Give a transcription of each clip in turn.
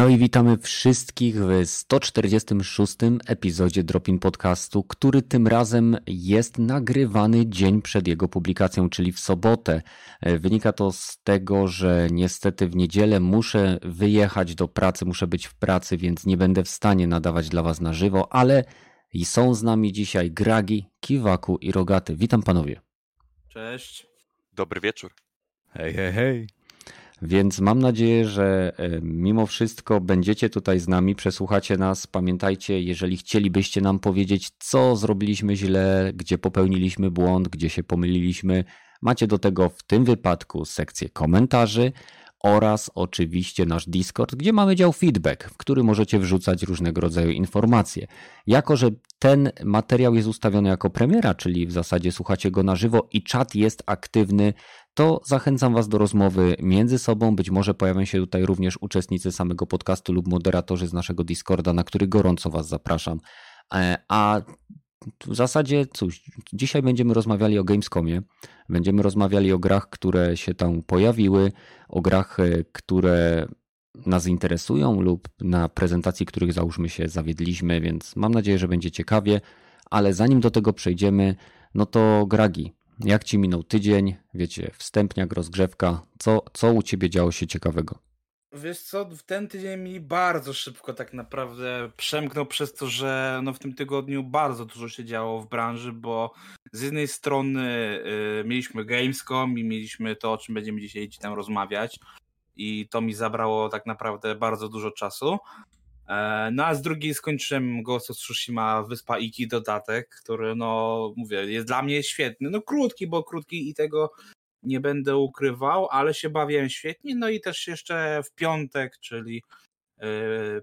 No i witamy wszystkich w 146 epizodzie Dropin Podcastu, który tym razem jest nagrywany dzień przed jego publikacją, czyli w sobotę. Wynika to z tego, że niestety w niedzielę muszę wyjechać do pracy, muszę być w pracy, więc nie będę w stanie nadawać dla Was na żywo, ale i są z nami dzisiaj Gragi, Kiwaku i Rogaty. Witam panowie. Cześć. Dobry wieczór. Hej, hej, hej. Więc mam nadzieję, że e, mimo wszystko będziecie tutaj z nami, przesłuchacie nas. Pamiętajcie, jeżeli chcielibyście nam powiedzieć, co zrobiliśmy źle, gdzie popełniliśmy błąd, gdzie się pomyliliśmy, macie do tego w tym wypadku sekcję komentarzy oraz oczywiście nasz Discord, gdzie mamy dział feedback, w który możecie wrzucać różnego rodzaju informacje. Jako, że ten materiał jest ustawiony jako premiera, czyli w zasadzie słuchacie go na żywo i czat jest aktywny, to zachęcam Was do rozmowy między sobą. Być może pojawią się tutaj również uczestnicy samego podcastu lub moderatorzy z naszego Discorda, na który gorąco Was zapraszam. E, a w zasadzie cóż, dzisiaj będziemy rozmawiali o Gamescomie, będziemy rozmawiali o grach, które się tam pojawiły, o grach, e, które nas interesują lub na prezentacji, których załóżmy się zawiedliśmy, więc mam nadzieję, że będzie ciekawie, ale zanim do tego przejdziemy, no to Gragi, jak ci minął tydzień? Wiecie, wstępniak, rozgrzewka. Co, co u ciebie działo się ciekawego? Wiesz co, w ten tydzień mi bardzo szybko tak naprawdę przemknął przez to, że no w tym tygodniu bardzo dużo się działo w branży, bo z jednej strony y, mieliśmy Gamescom i mieliśmy to, o czym będziemy dzisiaj tam rozmawiać i to mi zabrało tak naprawdę bardzo dużo czasu, no a z drugiej skończyłem Ghost of Tsushima Wyspa Iki dodatek, który no mówię, jest dla mnie świetny. No krótki, bo krótki i tego nie będę ukrywał, ale się bawiłem świetnie. No i też jeszcze w piątek, czyli e,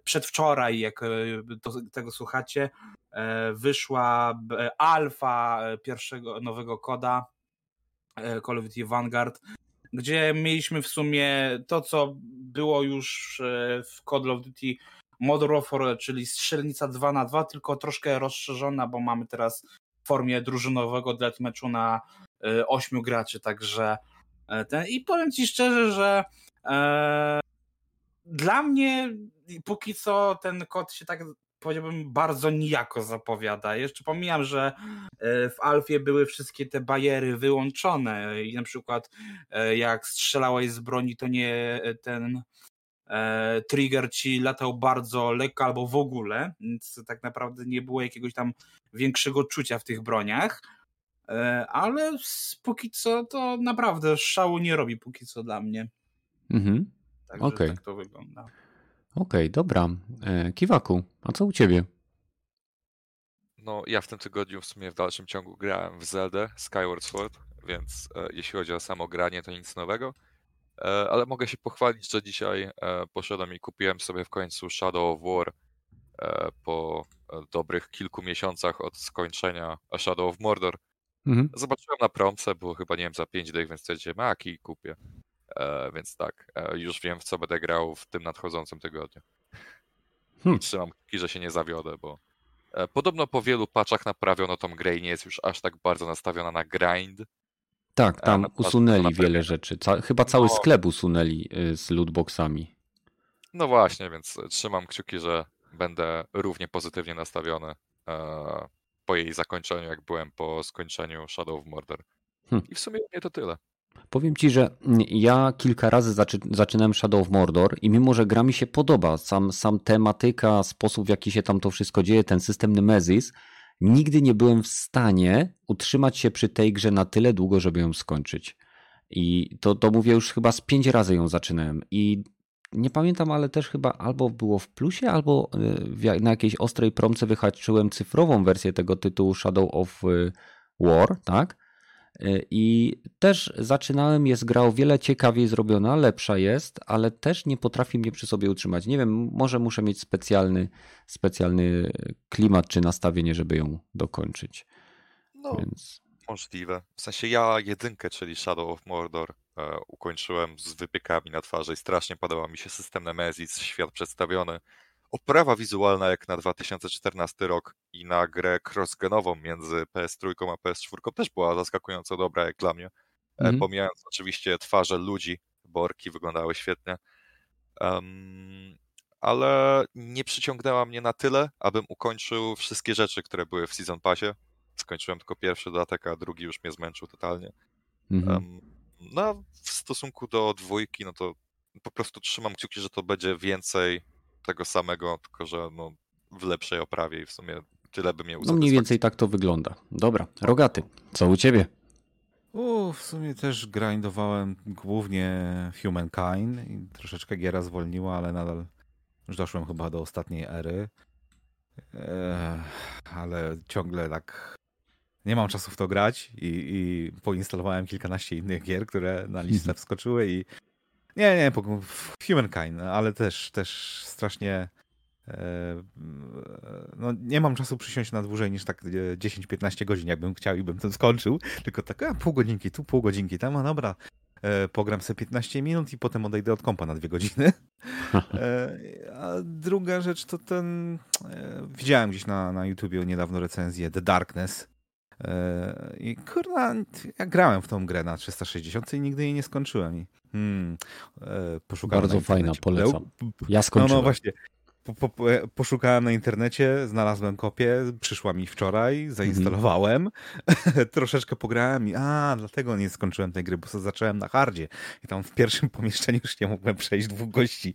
przedwczoraj, jak e, tego słuchacie, wyszła alfa pierwszego nowego koda Call of Duty Vanguard, gdzie mieliśmy w sumie to, co było już w Call of Duty Warfare, czyli strzelnica 2 na 2 tylko troszkę rozszerzona, bo mamy teraz w formie drużynowego deathmatchu na 8 y, graczy, także e, ten i powiem Ci szczerze, że e, dla mnie póki co ten kod się tak powiedziałbym bardzo nijako zapowiada. Jeszcze pomijam, że e, w Alfie były wszystkie te bariery wyłączone i na przykład e, jak strzelałeś z broni, to nie ten E, trigger ci latał bardzo lekko albo w ogóle, więc tak naprawdę nie było jakiegoś tam większego czucia w tych broniach. E, ale póki co to naprawdę szału nie robi póki co dla mnie. Mhm. Także okay. tak to wygląda. Okej, okay, dobra. E, Kiwaku, a co u ciebie? No, ja w tym tygodniu w sumie w dalszym ciągu grałem w Zelda Skyward Sword, więc e, jeśli chodzi o samo granie, to nic nowego. E, ale mogę się pochwalić, że dzisiaj e, poszedłem i kupiłem sobie w końcu Shadow of War e, po dobrych kilku miesiącach od skończenia Shadow of Mordor. Mhm. Zobaczyłem na promce, było chyba, nie wiem, za 5 dych, więc stwierdziłem, a i kupię. Więc tak, już wiem, w co będę grał w tym nadchodzącym tygodniu. Hmm. I trzymam kciuki, że się nie zawiodę, bo podobno po wielu paczach naprawiono tą grę i nie jest już aż tak bardzo nastawiona na grind, tak, tam usunęli wiele rzeczy. Ca chyba cały no. sklep usunęli y, z lootboxami. No właśnie, więc trzymam kciuki, że będę równie pozytywnie nastawiony e, po jej zakończeniu, jak byłem po skończeniu Shadow of Mordor. Hm. I w sumie nie to tyle. Powiem ci, że ja kilka razy zaczy zaczynałem Shadow of Mordor i mimo, że gra mi się podoba, sam, sam tematyka, sposób w jaki się tam to wszystko dzieje, ten system Nemesis, nigdy nie byłem w stanie utrzymać się przy tej grze na tyle długo, żeby ją skończyć. I to, to mówię już chyba z pięć razy ją zaczynałem. I nie pamiętam, ale też chyba albo było w plusie, albo e, na jakiejś ostrej promce wyhaczyłem cyfrową wersję tego tytułu Shadow of e, War, tak? E, I też zaczynałem, jest gra o wiele ciekawiej zrobiona, lepsza jest, ale też nie potrafi mnie przy sobie utrzymać. Nie wiem, może muszę mieć specjalny, specjalny klimat czy nastawienie, żeby ją dokończyć. No, Więc... możliwe. W sensie ja jedynkę, czyli Shadow of Mordor, e, ukończyłem z wypiekami na twarzy i strasznie podobał mi się system Nemesis, świat przedstawiony oprawa wizualna jak na 2014 rok i na grę crossgenową między PS3 a PS4 też była zaskakująco dobra jak dla mnie. Mm. Pomijając oczywiście twarze ludzi, bo orki wyglądały świetnie. Um, ale nie przyciągnęła mnie na tyle, abym ukończył wszystkie rzeczy, które były w Season Passie. Skończyłem tylko pierwszy dodatek, a drugi już mnie zmęczył totalnie. Mhm. Um, no, w stosunku do dwójki, no to po prostu trzymam kciuki, że to będzie więcej tego samego, tylko że no, w lepszej oprawie i w sumie tyle by mnie No mniej więcej tak to wygląda. Dobra, Rogaty, co u ciebie? U, w sumie też grindowałem głównie Humankind i troszeczkę giera zwolniła, ale nadal już doszłem chyba do ostatniej ery. Eee, ale ciągle tak nie mam czasu w to grać i, i poinstalowałem kilkanaście innych gier, które na listę wskoczyły i nie, nie, Humankind, ale też, też strasznie e, no, nie mam czasu przysiąść na dłużej niż tak 10-15 godzin, jakbym chciał i bym to skończył, tylko tak a, pół godzinki tu, pół godzinki tam, a dobra, e, pogram sobie 15 minut i potem odejdę od kompa na dwie godziny. E, a druga rzecz to ten, widziałem gdzieś na, na YouTubie niedawno recenzję The Darkness, i kurwa, ja grałem w tą grę na 360 i nigdy jej nie skończyłem. I, hmm, poszukałem Bardzo fajna, polecam. Ja skończyłem. No, no właśnie, po, po, poszukałem na internecie, znalazłem kopię, przyszła mi wczoraj, zainstalowałem, mm. troszeczkę pograłem i a, dlatego nie skończyłem tej gry, bo zacząłem na hardzie i tam w pierwszym pomieszczeniu już nie mogłem przejść dwóch gości.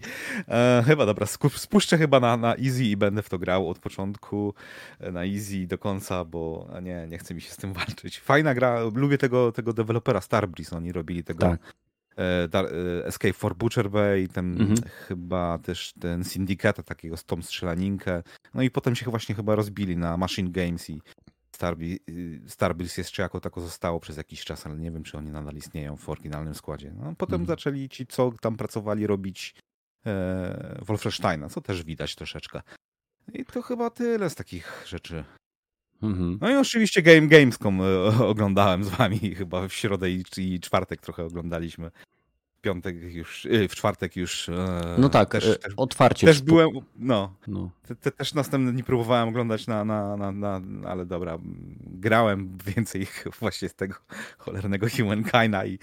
E, chyba, dobra, spuszczę chyba na, na easy i będę w to grał od początku e, na easy do końca, bo nie, nie chce mi się z tym walczyć. Fajna gra, lubię tego, tego dewelopera Starbreeze, oni robili tego tak. E, e, Escape for Butcher Bay, ten mhm. chyba też ten Syndicate takiego z tą strzelaninkę. No i potem się właśnie chyba rozbili na Machine Games i Starbreeze jeszcze jako tako zostało przez jakiś czas, ale nie wiem, czy oni nadal istnieją w oryginalnym składzie. No, potem mhm. zaczęli ci, co tam pracowali, robić e, Wolfensteina, co też widać troszeczkę. I to chyba tyle z takich rzeczy. Mhm. No i oczywiście Game Gamescom e, oglądałem z wami chyba w środę i, czwartek trochę oglądaliśmy. W piątek już, e, w czwartek już. E, no tak, też, też, otwarcie. Też byłem, no. no. Te, te, też następne dni próbowałem oglądać na, na, na, na, ale dobra, grałem więcej właśnie z tego cholernego Humankina i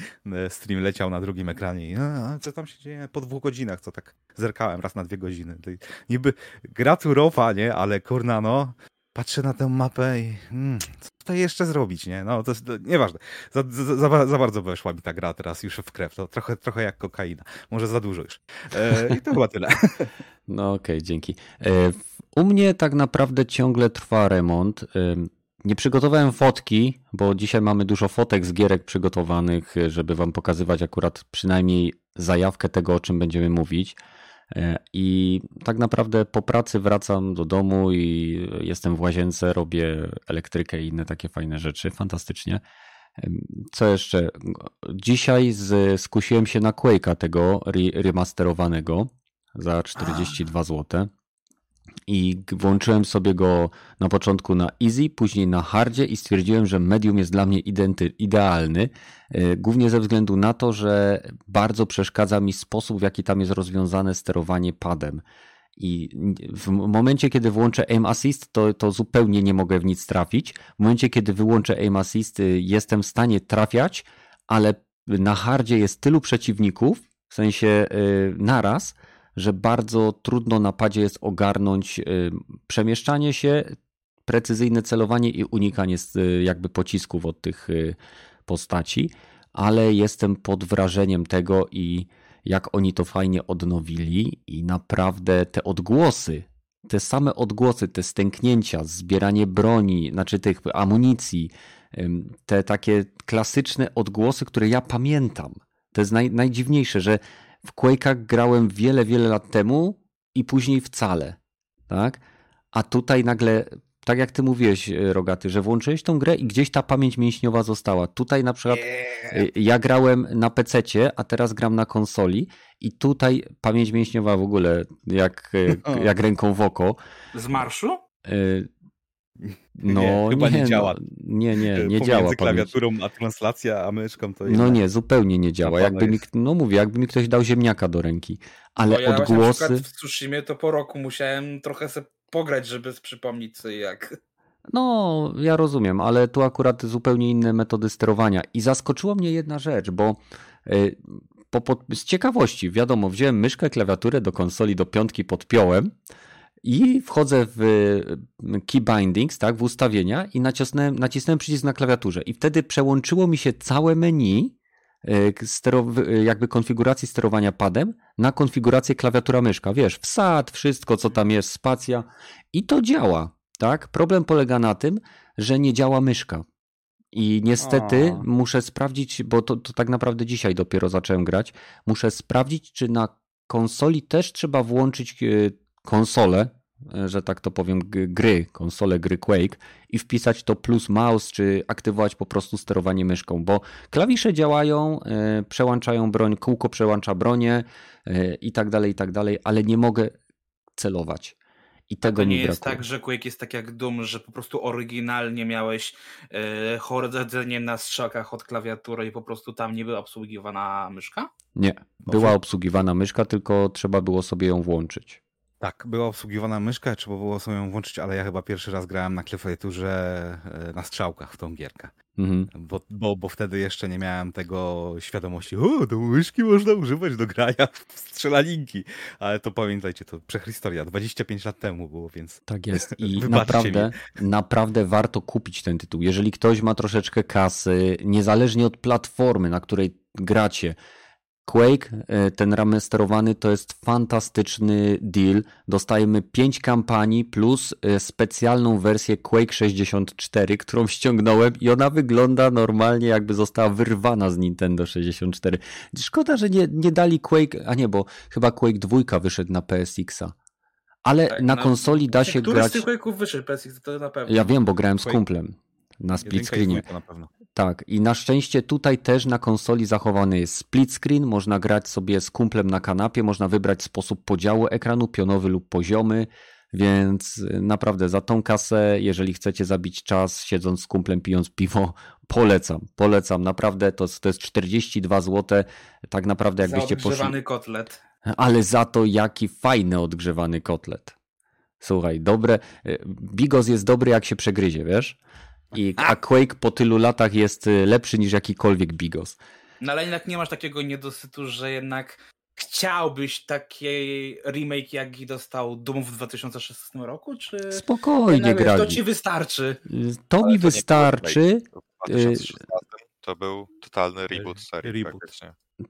stream leciał na drugim ekranie i a, co tam się dzieje po dwóch godzinach, co tak zerkałem raz na dwie godziny. Niby gra turowa, nie, ale kurna no, patrzę na tę mapę i hmm, co tutaj jeszcze zrobić, nie? No to to, nieważne. Za, za, za, bardzo weszła mi ta gra teraz już w krew. To trochę, trochę jak kokaina. Może za dużo już. E, I to chyba tyle. No okej, okay, dzięki. E, u mnie tak naprawdę ciągle trwa remont. E, nie przygotowałem fotki, bo dzisiaj mamy dużo fotek z gierek przygotowanych, żeby wam pokazywać akurat przynajmniej zajawkę tego, o czym będziemy mówić. E, I tak naprawdę po pracy wracam do domu i jestem w łazience, robię elektrykę i inne takie fajne rzeczy. Fantastycznie. Co jeszcze? Dzisiaj z, skusiłem się na Quake'a tego remasterowanego za 42 zł i włączyłem sobie go na początku na easy, później na hardzie i stwierdziłem, że medium jest dla mnie idealny, e, głównie ze względu na to, że bardzo przeszkadza mi sposób, w jaki tam jest rozwiązane sterowanie padem. I w momencie, kiedy włączę aim assist, to, to zupełnie nie mogę w nic trafić. W momencie, kiedy wyłączę aim assist, y, jestem w stanie trafiać, ale na hardzie jest tylu przeciwników, w sensie yy, naraz, że bardzo trudno na padzie jest ogarnąć y, przemieszczanie się, precyzyjne celowanie i unikanie y, jakby pocisków od tych y, postaci, ale jestem pod wrażeniem tego i jak oni to fajnie odnowili i naprawdę te odgłosy, te same odgłosy, te stęknięcia, zbieranie broni, znaczy tych amunicji, te takie klasyczne odgłosy, które ja pamiętam. To jest naj, najdziwniejsze, że w Quake'ach grałem wiele, wiele lat temu i później wcale, tak? A tutaj nagle, tak jak ty mówiłeś, e, Rogaty, że włączyłeś tą grę i gdzieś ta pamięć mięśniowa została. Tutaj na przykład yeah. ja grałem na PC, a teraz gram na konsoli i tutaj pamięć mięśniowa w ogóle jak, e, jak ręką w oko. Z marszu? No, nie, chyba nie, nie działa. No, nie, nie, nie działa. Pomiędzy klawiaturą a translacja, a myszką to No nie, zupełnie nie działa. Jakby mi, no mówię, jakby mi ktoś dał ziemniaka do ręki. Ale no ja odgłosy... w Tsushimie to po roku musiałem trochę sobie pograć, żeby przypomnieć sobie jak... No, ja rozumiem, ale tu akurat zupełnie inne metody sterowania. I zaskoczyła mnie jedna rzecz, bo y, po, po, z ciekawości, wiadomo, wziąłem myszkę, klawiaturę do konsoli, do piątki podpiąłem i wchodzę w key bindings, tak, w ustawienia i nacisnąłem, nacisnąłem przycisk na klawiaturze i wtedy przełączyło mi się całe menu jakby konfiguracji sterowania padem na konfigurację klawiatura myszka. Wiesz, wsad, wszystko co tam jest, spacja i to działa, tak? Problem polega na tym, że nie działa myszka. I niestety muszę sprawdzić, bo to, to tak naprawdę dzisiaj dopiero zacząłem grać, muszę sprawdzić, czy na konsoli też trzeba włączyć e, konsolę, e, że tak to powiem, gry, konsolę gry Quake i wpisać to plus mouse, czy aktywować po prostu sterowanie myszką, bo klawisze działają, e, przełączają broń, kółko przełącza bronię i tak dalej, i tak dalej, ale nie mogę celować. I tego to nie mi jest brakuje. tak, że Quake jest tak jak Doom, że po prostu oryginalnie miałeś e, chodzenie na strzałkach od klawiatury i po prostu tam nie była obsługiwana myszka? Nie, była obsługiwana myszka, tylko trzeba było sobie ją włączyć. Tak, była obsługiwana myszka, trzeba było sobie ją włączyć, ale ja chyba pierwszy raz grałem na klawiaturze e, na strzałkach w tą gierkę. Mhm. Bo, bo, bo wtedy jeszcze nie miałem tego świadomości, o, do myszki można używać do grania w strzelaninki. Ale to pamiętajcie, to prehistoria, 25 lat temu było, więc... Tak jest i naprawdę, naprawdę warto kupić ten tytuł. Jeżeli ktoś ma troszeczkę kasy, niezależnie od platformy, na której gracie, Quake, e, ten remasterowany, to jest fantastyczny deal. Dostajemy 5 kampanii plus e, specjalną wersję Quake 64, którą ściągnąłem i ona wygląda normalnie jakby została wyrwana z Nintendo 64. Szkoda, że nie, nie dali Quake, a nie, bo chyba Quake 2 wyszedł na PSX-a. Ale tak, na no, konsoli da się grać... Który z tych Quake'ów wyszedł PSX, to na pewno. Ja wiem, bo grałem z kumplem na split screenie. Na pewno. Tak, i na szczęście tutaj też na konsoli zachowany jest split screen, można grać sobie z kumplem na kanapie, można wybrać sposób podziału ekranu, pionowy lub poziomy, więc y, naprawdę za tą kasę, jeżeli chcecie zabić czas siedząc z kumplem, pijąc piwo, polecam, polecam, naprawdę to, to jest 42 zł, tak naprawdę jakbyście poszli... odgrzewany kotlet. Ale za to jaki fajny odgrzewany kotlet. Słuchaj, dobre, y, bigos jest dobry jak się przegryzie, wiesz? I, a Quake po tylu latach jest y, lepszy niż jakikolwiek Bigos. No ale jednak nie masz takiego niedosytu, że jednak chciałbyś takiej remake, jaki dostał Doom w 2016 roku? Czy Spokojnie, gra. To ci wystarczy. To ale mi to wystarczy. W 2016 to był totalny reboot serii. Reboot.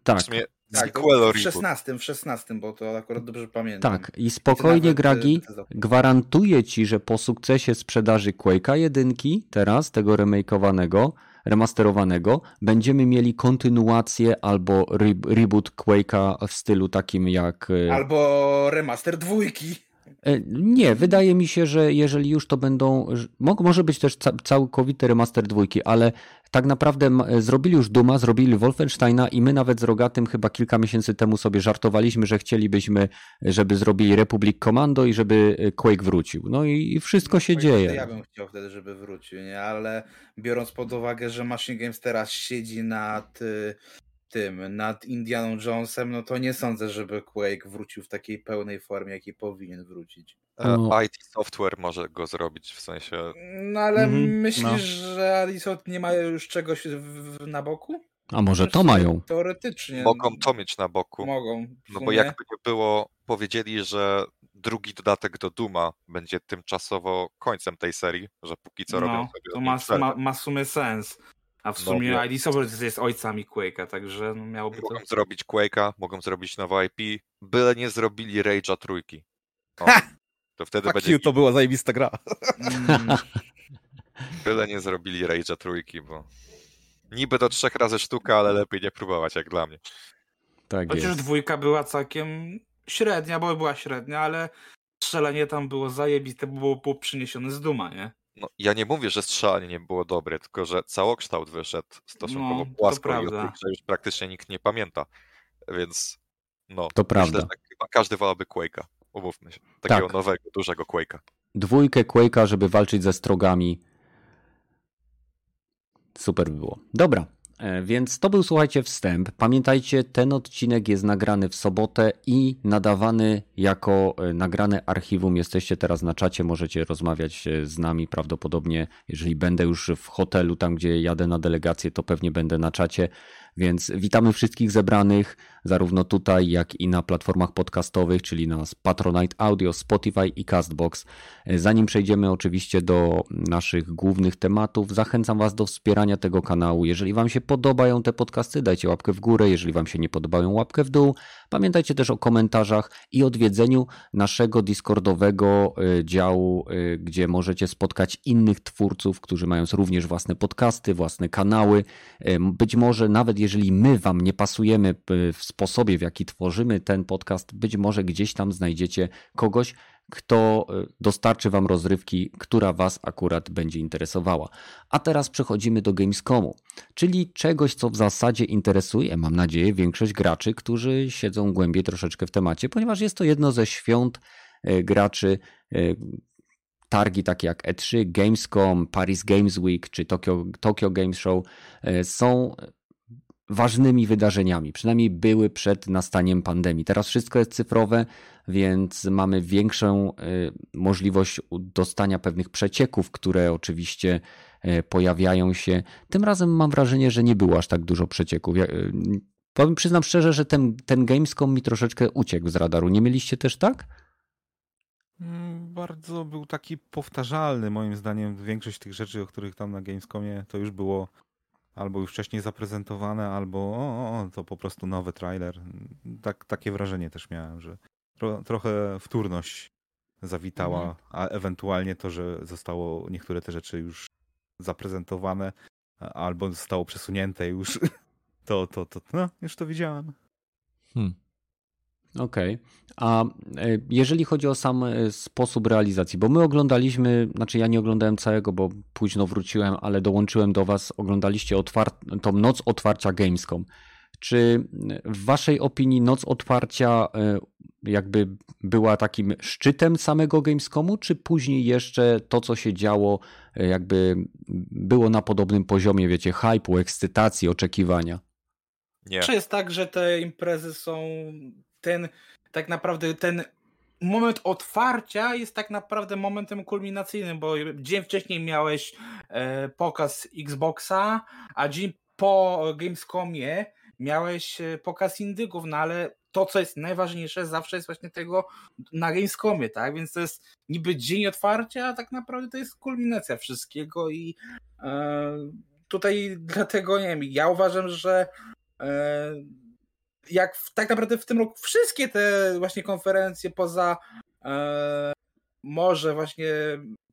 Tak. W sumie tak, w 16, w 16, bo to akurat dobrze pamiętam. Tak, i spokojnie, Gragi, gwarantuję ci, że po sukcesie sprzedaży Quake'a 1 teraz, tego remakeowanego, remasterowanego, będziemy mieli kontynuację albo re reboot Quake'a w stylu takim jak... E, albo remaster dwójki. E, nie, wydaje mi się, że jeżeli już to będą. Może być też całkowity remaster dwójki, ale tak naprawdę zrobili już Duma, zrobili Wolfensteina i my nawet z Rogatym chyba kilka miesięcy temu sobie żartowaliśmy, że chcielibyśmy, żeby zrobili Republic Commando i żeby e, Quake wrócił. No i wszystko się dzieje. Ja bym chciał wtedy, żeby wrócił, nie? ale biorąc pod uwagę, że Machine Games teraz siedzi nad y, tym, nad Indianą Jonesem, no to nie sądzę, żeby Quake wrócił w takiej pełnej formie, jakiej powinien wrócić. No. IT Software może go zrobić, w sensie... No ale mhm, myślisz, no. że Alice nie ma już czegoś w, na boku? A może to mają? Teoretycznie. Mogą to mieć na boku. Mogą. No bo jakby nie było, powiedzieli, że drugi dodatek do Duma będzie tymczasowo końcem tej serii, że póki co no, robią sobie... To ma, ma, ma w sumie sens. A w sumie no, ID Software jest ojcami Quake'a, także no miałoby mogą to... zrobić Quake'a, mogą zrobić nowe IP, byle nie zrobili Rage'a trójki. O, to wtedy Fuck będzie... You, to była zajebista gra. Mm. byle nie zrobili Rage'a trójki, bo niby to trzech razy sztuka, ale lepiej nie próbować, jak dla mnie. Tak Chociaż jest. dwójka była całkiem średnia, bo była średnia, ale strzelanie tam było zajebiste, bo było, było przyniesione z duma, nie? No, ja nie mówię, że strzelanie nie było dobre, tylko że całokształt wyszedł stosunkowo no, płasko i o już praktycznie nikt nie pamięta. Więc no, to prawda. że chyba każdy wolałby Quake'a, umówmy się. Takiego tak. nowego, dużego Quake'a. Dwójkę Quake'a, żeby walczyć ze strogami. Super by było. Dobra, więc to był, słuchajcie, wstęp. Pamiętajcie, ten odcinek jest nagrany w sobotę i nadawany jako e, nagrane archiwum. Jesteście teraz na czacie, możecie rozmawiać e, z nami prawdopodobnie. Jeżeli będę już w hotelu, tam gdzie jadę na delegację, to pewnie będę na czacie. Więc witamy wszystkich zebranych, zarówno tutaj, jak i na platformach podcastowych, czyli na Patronite Audio, Spotify i Castbox. Zanim przejdziemy oczywiście do naszych głównych tematów, zachęcam Was do wspierania tego kanału. Jeżeli Wam się podobają te podcasty, dajcie łapkę w górę. Jeżeli Wam się nie podobają, łapkę w dół. Pamiętajcie też o komentarzach i odwiedzeniu naszego Discordowego e, działu, e, gdzie możecie spotkać innych twórców, którzy mają również własne podcasty, własne kanały. E, być może nawet jeżeli my Wam nie pasujemy w sposobie, w jaki tworzymy ten podcast, być może gdzieś tam znajdziecie kogoś, kto dostarczy Wam rozrywki, która Was akurat będzie interesowała. A teraz przechodzimy do Gamescomu, czyli czegoś, co w zasadzie interesuje, mam nadzieję, większość graczy, którzy siedzą głębiej troszeczkę w temacie, ponieważ jest to jedno ze świąt graczy, targi takie jak E3, Gamescom, Paris Games Week czy Tokyo, Tokyo Games Show e, są ważnymi wydarzeniami, przynajmniej były przed nastaniem pandemii. Teraz wszystko jest cyfrowe, więc mamy większą e, możliwość dostania pewnych przecieków, które oczywiście e, pojawiają się. Tym razem mam wrażenie, że nie było aż tak dużo przecieków. Ja, powiem, przyznam szczerze, że ten, ten Gamescom mi troszeczkę uciekł z radaru. Nie mieliście też tak? Mm, bardzo był taki powtarzalny, moim zdaniem. Większość tych rzeczy, o których tam na Gamescomie to już było albo już wcześniej zaprezentowane, albo o, o to po prostu nowy trailer. Tak, takie wrażenie też miałem, że tro, trochę wtórność zawitała, mhm. a ewentualnie to, że zostało niektóre te rzeczy już zaprezentowane, albo zostało przesunięte już, to, to, to, no, już to widziałem. Hmm. Okej. Okay. A e, jeżeli chodzi o sam e, sposób realizacji, bo my oglądaliśmy, znaczy ja nie oglądałem całego, bo późno wróciłem, ale dołączyłem do Was, oglądaliście otwar- tą noc otwarcia Gamescom. Czy w Waszej opinii noc otwarcia e, jakby była takim szczytem samego Gamescomu, czy później jeszcze to, co się działo, jakby było na podobnym poziomie, wiecie, hype'u, ekscytacji, oczekiwania? Nie. Czy jest tak, że te imprezy są ten tak naprawdę ten moment otwarcia jest tak naprawdę momentem kulminacyjnym, bo dzień wcześniej miałeś e, pokaz Xboxa, a dzień po Gamescomie miałeś e, pokaz Indygów, no ale to, co jest najważniejsze, zawsze jest właśnie tego na Gamescomie, tak? Więc to jest niby dzień otwarcia, a tak naprawdę to jest kulminacja wszystkiego i e, tutaj dlatego, nie wiem, ja uważam, że e, jak w, tak naprawdę w tym roku wszystkie te właśnie konferencje poza e, może właśnie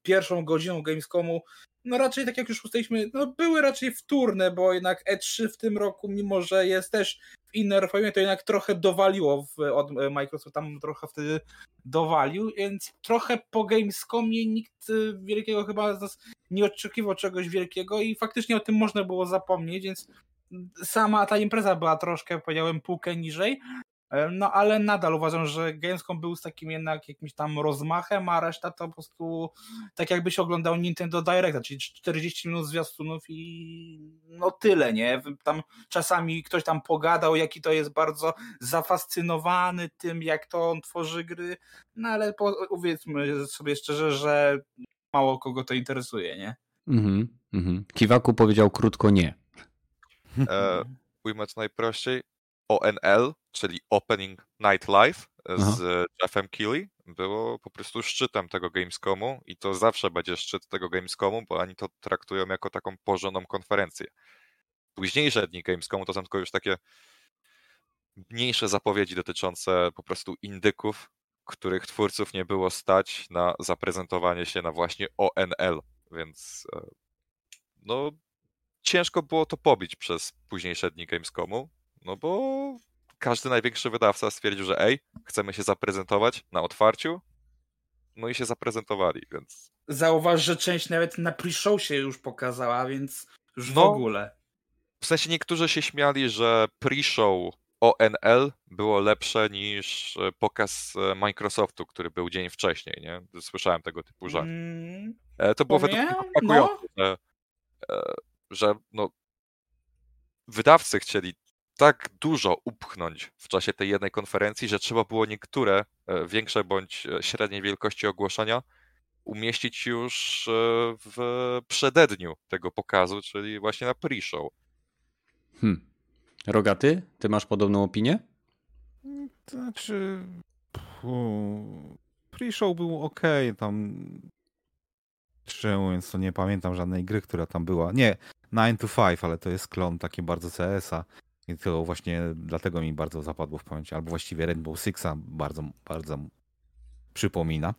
pierwszą godziną Gamescomu, no raczej tak jak już ustaliliśmy, no były raczej wtórne, bo jednak E3 w tym roku, mimo że jest też w innej formie, to jednak trochę dowaliło w, od Microsoft, tam trochę wtedy dowalił, więc trochę po Gamescomie nikt wielkiego chyba nie oczekiwał czegoś wielkiego i faktycznie o tym można było zapomnieć, więc sama ta impreza była troszkę, powiedziałem, półkę niżej, e, no ale nadal uważam, że Gamescom był z takim jednak jakimś tam rozmachem, a reszta to po prostu tak jakbyś oglądał Nintendo Direct, czyli 40 minut zwiastunów i no tyle, nie? Tam czasami ktoś tam pogadał, jaki to jest bardzo zafascynowany tym, jak to on tworzy gry, no ale powiedzmy sobie szczerze, że mało kogo to interesuje, nie? Mhm, mhm. Kiwaku powiedział krótko nie. E, ujmę to najprościej. ONL, czyli Opening Night Live z Aha. Jeffem Keighley, było po prostu szczytem tego Gamescomu i to zawsze będzie szczyt tego Gamescomu, bo oni to traktują jako taką porządną konferencję. Późniejsze dni Gamescomu to są tylko już takie mniejsze zapowiedzi dotyczące po prostu indyków, których twórców nie było stać na zaprezentowanie się na właśnie ONL, więc e, no ciężko było to pobić przez późniejsze dni Gamescomu, no bo każdy największy wydawca stwierdził, że ej, chcemy się zaprezentować na otwarciu, no i się zaprezentowali, więc... Zauważ, że część nawet na pre-show się już pokazała, więc już no, w ogóle. W sensie niektórzy się śmiali, że pre-show ONL było lepsze niż e, pokaz e, Microsoftu, który był dzień wcześniej, nie? Słyszałem tego typu żart. Mm, to było według mnie no. że że no, wydawcy chcieli tak dużo upchnąć w czasie tej jednej konferencji, że trzeba było niektóre e, większe bądź e, średniej wielkości ogłoszenia umieścić już e, w przededniu tego pokazu, czyli właśnie na pre-show. Hmm. Rogaty, ty masz podobną opinię? To znaczy. Pre-show był ok, tam. Szczerze mówiąc, to nie pamiętam żadnej gry, która tam była. Nie, 9 to 5, ale to jest klon taki bardzo CS-a. I to właśnie dlatego mi bardzo zapadło w pamięci. Albo właściwie Rainbow Sixa bardzo, bardzo przypomina.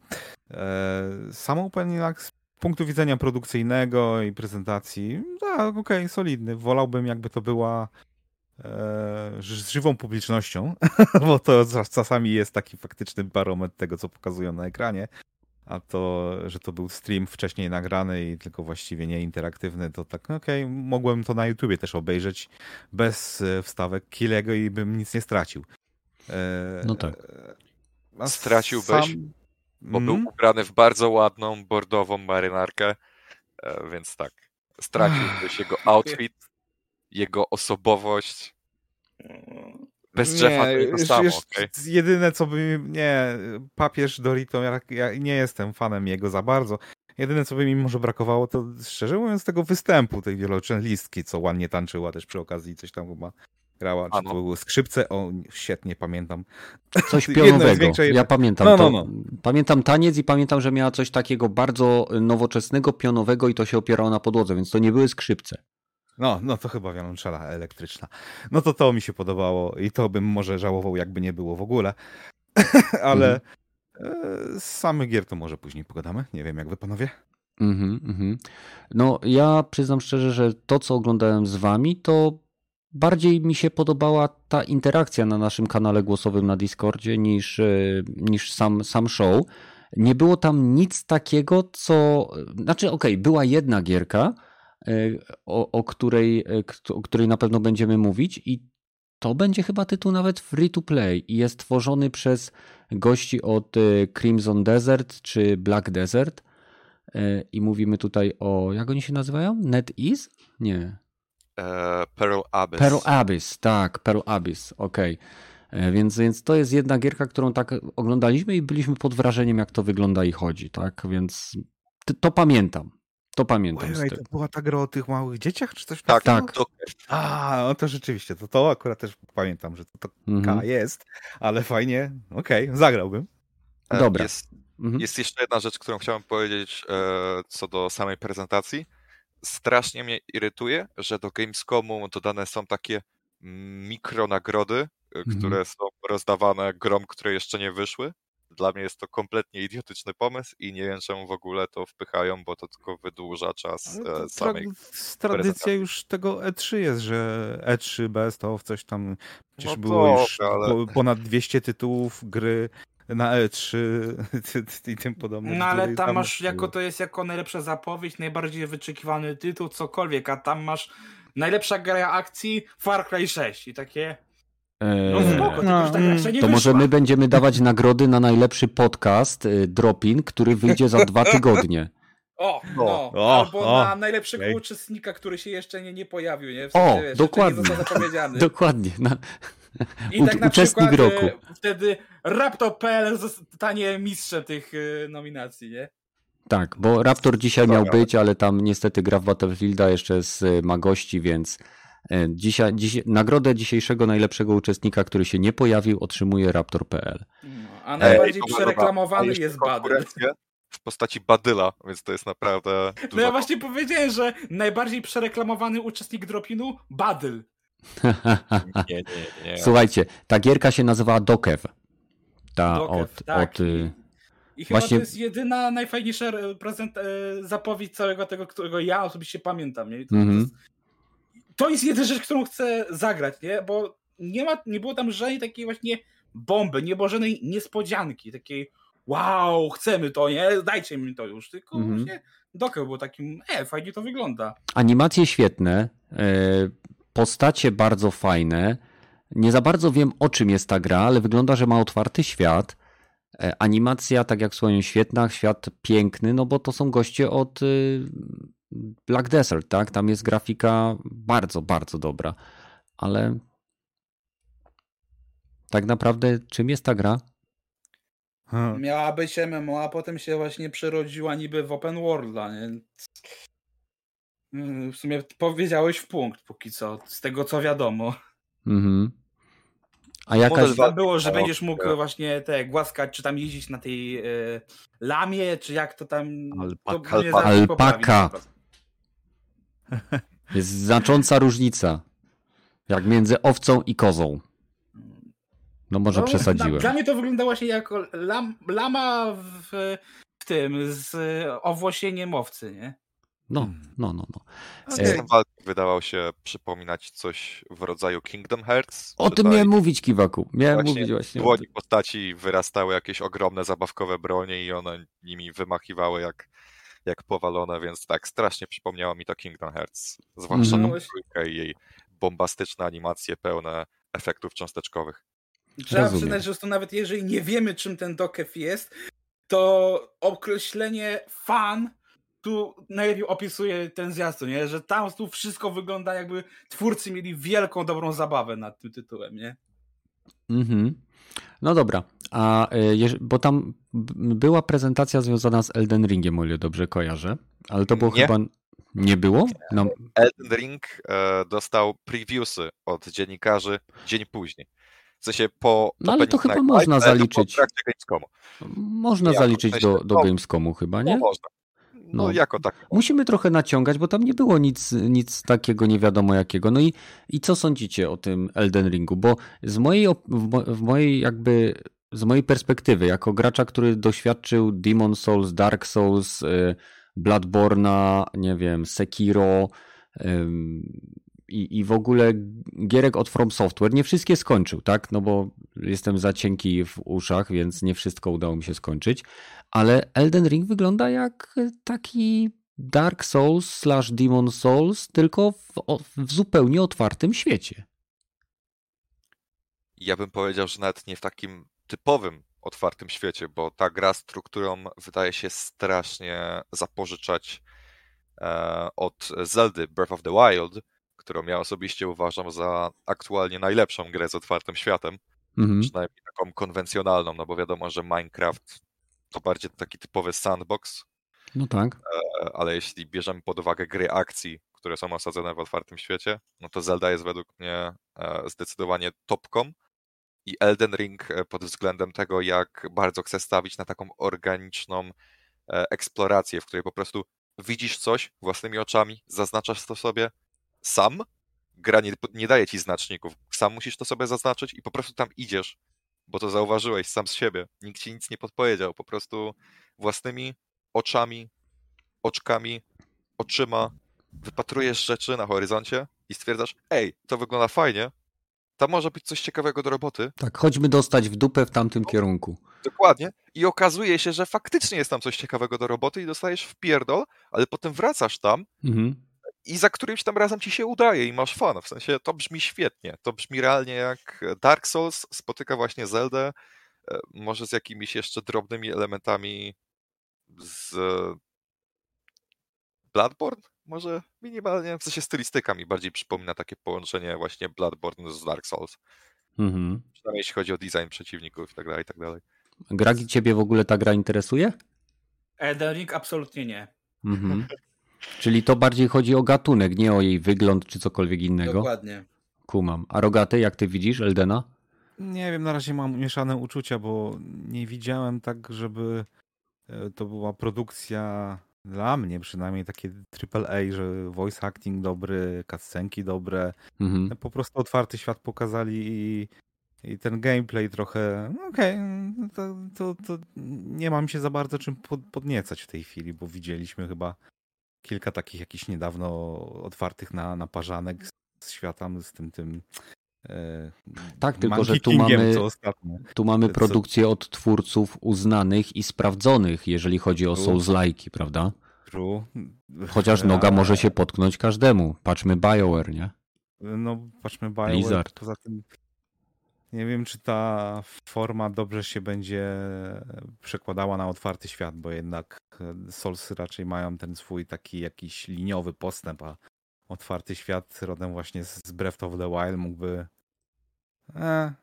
E, sam Open Linux z punktu widzenia produkcyjnego i prezentacji, tak, okej, okay, solidny. Wolałbym jakby to była e, z żywą publicznością, bo to czasami jest taki faktyczny barometr tego, co pokazują na ekranie. A to, że to był stream wcześniej nagrany i tylko właściwie nie interaktywny, to tak, okej, okay, mogłem to na YouTubie też obejrzeć bez e, wstawek Kilego i bym nic nie stracił. No tak. Straciłbyś, sam... bo był mm? ubrany w bardzo ładną, bordową marynarkę, e, więc tak, straciłbyś jego outfit, jego osobowość. Bez drzewa to jest to samo, okay? Jedyne co by nie, papież Dorito, ja, ja nie jestem fanem jego za bardzo. Jedyne co by mi może brakowało to szczerze mówiąc tego występu tej wieloczęlistki, co ładnie tańczyła też przy okazji coś tam chyba grała, czy to były skrzypce, o świetnie pamiętam. Coś pionowego, ja pamiętam no, no, no. To, pamiętam taniec i pamiętam, że miała coś takiego bardzo nowoczesnego, pionowego i to się opierało na podłodze, więc to nie były skrzypce. No, no to chyba wiolonczela elektryczna. No to to mi się podobało i to bym może żałował, jakby nie było w ogóle. Ale mhm. z samych gier to może później pogadamy. Nie wiem, jak wy panowie? Mhm, mhm. No, ja przyznam szczerze, że to, co oglądałem z wami, to bardziej mi się podobała ta interakcja na naszym kanale głosowym na Discordzie niż, e, niż sam, sam show. Nie było tam nic takiego, co. Znaczy, okej, okay, była jedna gierka, o, o, której, e, o której na pewno będziemy mówić, i to będzie chyba tytuł nawet free to play i jest tworzony przez gości od Crimson Desert czy Black Desert. I mówimy tutaj o. Jak oni się nazywają? NetEase? Nie. E, Pearl Abyss. Pearl Abyss, tak, Pearl Abyss, okej. Okay. E, więc, więc to jest jedna gierka, którą tak oglądaliśmy i byliśmy pod wrażeniem, jak to wygląda i chodzi, tak? Więc to pamiętam. To pamiętam. Ojej, to była ta gra o tych małych dzieciach, czy coś tak, takiego? Tak, to... A, no to rzeczywiście, to, to akurat też pamiętam, że to, to mhm. jest, ale fajnie, okej, okay, zagrałbym. E, Dobra. Jest, mhm. jest jeszcze jedna rzecz, którą chciałem powiedzieć e, co do samej prezentacji strasznie mnie irytuje, że do Gamescomu dodane są takie mikronagrody, y, mhm. które są rozdawane grom, które jeszcze nie wyszły. Dla mnie jest to kompletnie idiotyczny pomysł i nie wiem czemu w ogóle to wpychają, bo to tylko wydłuża czas e, samej Tradycja już tego E3 jest, że E3 bez to w coś tam przecież no było już ale... ponad 200 tytułów gry na E3 i tym podobne. No ale tam, tam masz, jako to jest jako najlepsza zapowiedź, najbardziej wyczekiwany tytuł, cokolwiek, a tam masz najlepsza gra akcji Far Cry 6 i takie... No eee, spoko, no, tak mm. to może my będziemy dawać nagrody na najlepszy podcast y, Dropin, który wyjdzie za dwa tygodnie. O, no. o, albo o, na najlepszego okay. uczestnika, który się jeszcze nie, nie pojawił, nie? W sensie, o, wiesz, dokładnie. dokładnie. Na, I tak na uczestnik przykład, roku. E, wtedy Raptor.pl zostanie mistrzem tych e, nominacji, nie? Tak, bo Raptor dzisiaj miał być, ale tam niestety gra w Battlefielda jeszcze z e, ma gości, więc dzisiaj, dzisiaj, nagrodę dzisiejszego najlepszego uczestnika, który się nie pojawił, otrzymuje Raptor.pl. No, a najbardziej Ej, przereklamowany jest Badyl. W postaci Badyla, więc to jest naprawdę. No ja właśnie powiedziałem, że najbardziej przereklamowany uczestnik Dropinu Badyl. nie, nie, nie. Słuchajcie, ta gierka się nazywa Dokev. Ta Dokev, od, tak. od y, i chyba Właśnie... to jest jedyna, najfajniejsza prezent, e, zapowiedź całego tego, którego ja osobiście pamiętam. Nie? To, mm -hmm. to, jest, to jest jedyna rzecz, którą chcę zagrać, nie? bo nie, ma, nie było tam żadnej takiej właśnie bomby, nie było żadnej niespodzianki, takiej wow, chcemy to, nie? Dajcie mi to już. Tylko -hmm. właśnie Dokev był takim, e, fajnie to wygląda. Animacje świetne. E, postacie bardzo fajne. Nie za bardzo wiem o czym jest ta gra, ale wygląda, że ma otwarty świat. E, animacja, tak jak wspomniałem, świetna, świat piękny, no bo to są goście od y, Black Desert, tak? Tam jest grafika bardzo, bardzo dobra. Ale tak naprawdę czym jest ta gra? Hmm. Miała być MMO, a potem się właśnie przerodziła niby w open worlda, nie? Mm, w sumie powiedziałeś w punkt póki co, z tego co wiadomo. Mhm. A Model jakaś... Tam było, że będziesz mógł właśnie te głaskać, czy tam jeździć na tej e, lamie, czy jak to tam... Alpaka. to Alpaka. Jest znacząca różnica. Jak między owcą i kozą. No może No, przesadziłem. Dla, mnie to wygląda właśnie jako lam, lama w, w tym, z owłosieniem owcy, nie? No, no, no. no. System walki wydawał się przypominać coś w rodzaju Kingdom Hearts. O tym tak miałem mówić, Kiwaku. Miałem Właśnie mówić właśnie tym. dłoni postaci wyrastały jakieś ogromne zabawkowe bronie i one nimi wymachiwały jak, jak powalone, więc tak strasznie przypomniało mi to Kingdom Hearts. Zwłaszcza Mhm. tą trójkę i jej bombastyczne animacje pełne efektów cząsteczkowych. Trzeba Rozumiem. przyznać, że to nawet jeżeli nie wiemy, czym ten dokew jest, to określenie fan tu najlepiej opisuje ten zjazd, nie? Że tam tu wszystko wygląda jakby twórcy mieli wielką, dobrą zabawę nad tym tytułem, nie? Mhm. No dobra, a e, bo tam była prezentacja związana z Elden Ringiem, o ile dobrze kojarzę, ale to było Nie. chyba nie było? No, Elden Ring e, dostał previewsy od dziennikarzy dzień później. W sensie po No ale to chyba można zaliczyć. Można zaliczyć do, do no, Gamescomu chyba, No nie? można. No, No. jako tak. Musimy trochę naciągać, bo tam nie było nic, nic takiego nie wiadomo jakiego. No i, i co sądzicie o tym Elden Ringu? Bo z mojej, w, mo- w mojej jakby z mojej perspektywy, jako gracza, który doświadczył Demon Souls, Dark Souls, y, Bloodborne'a, nie wiem, Sekiro i, i w ogóle gierek od From Software, nie wszystkie skończył, tak? No bo jestem za cienki w uszach, więc nie wszystko udało mi się skończyć, ale Elden Ring wygląda jak taki Dark Souls slash Demon Souls, tylko w, w zupełnie otwartym świecie. Ja bym powiedział, że nawet nie w takim typowym otwartym świecie, bo ta gra strukturą wydaje się strasznie zapożyczać e, od Zeldy Breath of the Wild, którą ja osobiście uważam za aktualnie najlepszą grę z otwartym światem, Mhm. przynajmniej taką konwencjonalną, no bo wiadomo, że Minecraft to bardziej taki typowy sandbox, No tak. e, ale jeśli bierzemy pod uwagę gry akcji, które są osadzone w otwartym świecie, no to Zelda jest według mnie e, zdecydowanie topką i Elden Ring e, pod względem tego, jak bardzo chce stawić na taką organiczną eksplorację, w której po prostu widzisz coś własnymi oczami, zaznaczasz to sobie sam, gra nie, nie daje ci znaczników, sam musisz to sobie zaznaczyć i po prostu tam idziesz, bo to zauważyłeś sam z siebie, nikt ci nic nie podpowiedział, po prostu własnymi oczami, oczkami, oczyma wypatrujesz rzeczy na horyzoncie i stwierdzasz, ej, to wygląda fajnie, tam może być coś ciekawego do roboty, Tak, chodźmy dostać w dupę w tamtym kierunku. Dokładnie. I okazuje się, że faktycznie jest tam coś ciekawego do roboty i dostajesz w pierdol, ale potem wracasz tam Mhm. I za którymś tam razem ci się udaje i masz fan. W sensie to brzmi świetnie. To brzmi realnie jak Dark Souls spotyka właśnie Zeldę, e, może z jakimiś jeszcze drobnymi elementami z Bloodborne? Może minimalnie, w sensie stylistyka mi bardziej przypomina takie połączenie właśnie Bloodborne z Dark Souls. Mhm. Przynajmniej jeśli chodzi o design przeciwników i tak dalej, i tak dalej. Gragi, ciebie w ogóle ta gra interesuje? Elden Ring absolutnie nie. Mhm. Czyli to bardziej chodzi o gatunek, nie o jej wygląd czy cokolwiek innego. Dokładnie. Kumam. A Rogaty, jak ty widzisz Eldena? Nie wiem, na razie mam mieszane uczucia, bo nie widziałem tak, żeby e, to była produkcja dla mnie przynajmniej takie AAA, że voice acting dobry, cutscenki dobre, Mhm. po prostu otwarty świat pokazali i, i ten gameplay trochę, no okej, to, to, to nie mam się za bardzo czym pod, podniecać w tej chwili, bo widzieliśmy chyba kilka takich jakichś niedawno otwartych na, na parzanek z, z świata, z tym tym e, Tak, tylko że tu mamy-. Tu mamy produkcję od twórców uznanych i sprawdzonych, jeżeli chodzi o. Souls-like'i, prawda? True. Chociaż noga może się potknąć każdemu. Patrzmy BioWare, nie? No, patrzmy BioWare. Poza tym nie wiem, czy ta forma dobrze się będzie przekładała na otwarty świat, bo jednak e, Soulsy raczej mają ten swój taki jakiś liniowy postęp, a otwarty świat rodem właśnie z Breath of the Wild mógłby... E,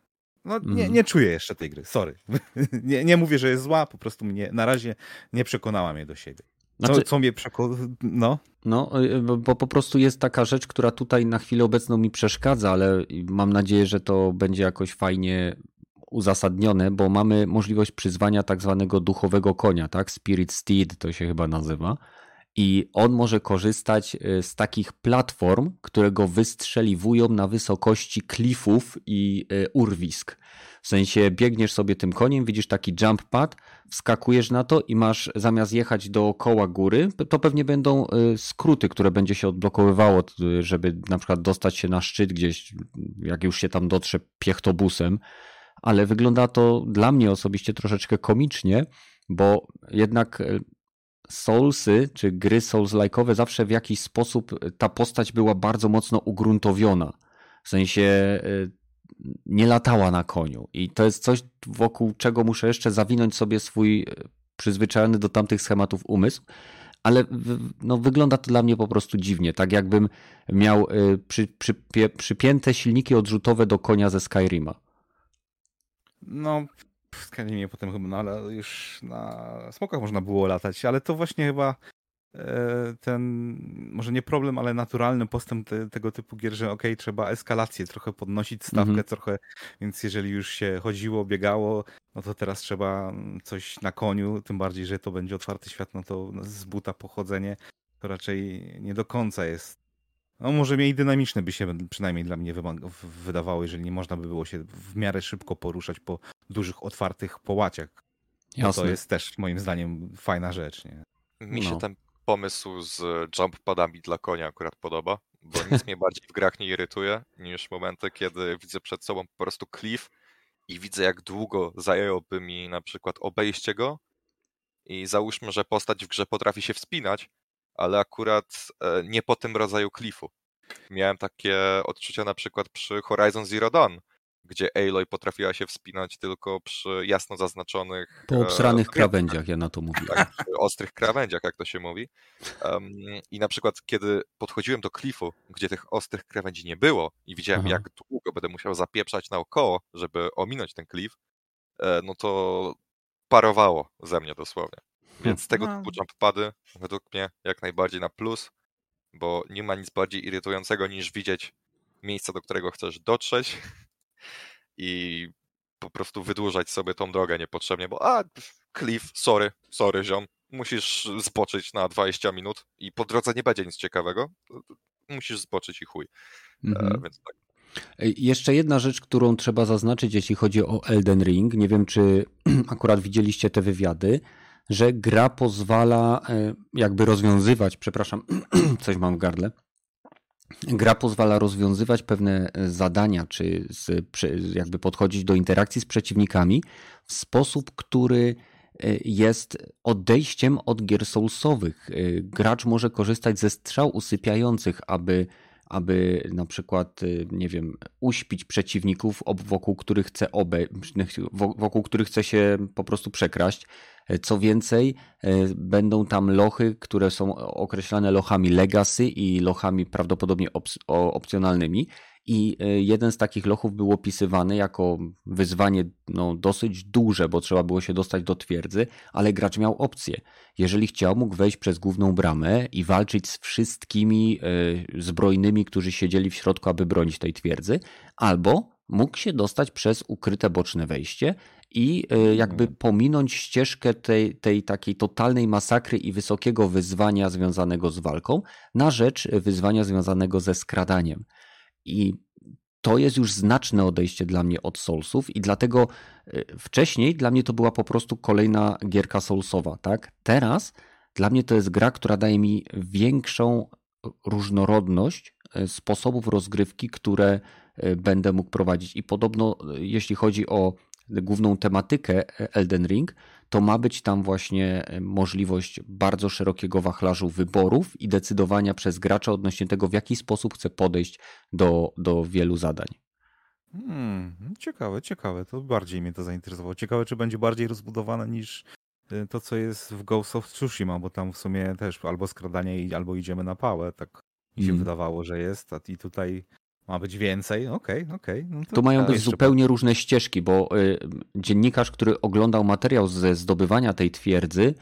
no, nie, Mhm. nie czuję jeszcze tej gry, sorry. nie, nie mówię, że jest zła, po prostu mnie na razie nie przekonała mnie do siebie. Znaczy, co, co mnie przekonuje, no. No, y, bo po prostu jest taka rzecz, która tutaj na chwilę obecną mi przeszkadza, ale mam nadzieję, że to będzie jakoś fajnie uzasadnione, bo mamy możliwość przyzwania tak zwanego duchowego konia, tak? Spirit Steed to się chyba nazywa. I on może korzystać y, z takich platform, które go wystrzeliwują na wysokości klifów i y, urwisk. W sensie biegniesz sobie tym koniem, widzisz taki jump pad, wskakujesz na to i masz zamiast jechać dookoła góry, to pewnie będą y, skróty, które będzie się odblokowywało, żeby na przykład dostać się na szczyt gdzieś, jak już się tam dotrze piechtobusem, ale wygląda to dla mnie osobiście troszeczkę komicznie, bo jednak Soulsy, czy gry Souls-like'owe zawsze w jakiś sposób ta postać była bardzo mocno ugruntowiona. W sensie nie latała na koniu. I to jest coś, wokół czego muszę jeszcze zawinąć sobie swój e, przyzwyczajony do tamtych schematów umysł, ale no, wygląda to dla mnie po prostu dziwnie, tak jakbym miał e, przy, przy, przypięte silniki odrzutowe do konia ze Skyrima. No, w Skyrimie potem chyba, no ale już na smokach można było latać, ale to właśnie chyba E, ten, może nie problem, ale naturalny postęp te, tego typu gier, że ok, trzeba eskalację, trochę podnosić stawkę, mhm. trochę, więc jeżeli już się chodziło, biegało, no to teraz trzeba coś na koniu, tym bardziej, że to będzie otwarty świat, no to z buta pochodzenie to raczej nie do końca jest. No może mniej dynamiczne by się przynajmniej dla mnie wydawało, jeżeli nie można by było się w miarę szybko poruszać po dużych, otwartych połaciach. Jasne. To jest też moim zdaniem fajna rzecz. Nie? Mi się no. ten pomysł z jump padami dla konia akurat podoba, bo nic mnie bardziej w grach nie irytuje niż momenty, kiedy widzę przed sobą po prostu cliff i widzę jak długo zajęłoby mi na przykład obejście go i załóżmy, że postać w grze potrafi się wspinać, ale akurat e, nie po tym rodzaju cliffu. Miałem takie odczucia na przykład przy Horizon Zero Dawn, gdzie Aloy potrafiła się wspinać tylko przy jasno zaznaczonych... Po obsranych e, krawędziach, ja na to mówię. Tak, ostrych krawędziach, jak to się mówi. Um, I na przykład, kiedy podchodziłem do klifu, gdzie tych ostrych krawędzi nie było i widziałem, Aha. jak długo będę musiał zapieprzać naokoło, żeby ominąć ten klif, e, no to parowało ze mnie dosłownie. Więc tego no. typu jumppady według mnie jak najbardziej na plus, bo nie ma nic bardziej irytującego niż widzieć miejsce, do którego chcesz dotrzeć i po prostu wydłużać sobie tą drogę niepotrzebnie, bo a, cliff, sorry, sorry ziom, musisz zboczyć na 20 minut i po drodze nie będzie nic ciekawego, musisz zboczyć i chuj. E, mhm. E, więc tak. Jeszcze jedna rzecz, którą trzeba zaznaczyć, jeśli chodzi o Elden Ring. Nie wiem, czy akurat widzieliście te wywiady, że gra pozwala e, jakby rozwiązywać, przepraszam, coś mam w gardle, Gra pozwala rozwiązywać pewne e, zadania, czy z, jakby podchodzić do interakcji z przeciwnikami w sposób, który e, jest odejściem od gier soulsowych. Gracz może korzystać ze strzał usypiających, aby, aby na przykład, nie wiem, uśpić przeciwników, wokół których chce obe, wokół których chce się po prostu przekraść. Co więcej, e, będą tam lochy, które są określane lochami legacy i lochami prawdopodobnie opcjonalnymi. I e, jeden z takich lochów był opisywany jako wyzwanie no, dosyć duże, bo trzeba było się dostać do twierdzy, ale gracz miał opcję. Jeżeli chciał, mógł wejść przez główną bramę i walczyć z wszystkimi e, zbrojnymi, którzy siedzieli w środku, aby bronić tej twierdzy, albo mógł się dostać przez ukryte boczne wejście i e, jakby mm. pominąć ścieżkę tej, tej takiej totalnej masakry i wysokiego wyzwania związanego z walką na rzecz wyzwania związanego ze skradaniem. I to jest już znaczne odejście dla mnie od Soulsów i dlatego e, wcześniej dla mnie to była po prostu kolejna gierka Soulsowa, tak? Teraz dla mnie to jest gra, która daje mi większą różnorodność e, sposobów rozgrywki, które będę mógł prowadzić. I podobno, jeśli chodzi o główną tematykę Elden Ring, to ma być tam właśnie możliwość bardzo szerokiego wachlarzu wyborów i decydowania przez gracza odnośnie tego, w jaki sposób chce podejść do, do wielu zadań. Hmm, ciekawe, ciekawe. To bardziej mnie to zainteresowało. Ciekawe, czy będzie bardziej rozbudowane niż y, to, co jest w Ghost of Tsushima, bo tam w sumie też albo skradanie, albo idziemy na pałę. Tak mi się hmm. wydawało, że jest. I tutaj ma być więcej, okej, okay, okej. Okay. No to, to mają być zupełnie różne ścieżki, bo y, dziennikarz, który oglądał materiał ze zdobywania tej twierdzy,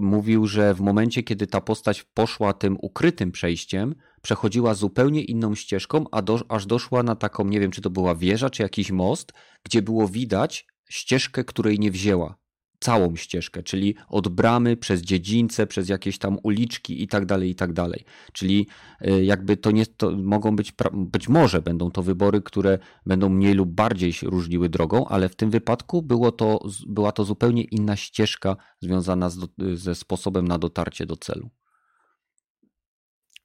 mówił, że w momencie, kiedy ta postać poszła tym ukrytym przejściem, przechodziła zupełnie inną ścieżką, a do, aż doszła na taką, nie wiem, czy to była wieża, czy jakiś most, gdzie było widać ścieżkę, której nie wzięła całą ścieżkę, czyli od bramy przez dziedzińce, przez jakieś tam uliczki i tak dalej, i tak dalej. Czyli y, jakby to nie, to mogą być, być może będą to wybory, które będą mniej lub bardziej się różniły drogą, ale w tym wypadku było to, była to zupełnie inna ścieżka związana z, ze sposobem na dotarcie do celu.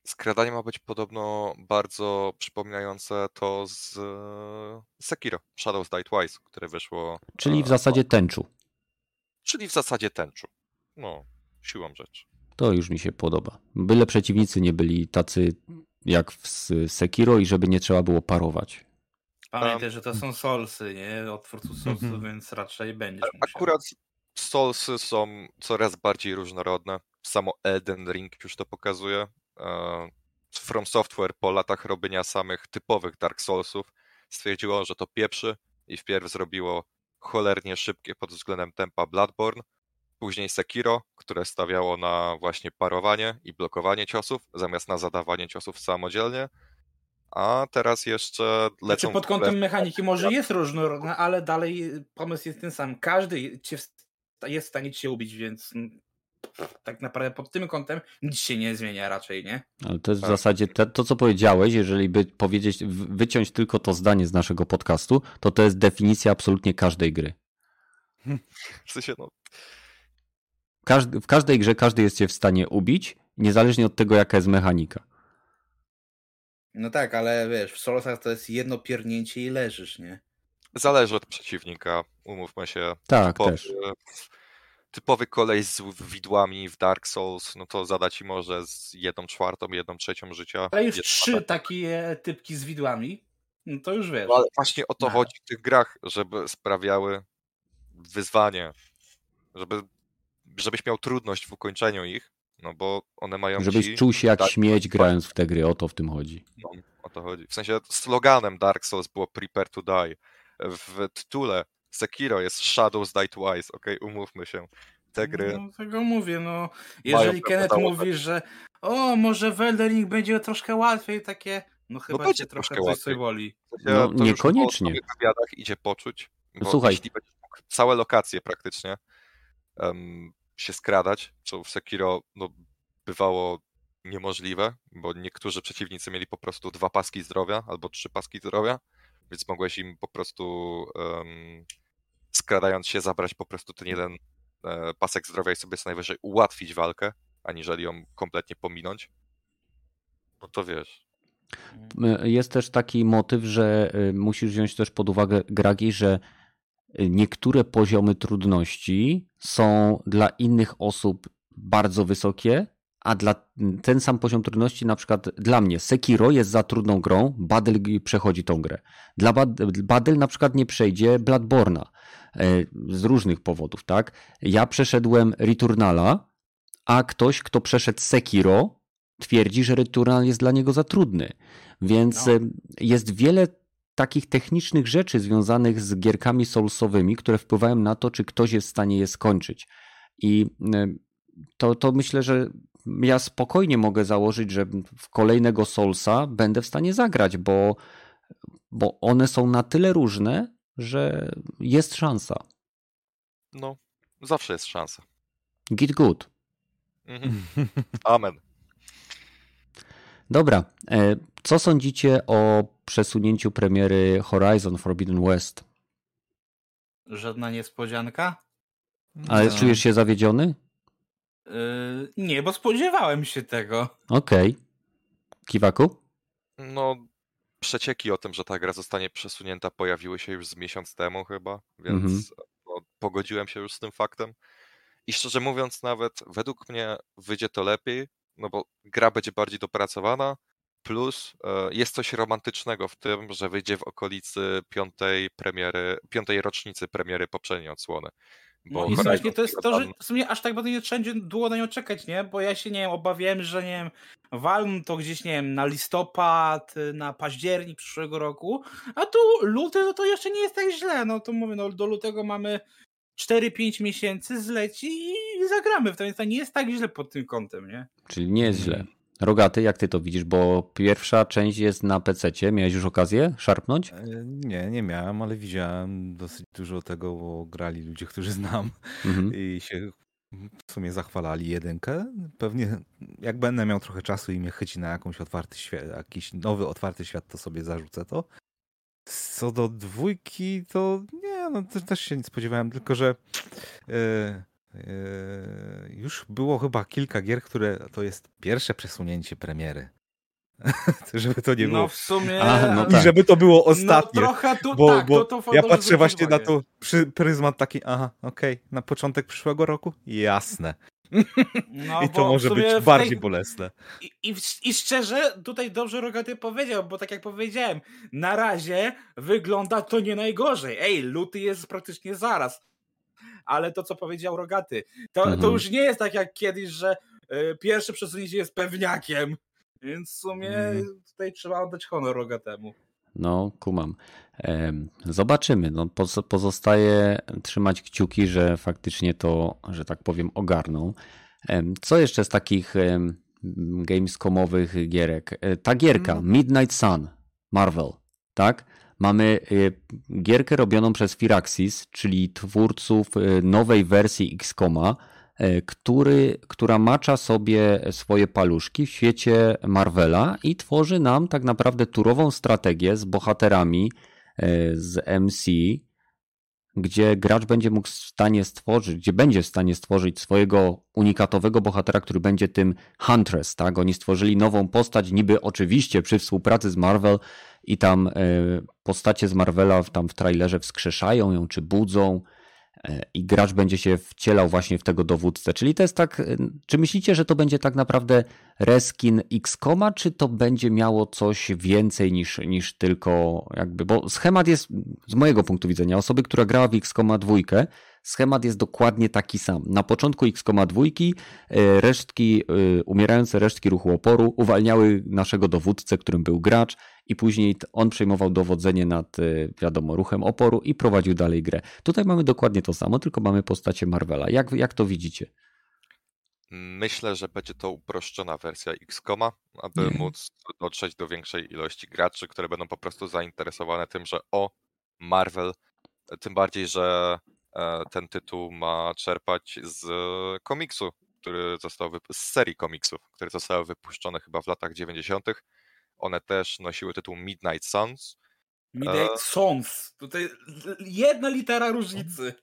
Skradanie ma być podobno bardzo przypominające to z Sekiro, Shadows Die Twice, które wyszło. Czyli w zasadzie tęczu. Czyli w zasadzie tęczu. No, siłą rzeczy. To już mi się podoba. Byle przeciwnicy nie byli tacy jak w Sekiro i żeby nie trzeba było parować. Pamiętaj, że to są solsy, nie? Od twórców solsów, mhm. więc raczej będziesz musiał. Akurat solsy są coraz bardziej różnorodne. Samo Elden Ring już to pokazuje. E, From Software po latach robienia samych typowych Dark Soulsów stwierdziło, że to pieprzy i wpierw zrobiło cholernie szybkie pod względem tempa Bloodborne, później Sekiro, które stawiało na właśnie parowanie i blokowanie ciosów, zamiast na zadawanie ciosów samodzielnie, a teraz jeszcze lecą... Znaczy pod kątem mechaniki może jest różnorodna, ale dalej pomysł jest ten sam. Każdy jest w stanie cię ubić, więc tak naprawdę pod tym kątem nic się nie zmienia raczej, nie? Ale to jest w tak. zasadzie te, to, co powiedziałeś, jeżeli by powiedzieć, wyciąć tylko to zdanie z naszego podcastu, to to jest definicja absolutnie każdej gry. W sensie, no... Każdy, w każdej grze każdy jest cię w stanie ubić, niezależnie od tego, jaka jest mechanika. No tak, ale wiesz, w Solosach to jest jedno piernięcie i leżysz, nie? Zależy od przeciwnika, umówmy się. Tak, też typowy kolej z widłami w Dark Souls, no to zada ci może z jedną czwartą, jedną trzecią życia. Ale już trzy takie typki z widłami, no to już wiesz. No ale właśnie o to no. chodzi w tych grach, żeby sprawiały wyzwanie, żeby, żebyś miał trudność w ukończeniu ich, no bo one mają Żebyś ci czuł się jak śmieć grając w te gry, o to w tym chodzi. No, o to chodzi. W sensie sloganem Dark Souls było Prepare to Die. W tytule Sekiro jest Shadows Die Twice, ok, umówmy się. Te gry. No, tego mówię, no. Jeżeli Kenneth mówi, że o, może w Elden będzie troszkę łatwiej, takie, no chyba no cię trochę coś sobie woli. No, niekoniecznie. W wywiadach idzie poczuć. Słuchaj. Jeśli będziesz mógł całe lokacje praktycznie um, się skradać, co w Sekiro no, bywało niemożliwe, bo niektórzy przeciwnicy mieli po prostu dwa paski zdrowia albo trzy paski zdrowia, więc mogłeś im po prostu um, skradając się, zabrać po prostu ten jeden e, pasek zdrowia i sobie co najwyżej ułatwić walkę, aniżeli ją kompletnie pominąć, no to wiesz. E, jest też taki motyw, że e, musisz wziąć też pod uwagę, Gragi, że niektóre poziomy trudności są dla innych osób bardzo wysokie, a dla ten sam poziom trudności, na przykład dla mnie, Sekiro jest za trudną grą, Badel przechodzi tą grę. Dla Badel na przykład nie przejdzie Bladborna z różnych powodów, tak? Ja przeszedłem Returnala, a ktoś, kto przeszedł Sekiro, twierdzi, że Returnal jest dla niego za trudny. Więc no. E, jest wiele takich technicznych rzeczy związanych z gierkami soulsowymi, które wpływają na to, czy ktoś jest w stanie je skończyć. I e, to, to myślę, że ja spokojnie mogę założyć, że w kolejnego Soulsa będę w stanie zagrać, bo, bo one są na tyle różne, że jest szansa. No, zawsze jest szansa. Git good. Mhm. Amen. Dobra. E, co sądzicie o przesunięciu premiery Horizon Forbidden West? Żadna niespodzianka? Ale no. czujesz się zawiedziony? Yy, nie, bo spodziewałem się tego. Okej. Okay. Kiwaku? No, przecieki o tym, że ta gra zostanie przesunięta pojawiły się już z miesiąc temu chyba, więc mm -hmm. no, pogodziłem się już z tym faktem. I szczerze mówiąc, nawet według mnie wyjdzie to lepiej, no bo gra będzie bardziej dopracowana, plus e, jest coś romantycznego w tym, że wyjdzie w okolicy piątej premiery, piątej rocznicy premiery poprzedniej odsłony. Bo no to jest to, że w sumie aż tak bardzo nie trzeba długo na nią czekać, nie? Bo ja się, nie wiem, obawiałem, że nie wiem, walną to gdzieś, nie wiem, na listopad, na październik przyszłego roku, a tu luty, no to jeszcze nie jest tak źle, no to mówię, no do lutego mamy 4-5 miesięcy zleci i zagramy w to, więc to nie jest tak źle pod tym kątem, nie? Czyli nie jest źle. Rogaty, jak ty to widzisz? Bo pierwsza część jest na PC. Miałeś już okazję szarpnąć? E, Nie, nie miałem, ale widziałem dosyć dużo tego, bo grali ludzie, którzy znam Mhm. i się w sumie zachwalali jedynkę. Pewnie jak będę miał trochę czasu i mnie chyci na jakąś otwarty świat, jakiś nowy otwarty świat, to sobie zarzucę to. Co do dwójki, to nie, no te- też się nie spodziewałem, tylko że e, już było chyba kilka gier, które to jest pierwsze przesunięcie premiery. Żeby to nie było. No w sumie... A, no I tak. żeby to było No ostatnie. trochę tu, Bo, tak, bo to, to ja patrzę właśnie na zwrócić to przy, pryzmat taki, aha, okej, na początek przyszłego roku? Jasne. No, I to może być tej- bardziej bolesne. I, i, I szczerze, tutaj dobrze Rogaty powiedział, bo tak jak powiedziałem, na razie wygląda to nie najgorzej. Ej, luty jest praktycznie zaraz. Ale to, co powiedział Rogaty, to, to Mhm. już nie jest tak jak kiedyś, że y, pierwsze przesunięcie jest pewniakiem. Więc w sumie Mm. tutaj trzeba oddać honor Rogatemu. No, kumam. Zobaczymy. No, poz- pozostaje trzymać kciuki, że faktycznie to, że tak powiem, ogarną. Co jeszcze z takich gamescomowych gierek? E, Ta gierka, No. Midnight Sun, Marvel, tak? Mamy e, gierkę robioną przez Firaxis, czyli twórców e, nowej wersji XCOMa, e, który, która macza sobie swoje paluszki w świecie Marvela i tworzy nam tak naprawdę turową strategię z bohaterami z MC, gdzie gracz będzie mógł w stanie stworzyć, gdzie będzie w stanie stworzyć swojego unikatowego bohatera, który będzie tym Huntress, tak? Oni stworzyli nową postać, niby oczywiście przy współpracy z Marvel i tam e, postacie z Marvela tam w trailerze wskrzeszają ją, czy budzą e, i gracz będzie się wcielał właśnie w tego dowódcę. Czyli to jest tak, e, czy myślicie, że to będzie tak naprawdę reskin X-Koma, czy to będzie miało coś więcej niż, niż tylko jakby, bo schemat jest z mojego punktu widzenia, osoby, która grała w X-Koma dwójkę, schemat jest dokładnie taki sam. Na początku X-Koma dwójki e, resztki, e, umierające resztki ruchu oporu uwalniały naszego dowódcę, którym był gracz i później on przejmował dowodzenie nad, e, wiadomo, ruchem oporu i prowadził dalej grę. Tutaj mamy dokładnie to samo, tylko mamy postacie Marvela. Jak, jak to widzicie? Myślę, że będzie to uproszczona wersja XCOMa, aby Mhm. móc dotrzeć do większej ilości graczy, które będą po prostu zainteresowane tym, że o, Marvel, tym bardziej, że ten tytuł ma czerpać z komiksu, który został wyp- z serii komiksów, które zostały wypuszczone chyba w latach 90. One też nosiły tytuł Midnight Suns. Midnight Sons. Tutaj jedna litera różnicy.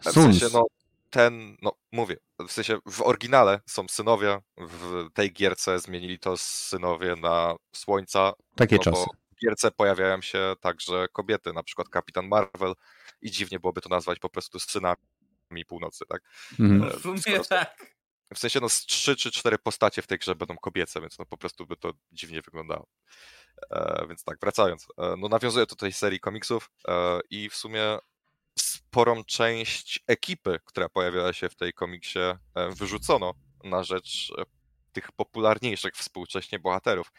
W Suns. sensie, no, ten, no mówię, w sensie w oryginale są synowie, w tej gierce zmienili to z synowie na słońca, Takie no czasy. bo w gierce pojawiają się także kobiety, na przykład Kapitan Marvel i dziwnie byłoby to nazwać po prostu synami północy, tak? E, W sumie skoro- tak. W sensie no z trzy czy cztery postacie w tej grze będą kobiece, więc no po prostu by to dziwnie wyglądało. E, więc tak, wracając, e, no nawiązuje to do tej serii komiksów e, i w sumie sporą część ekipy, która pojawiała się w tej komiksie, e, wyrzucono na rzecz e, tych popularniejszych współcześnie bohaterów.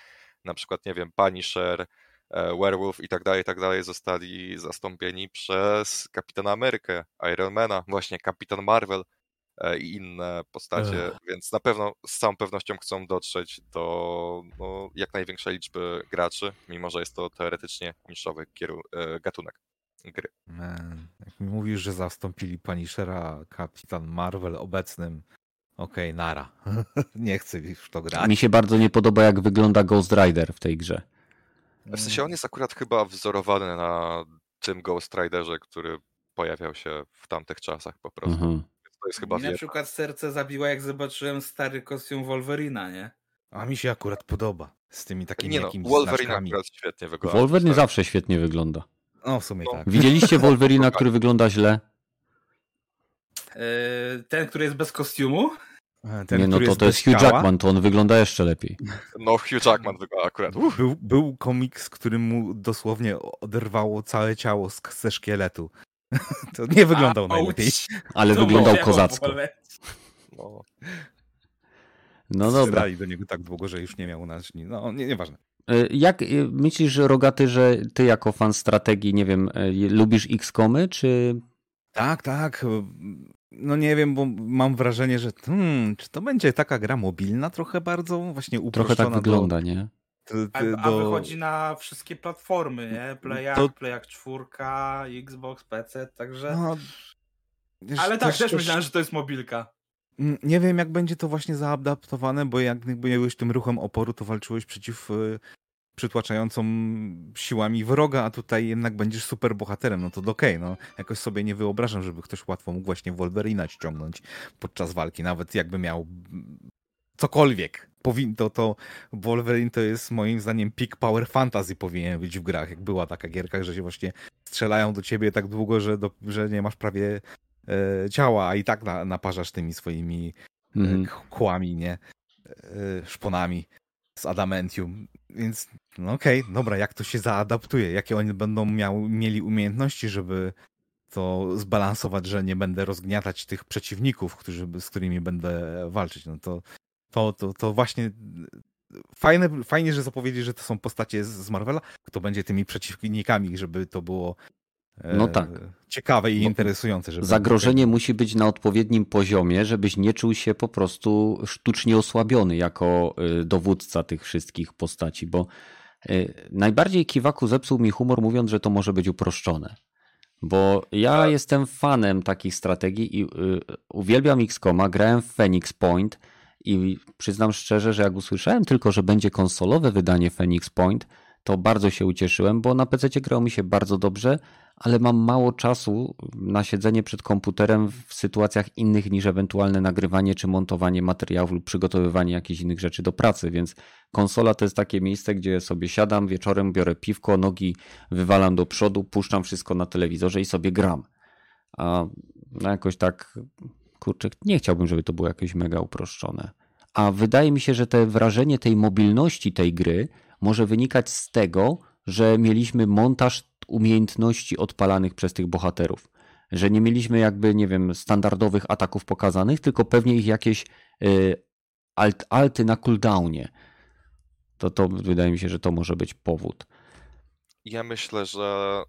Na przykład, nie wiem, Punisher, e, Werewolf i tak dalej, i tak dalej zostali zastąpieni przez Kapitana Amerykę, Ironmana, właśnie Kapitan Marvel e, i inne postacie, więc na pewno z całą pewnością chcą dotrzeć do no, jak największej liczby graczy, mimo że jest to teoretycznie niszowy kieru- e, gatunek gry. Man, jak mi mówisz, że zastąpili Punishera Kapitan Marvel obecnym, okej, nara. Nie chcę już to grać. Mi się bardzo nie podoba, jak wygląda Ghost Rider w tej grze. W sensie on jest akurat chyba wzorowany na tym Ghost Riderze, który pojawiał się w tamtych czasach po prostu. Mhm. Więc To jest chyba Mi na przykład serce zabiła, jak zobaczyłem stary kostium Wolverina, nie? A mi się akurat podoba. Z tymi takimi Nie no, jakimiś Wolverine znaczkami. akurat świetnie wygląda. Wolverine Tak. zawsze świetnie wygląda. No w sumie No. tak. Widzieliście Wolverina, który wygląda źle? Yy, ten, który jest bez kostiumu? Ten, nie, no to to jest Hugh ciała, Jackman, to on wygląda jeszcze lepiej. No Hugh Jackman wygląda akurat. Był, był komiks, który mu dosłownie oderwało całe ciało z, ze szkieletu. To nie wyglądał Auć. najlepiej. Ale To wyglądał kozacko. no. No dobra. Do niego tak długo, że już nie miał naczyń. No, nie, nieważne. Y, Jak y, myślisz, Rogaty, że ty jako fan strategii, nie wiem, lubisz X-komy, czy Tak, tak. No nie wiem, bo mam wrażenie, że hmm, czy to będzie taka gra mobilna trochę bardzo właśnie uproszczona. Trochę tak wygląda, do... nie? A, a do... wychodzi na wszystkie platformy, nie? Playak, to... Playak 4, Xbox, PC, także... No, wiesz, Ale tak, też, też myślałem, że to jest mobilka. Nie wiem, jak będzie to właśnie zaadaptowane, bo jak byłeś tym ruchem oporu, to walczyłeś przeciw y, przytłaczającą siłami wroga, a tutaj jednak będziesz super bohaterem, no to okej, okay, no jakoś sobie nie wyobrażam, żeby ktoś łatwo mógł właśnie Wolverina ściągnąć podczas walki, nawet jakby miał cokolwiek. Powin to, Wolverine to jest moim zdaniem peak power fantasy powinien być w grach, jak była taka gierka, że się właśnie strzelają do ciebie tak długo, że, do, że nie masz prawie e, ciała, a i tak na, naparzasz tymi swoimi mm. kłami, nie? E, szponami z adamentium. Więc no okej, okay, dobra, jak to się zaadaptuje? Jakie oni będą miał, mieli umiejętności, żeby to zbalansować, że nie będę rozgniatać tych przeciwników, którzy, z którymi będę walczyć. No to, to, to, to właśnie fajne, fajnie, że zapowiedzieli, że to są postacie z Marvela, kto będzie tymi przeciwnikami, żeby to było no tak. E, ciekawe i interesujące. Żeby Zagrożenie musi być na odpowiednim poziomie, żebyś nie czuł się po prostu sztucznie osłabiony jako e, dowódca tych wszystkich postaci, bo e, najbardziej Kiwaku zepsuł mi humor mówiąc, że to może być uproszczone. Bo ja tak. jestem fanem takich strategii i uwielbiam XCOMa, grałem w Phoenix Point i przyznam szczerze, że jak usłyszałem tylko, że będzie konsolowe wydanie Phoenix Point, to bardzo się ucieszyłem, bo na PC grało mi się bardzo dobrze, ale mam mało czasu na siedzenie przed komputerem w sytuacjach innych niż ewentualne nagrywanie czy montowanie materiałów lub przygotowywanie jakichś innych rzeczy do pracy, więc konsola to jest takie miejsce, gdzie sobie siadam wieczorem, biorę piwko, nogi wywalam do przodu, puszczam wszystko na telewizorze i sobie gram. A no jakoś tak, kurczę, nie chciałbym, żeby to było jakieś mega uproszczone. A wydaje mi się, że te wrażenie tej mobilności tej gry może wynikać z tego, że mieliśmy montaż umiejętności odpalanych przez tych bohaterów. Że nie mieliśmy jakby, nie wiem, standardowych ataków pokazanych, tylko pewnie ich jakieś y, alt, alty na cooldownie. To, to wydaje mi się, że to może być powód. Ja myślę, że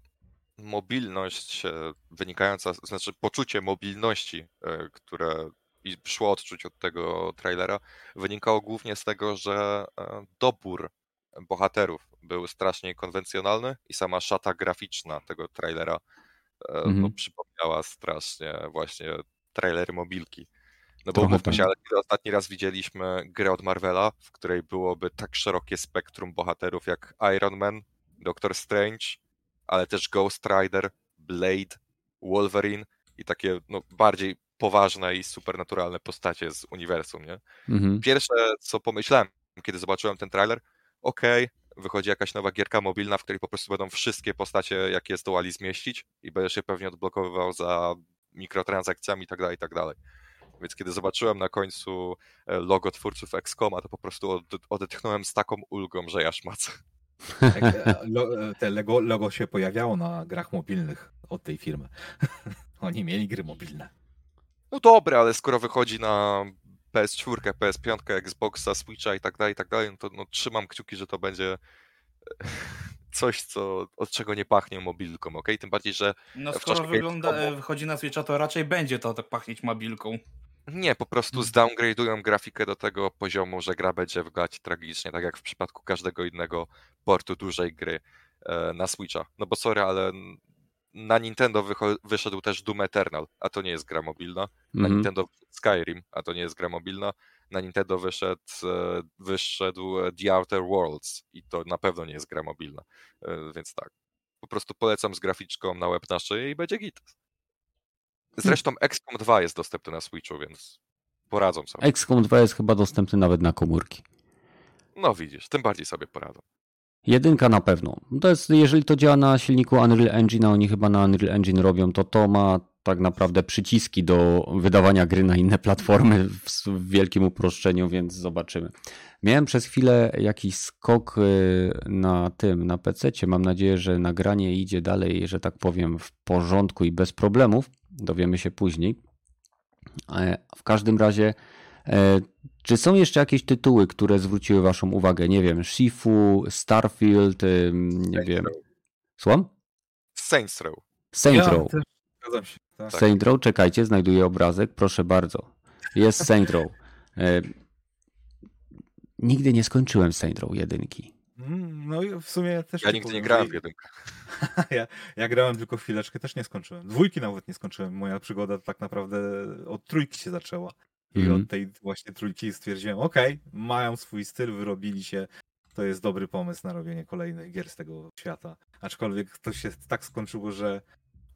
mobilność wynikająca, znaczy poczucie mobilności, y, które szło odczuć od tego trailera, wynikało głównie z tego, że y, dobór bohaterów był strasznie konwencjonalny i sama szata graficzna tego trailera mm no, przypomniała strasznie właśnie trailery mobilki. No bo mówmy się, tak. ale kiedy ostatni raz widzieliśmy grę od Marvela, w której byłoby tak szerokie spektrum bohaterów jak Iron Man, Doctor Strange, ale też Ghost Rider, Blade, Wolverine i takie no, bardziej poważne i supernaturalne postacie z uniwersum, nie? Mhm. Pierwsze, co pomyślałem, kiedy zobaczyłem ten trailer, okej, okay, wychodzi jakaś nowa gierka mobilna, w której po prostu będą wszystkie postacie, jakie zdołali zmieścić i będziesz się pewnie odblokowywał za mikrotransakcjami i tak dalej, i tak. Więc kiedy zobaczyłem na końcu e, logo twórców XCOMa, to po prostu odetchnąłem z taką ulgą, że jaż mac. E, te logo, logo się pojawiało na grach mobilnych od tej firmy. Oni mieli gry mobilne. No dobre, ale skoro wychodzi na PS4, PS5, Xboxa, Switcha i tak dalej, i tak dalej, no to no, trzymam kciuki, że to będzie coś, co, od czego nie pachnie mobilką, ok? Tym bardziej, że... No skoro wygląda, Gamescomu... wychodzi na Switcha, to raczej będzie to tak pachnieć mobilką. Nie, po prostu hmm. zdowngradują grafikę do tego poziomu, że gra będzie wyglądać tragicznie, tak jak w przypadku każdego innego portu dużej gry e, na Switcha. No bo sorry, ale na Nintendo wyszedł też Doom Eternal, a to nie jest gra mobilna. Na mm -hmm. Nintendo Skyrim, a to nie jest gra mobilna. Na Nintendo wyszedł, e, wyszedł e, The Outer Worlds i to na pewno nie jest gra mobilna. E, więc tak, po prostu polecam z graficzką na web na szyję i będzie git. Zresztą XCOM 2 jest dostępny na Switchu, więc poradzą sobie. XCOM 2 jest chyba dostępny nawet na komórki. No widzisz, tym bardziej sobie poradzą. Jedynka na pewno. To jest, jeżeli to działa na silniku Unreal Engine, a oni chyba na Unreal Engine robią, to to ma tak naprawdę przyciski do wydawania gry na inne platformy w wielkim uproszczeniu, więc zobaczymy. Miałem przez chwilę jakiś skok y, na tym, na PC. Mam nadzieję, że nagranie idzie dalej, że tak powiem, w porządku i bez problemów. Dowiemy się później. E, w każdym razie czy są jeszcze jakieś tytuły, które zwróciły Waszą uwagę? Nie wiem, Shifu, Starfield, nie Saints wiem. Row. Słucham? Saints Row. Saints ja Row. Też, Zgadzam się. Tak. Saint Row, czekajcie, znajduję obrazek, proszę bardzo. Jest Saint Row. E, nigdy nie skończyłem Saint Row jedynki. Mm, No i w sumie też. Ja nigdy nie grałem w jedynkę. ja, ja grałem tylko chwileczkę, też nie skończyłem. Dwójki nawet nie skończyłem. Moja przygoda tak naprawdę od trójki się zaczęła. I Mhm. od tej właśnie trójki stwierdziłem, okej, mają swój styl, wyrobili się. To jest dobry pomysł na robienie kolejnych gier z tego świata. Aczkolwiek to się tak skończyło, że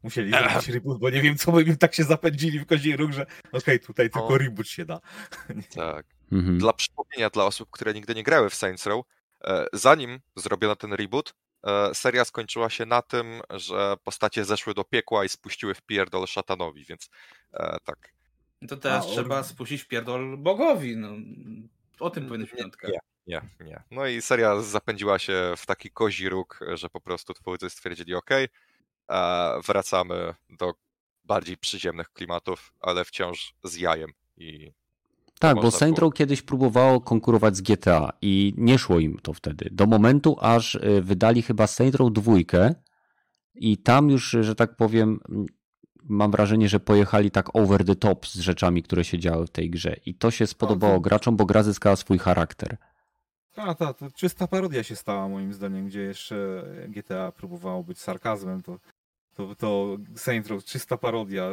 musieli zrobić reboot, bo nie wiem, co by im tak się zapędzili w kozi róg, że okej, tutaj tylko O. reboot się da. Tak. Mhm. Dla przypomnienia dla osób, które nigdy nie grały w Saints Row, e, zanim zrobiono ten reboot, e, seria skończyła się na tym, że postacie zeszły do piekła i spuściły w pierdol szatanowi, więc e, tak. To teraz A, trzeba spuścić pierdol bogowi. No. O tym powinna być Nie, piątka. nie. Nie, nie. No i seria zapędziła się w taki kozi róg, że po prostu twórcy stwierdzili, ok, wracamy do bardziej przyziemnych klimatów, ale wciąż z jajem. I Tak, bo Row kiedyś próbowało konkurować z GTA i nie szło im to wtedy. Do momentu, aż y, wydali chyba Saint Row dwójkę i tam już, że tak powiem, mam wrażenie, że pojechali tak over the top z rzeczami, które się działy w tej grze. I to się spodobało to- graczom, bo gra zyskała swój charakter. A, ta, to czysta parodia się stała moim zdaniem, gdzie jeszcze GTA próbowało być sarkazmem, to, to, to Saint Row czysta parodia,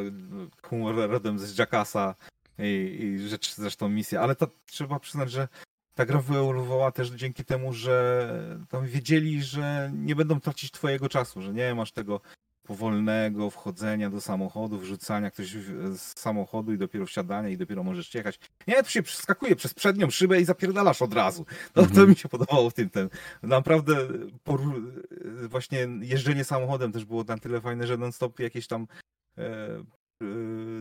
humor rodem z Jackassa i, i rzecz, zresztą misja, ale to trzeba przyznać, że ta gra wyewoluowała też dzięki temu, że tam wiedzieli, że nie będą tracić twojego czasu, że nie masz tego powolnego wchodzenia do samochodu, wrzucania ktoś z samochodu i dopiero wsiadania i dopiero możesz jechać. Nie, tu się przeskakuje przez przednią szybę i zapierdalasz od razu. To, to Mhm. mi się podobało w tym. Ten. Naprawdę poru- właśnie jeżdżenie samochodem też było na tyle fajne, że non-stop jakieś tam e, e,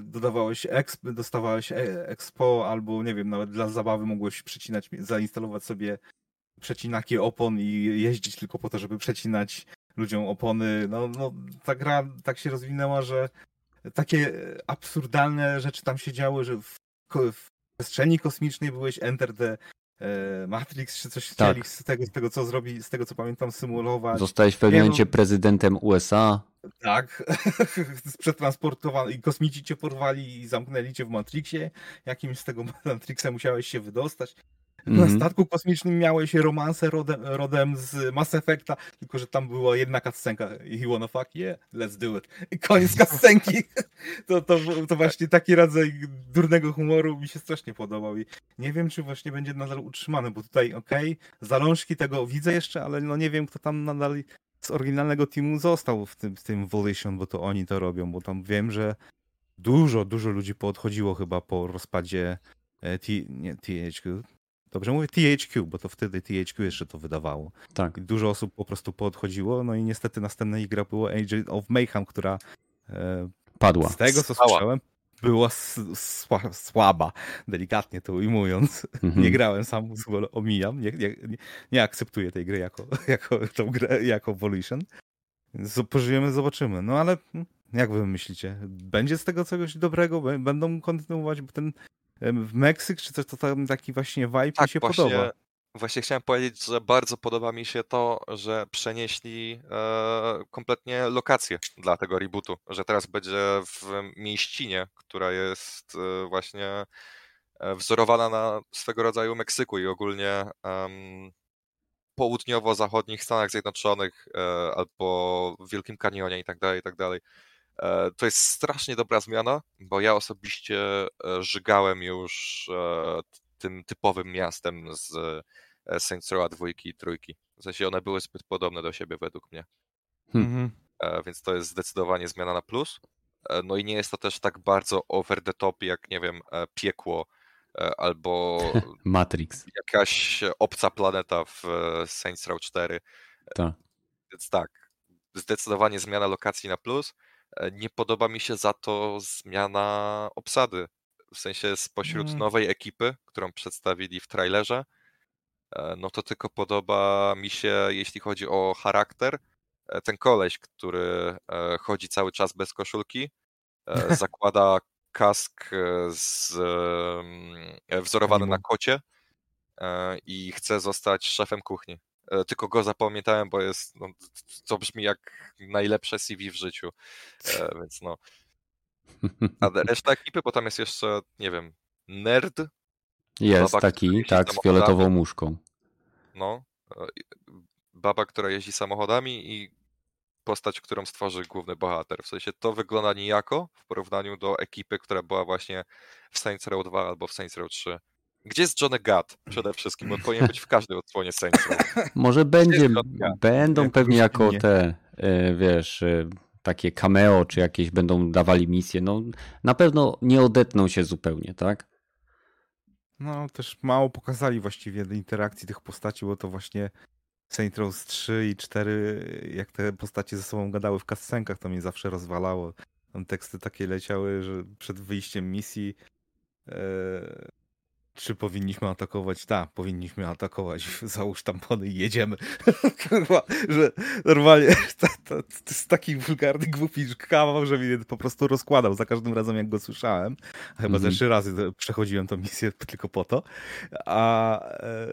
dodawałeś exp, dostawałeś e, expo albo nie wiem, nawet dla zabawy mogłeś przecinać, zainstalować sobie przecinaki opon i jeździć tylko po to, żeby przecinać ludziom opony. No, no ta gra tak się rozwinęła, że takie absurdalne rzeczy tam się działy, że w, w przestrzeni kosmicznej byłeś Enter the e, Matrix, czy coś Tak. chcieli z tego, z tego, co zrobi, z tego, co pamiętam, symulować. Zostałeś w pewnym no. momencie prezydentem USA. Tak, przetransportowany i kosmici cię porwali i zamknęli cię w Matrixie. Jakimś z tego Matrixa musiałeś się wydostać. Na Mhm. statku kosmicznym miałeś romansę rodem, rodem z Mass Effecta, tylko że tam była jedna cutscenka. You wanna fuck? Yeah, let's do it. I koniec cutscenki. To, to, to właśnie taki rodzaj durnego humoru mi się strasznie podobał i nie wiem, czy właśnie będzie nadal utrzymany, bo tutaj okej, zalążki tego widzę jeszcze, ale no nie wiem, kto tam nadal z oryginalnego teamu został w tym, w tym Volition, bo to oni to robią, bo tam wiem, że dużo, dużo ludzi poodchodziło chyba po rozpadzie e, T, nie, THQ. Dobrze mówię THQ, bo to wtedy THQ jeszcze to wydawało. Tak. I dużo osób po prostu poodchodziło, no i niestety następna gra była Age of Mayhem, która e, Padła. z tego co Spała. słyszałem była sła, słaba, delikatnie to ujmując. Mhm. Nie grałem sam, bo omijam, nie, nie, nie, nie akceptuję tej gry jako, jako tą grę, jako Volition. Pożyjemy, zobaczymy. No ale mm, jak wy myślicie? Będzie z tego czegoś dobrego? Bę- Będą kontynuować ten em, w Meksyk, czy coś to tam taki właśnie vibe mi Tak, się właśnie, podoba? właśnie chciałem powiedzieć, że bardzo podoba mi się to, że przenieśli e, kompletnie lokację dla tego rebootu, że teraz będzie w mieścinie, która jest e, właśnie e, wzorowana na swego rodzaju Meksyku i ogólnie południowo-zachodnich Stanach Zjednoczonych e, albo w Wielkim Kanionie i tak dalej, i tak dalej. E, To jest strasznie dobra zmiana, bo ja osobiście e, żygałem już e, tym typowym miastem z Saints Row dwójki i trójki. W sensie one były zbyt podobne do siebie według mnie, Mhm. E, więc to jest zdecydowanie zmiana na plus. No i nie jest to też tak bardzo over the top jak, nie wiem, piekło albo Matrix. jakaś obca planeta w Saints Row 4. Tak. Więc tak, zdecydowanie zmiana lokacji na plus. E, Nie podoba mi się za to zmiana obsady. W sensie spośród Mm. nowej ekipy, którą przedstawili w trailerze, e, no to tylko podoba mi się, jeśli chodzi o charakter, e, ten koleś, który chodzi cały czas bez koszulki, zakłada kask z, wzorowany na kocie i chce zostać szefem kuchni. E, Tylko go zapamiętałem, bo jest, no, to brzmi jak najlepsze CV w życiu. E, Więc no, A reszta ekipy, bo tam jest jeszcze, nie wiem, Nerd. Jest Baba, taki, tak, z fioletową muszką. No. e, Baba, która jeździ samochodami i postać, którą stworzy główny bohater. W sensie to wygląda nijako w porównaniu do ekipy, która była właśnie w Saints Row 2 albo w Saints Row 3. Gdzie jest Johnny Gat przede wszystkim? On powinien być w każdej odsłonie Saints. Może będzie, będą Jak pewnie jako nie. te, e, wiesz, e, takie cameo, czy jakieś będą dawali misje. No, na pewno nie odetną się zupełnie, tak? No, też mało pokazali właściwie interakcji tych postaci, bo to właśnie Saint Rose 3 i 4, jak te postacie ze sobą gadały w kascenkach, to mnie zawsze rozwalało. Tam teksty takie leciały, że przed wyjściem misji e, czy powinniśmy atakować? Tak, powinniśmy atakować. Załóż tampony i jedziemy. Kurwa, że normalnie to, to, to jest taki wulgarny, głupi kawał, że mnie po prostu rozkładał za każdym razem, jak go słyszałem. Chyba Mhm. ze trzy razy przechodziłem tą misję tylko po to. A e,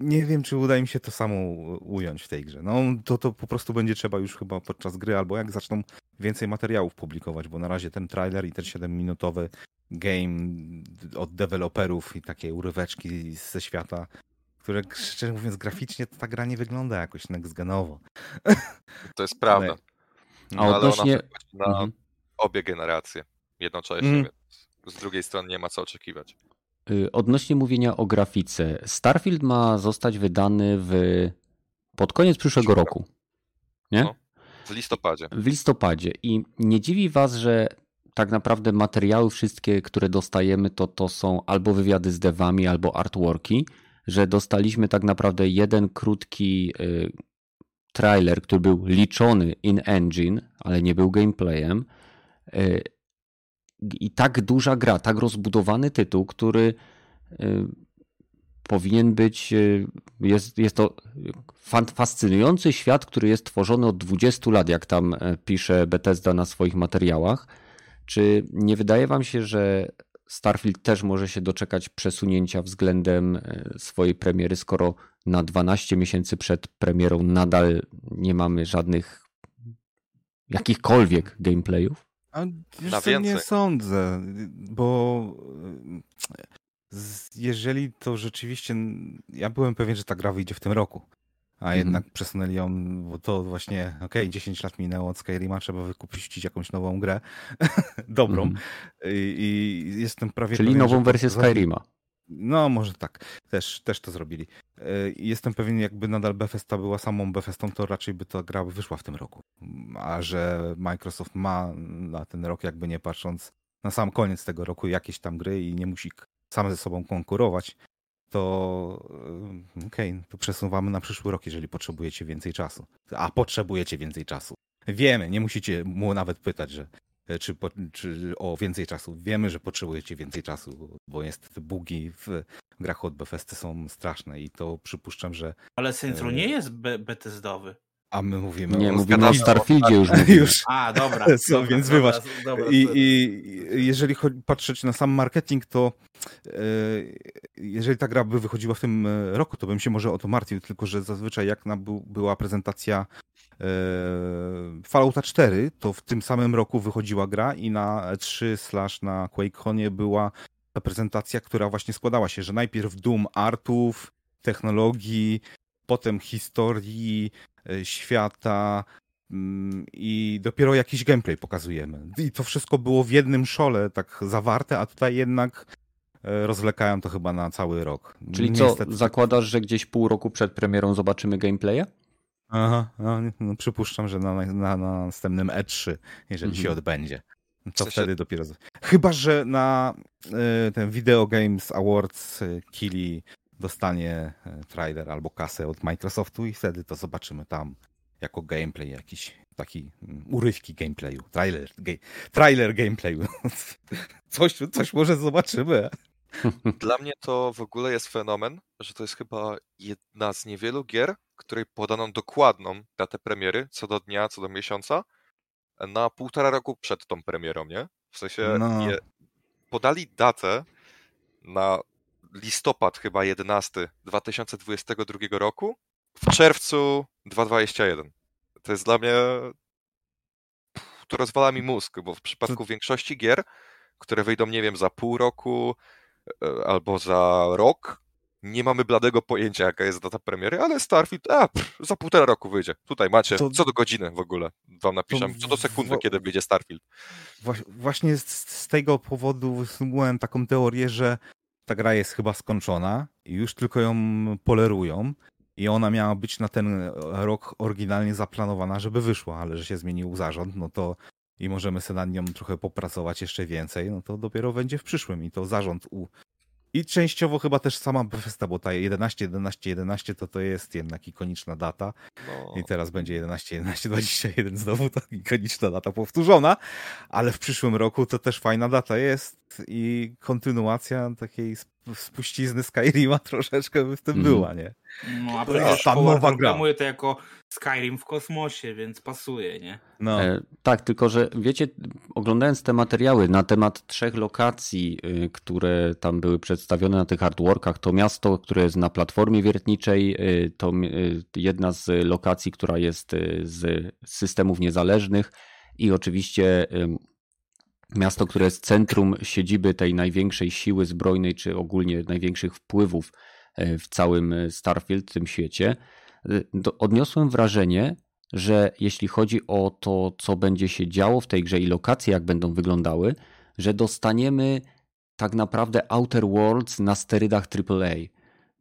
nie wiem, czy uda mi się to samo ująć w tej grze. No to, to po prostu będzie trzeba już chyba podczas gry, albo jak zaczną więcej materiałów publikować, bo na razie ten trailer i ten 7-minutowy game od deweloperów i takie uryweczki ze świata, które szczerze mówiąc graficznie to ta gra nie wygląda jakoś next-genowo. To jest prawda. Ale- A No, ale ona odnośnie... na Mhm. obie generacje jednocześnie, więc z drugiej strony nie ma co oczekiwać. Y, Odnośnie mówienia o grafice. Starfield ma zostać wydany w pod koniec przyszłego Przyszłego roku. Nie? No. W listopadzie. W listopadzie. I nie dziwi was, że tak naprawdę materiały wszystkie, które dostajemy, to, to są albo wywiady z devami, albo artworki, że dostaliśmy tak naprawdę jeden krótki y, trailer, który był liczony in engine, ale nie był gameplayem. Y, I tak duża gra, tak rozbudowany tytuł, który y, powinien być, jest, jest to fascynujący świat, który jest tworzony od 20 lat, jak tam e, pisze Bethesda na swoich materiałach. Czy nie wydaje wam się, że Starfield też może się doczekać przesunięcia względem e, swojej premiery, skoro na 12 miesięcy przed premierą nadal nie mamy żadnych jakichkolwiek gameplayów? A wiesz Na co, nie sądzę, bo e, jeżeli to rzeczywiście, ja byłem pewien, że ta gra wyjdzie w tym roku, a Mhm. jednak przesunęli ją, bo to właśnie, okej, 10 lat minęło od Skyrima, trzeba wykupić jakąś nową grę, dobrą Mhm. I, i jestem prawie Czyli pewien, nową wersję Skyrima. No, może tak. Też, też to zrobili. I Jestem pewien, jakby nadal Bethesda była samą Bethesdą, to raczej by ta gra wyszła w tym roku. A że Microsoft ma na ten rok, jakby nie patrząc, na sam koniec tego roku jakieś tam gry i nie musi same ze sobą konkurować, to okej, to przesuwamy na przyszły rok, jeżeli potrzebujecie więcej czasu. A potrzebujecie więcej czasu. Wiemy, nie musicie mu nawet pytać, że e, czy, po, czy o więcej czasu. Wiemy, że potrzebujecie więcej czasu, bo niestety bugi w grach od Bethesdy są straszne i to przypuszczam, że Ale Row E, nie jest be Bethesdowy. A my mówimy Nie, o mówimy o. Starfieldzie już mówimy. Już. A, dobra. Co, dobra, więc dobra, wybacz. Dobra, I. I jeżeli chodzi, patrzeć na sam marketing, to e, jeżeli ta gra by wychodziła w tym e, roku, to bym się może o to martwił, tylko że zazwyczaj jak na, był, była prezentacja e, Fallouta 4, to w tym samym roku wychodziła gra i na 3 slash na QuakeConie była ta prezentacja, która właśnie składała się, że najpierw Doom artów, technologii, potem historii, świata, Mm, i dopiero jakiś gameplay pokazujemy. I to wszystko było w jednym szole tak zawarte, a tutaj jednak e, rozwlekają to chyba na cały rok. Czyli co, Niestety- zakładasz, że gdzieś pół roku przed premierą zobaczymy gameplaya? Aha, no, no, przypuszczam, że na, na, na następnym E3, jeżeli Mhm. się odbędzie. To W sensie- wtedy dopiero. Chyba, że na e, ten Video Games Awards e, Kili dostanie e, trailer albo kasę od Microsoftu i wtedy to zobaczymy tam jako gameplay jakiś taki mm, urywki gameplayu, trailer, ge, trailer gameplayu. Coś, coś może zobaczymy. Dla mnie to w ogóle jest fenomen, że to jest chyba jedna z niewielu gier, której podano dokładną datę premiery, co do dnia, co do miesiąca, na półtora roku przed tą premierą, nie? W sensie No. je, podali datę na listopad chyba 11 2022 roku w czerwcu 2021. To jest dla mnie to rozwala mi mózg, bo w przypadku większości gier, które wyjdą, nie wiem, za pół roku e, albo za rok, nie mamy bladego pojęcia, jaka jest data premiery, ale Starfield, a, pff, za półtora roku wyjdzie. Tutaj macie, to, co do godziny w ogóle wam napiszę, co do sekundy, w, kiedy wyjdzie Starfield. Właśnie z, z tego powodu wysnułem taką teorię, że ta gra jest chyba skończona i już tylko ją polerują. I ona miała być na ten rok oryginalnie zaplanowana, żeby wyszła, ale że się zmienił zarząd, no to i możemy sobie nad nią trochę popracować jeszcze więcej, no to dopiero będzie w przyszłym i to zarząd u, i częściowo chyba też sama Bethesda, bo ta 11, 11, 11 to to jest jednak ikoniczna data. No. I teraz będzie 11, 11, 21 znowu ta ikoniczna data powtórzona, ale w przyszłym roku to też fajna data jest i kontynuacja takiej spuścizny Skyrima troszeczkę by w tym mm. była, nie? No, a przecież ta nowa gra. to jako Skyrim w kosmosie, więc pasuje, nie? No. E, tak, tylko że wiecie, oglądając te materiały na temat trzech lokacji, y, które tam były przedstawione na tych artworkach, to miasto, które jest na platformie wiertniczej, y, to y, jedna z lokacji, która jest z systemów niezależnych i oczywiście miasto, które jest centrum siedziby tej największej siły zbrojnej, czy ogólnie największych wpływów e, w całym e, Starfield, w tym świecie, e, odniosłem wrażenie, że jeśli chodzi o to, co będzie się działo w tej grze i lokacje, jak będą wyglądały, że dostaniemy tak naprawdę Outer Worlds na sterydach AAA,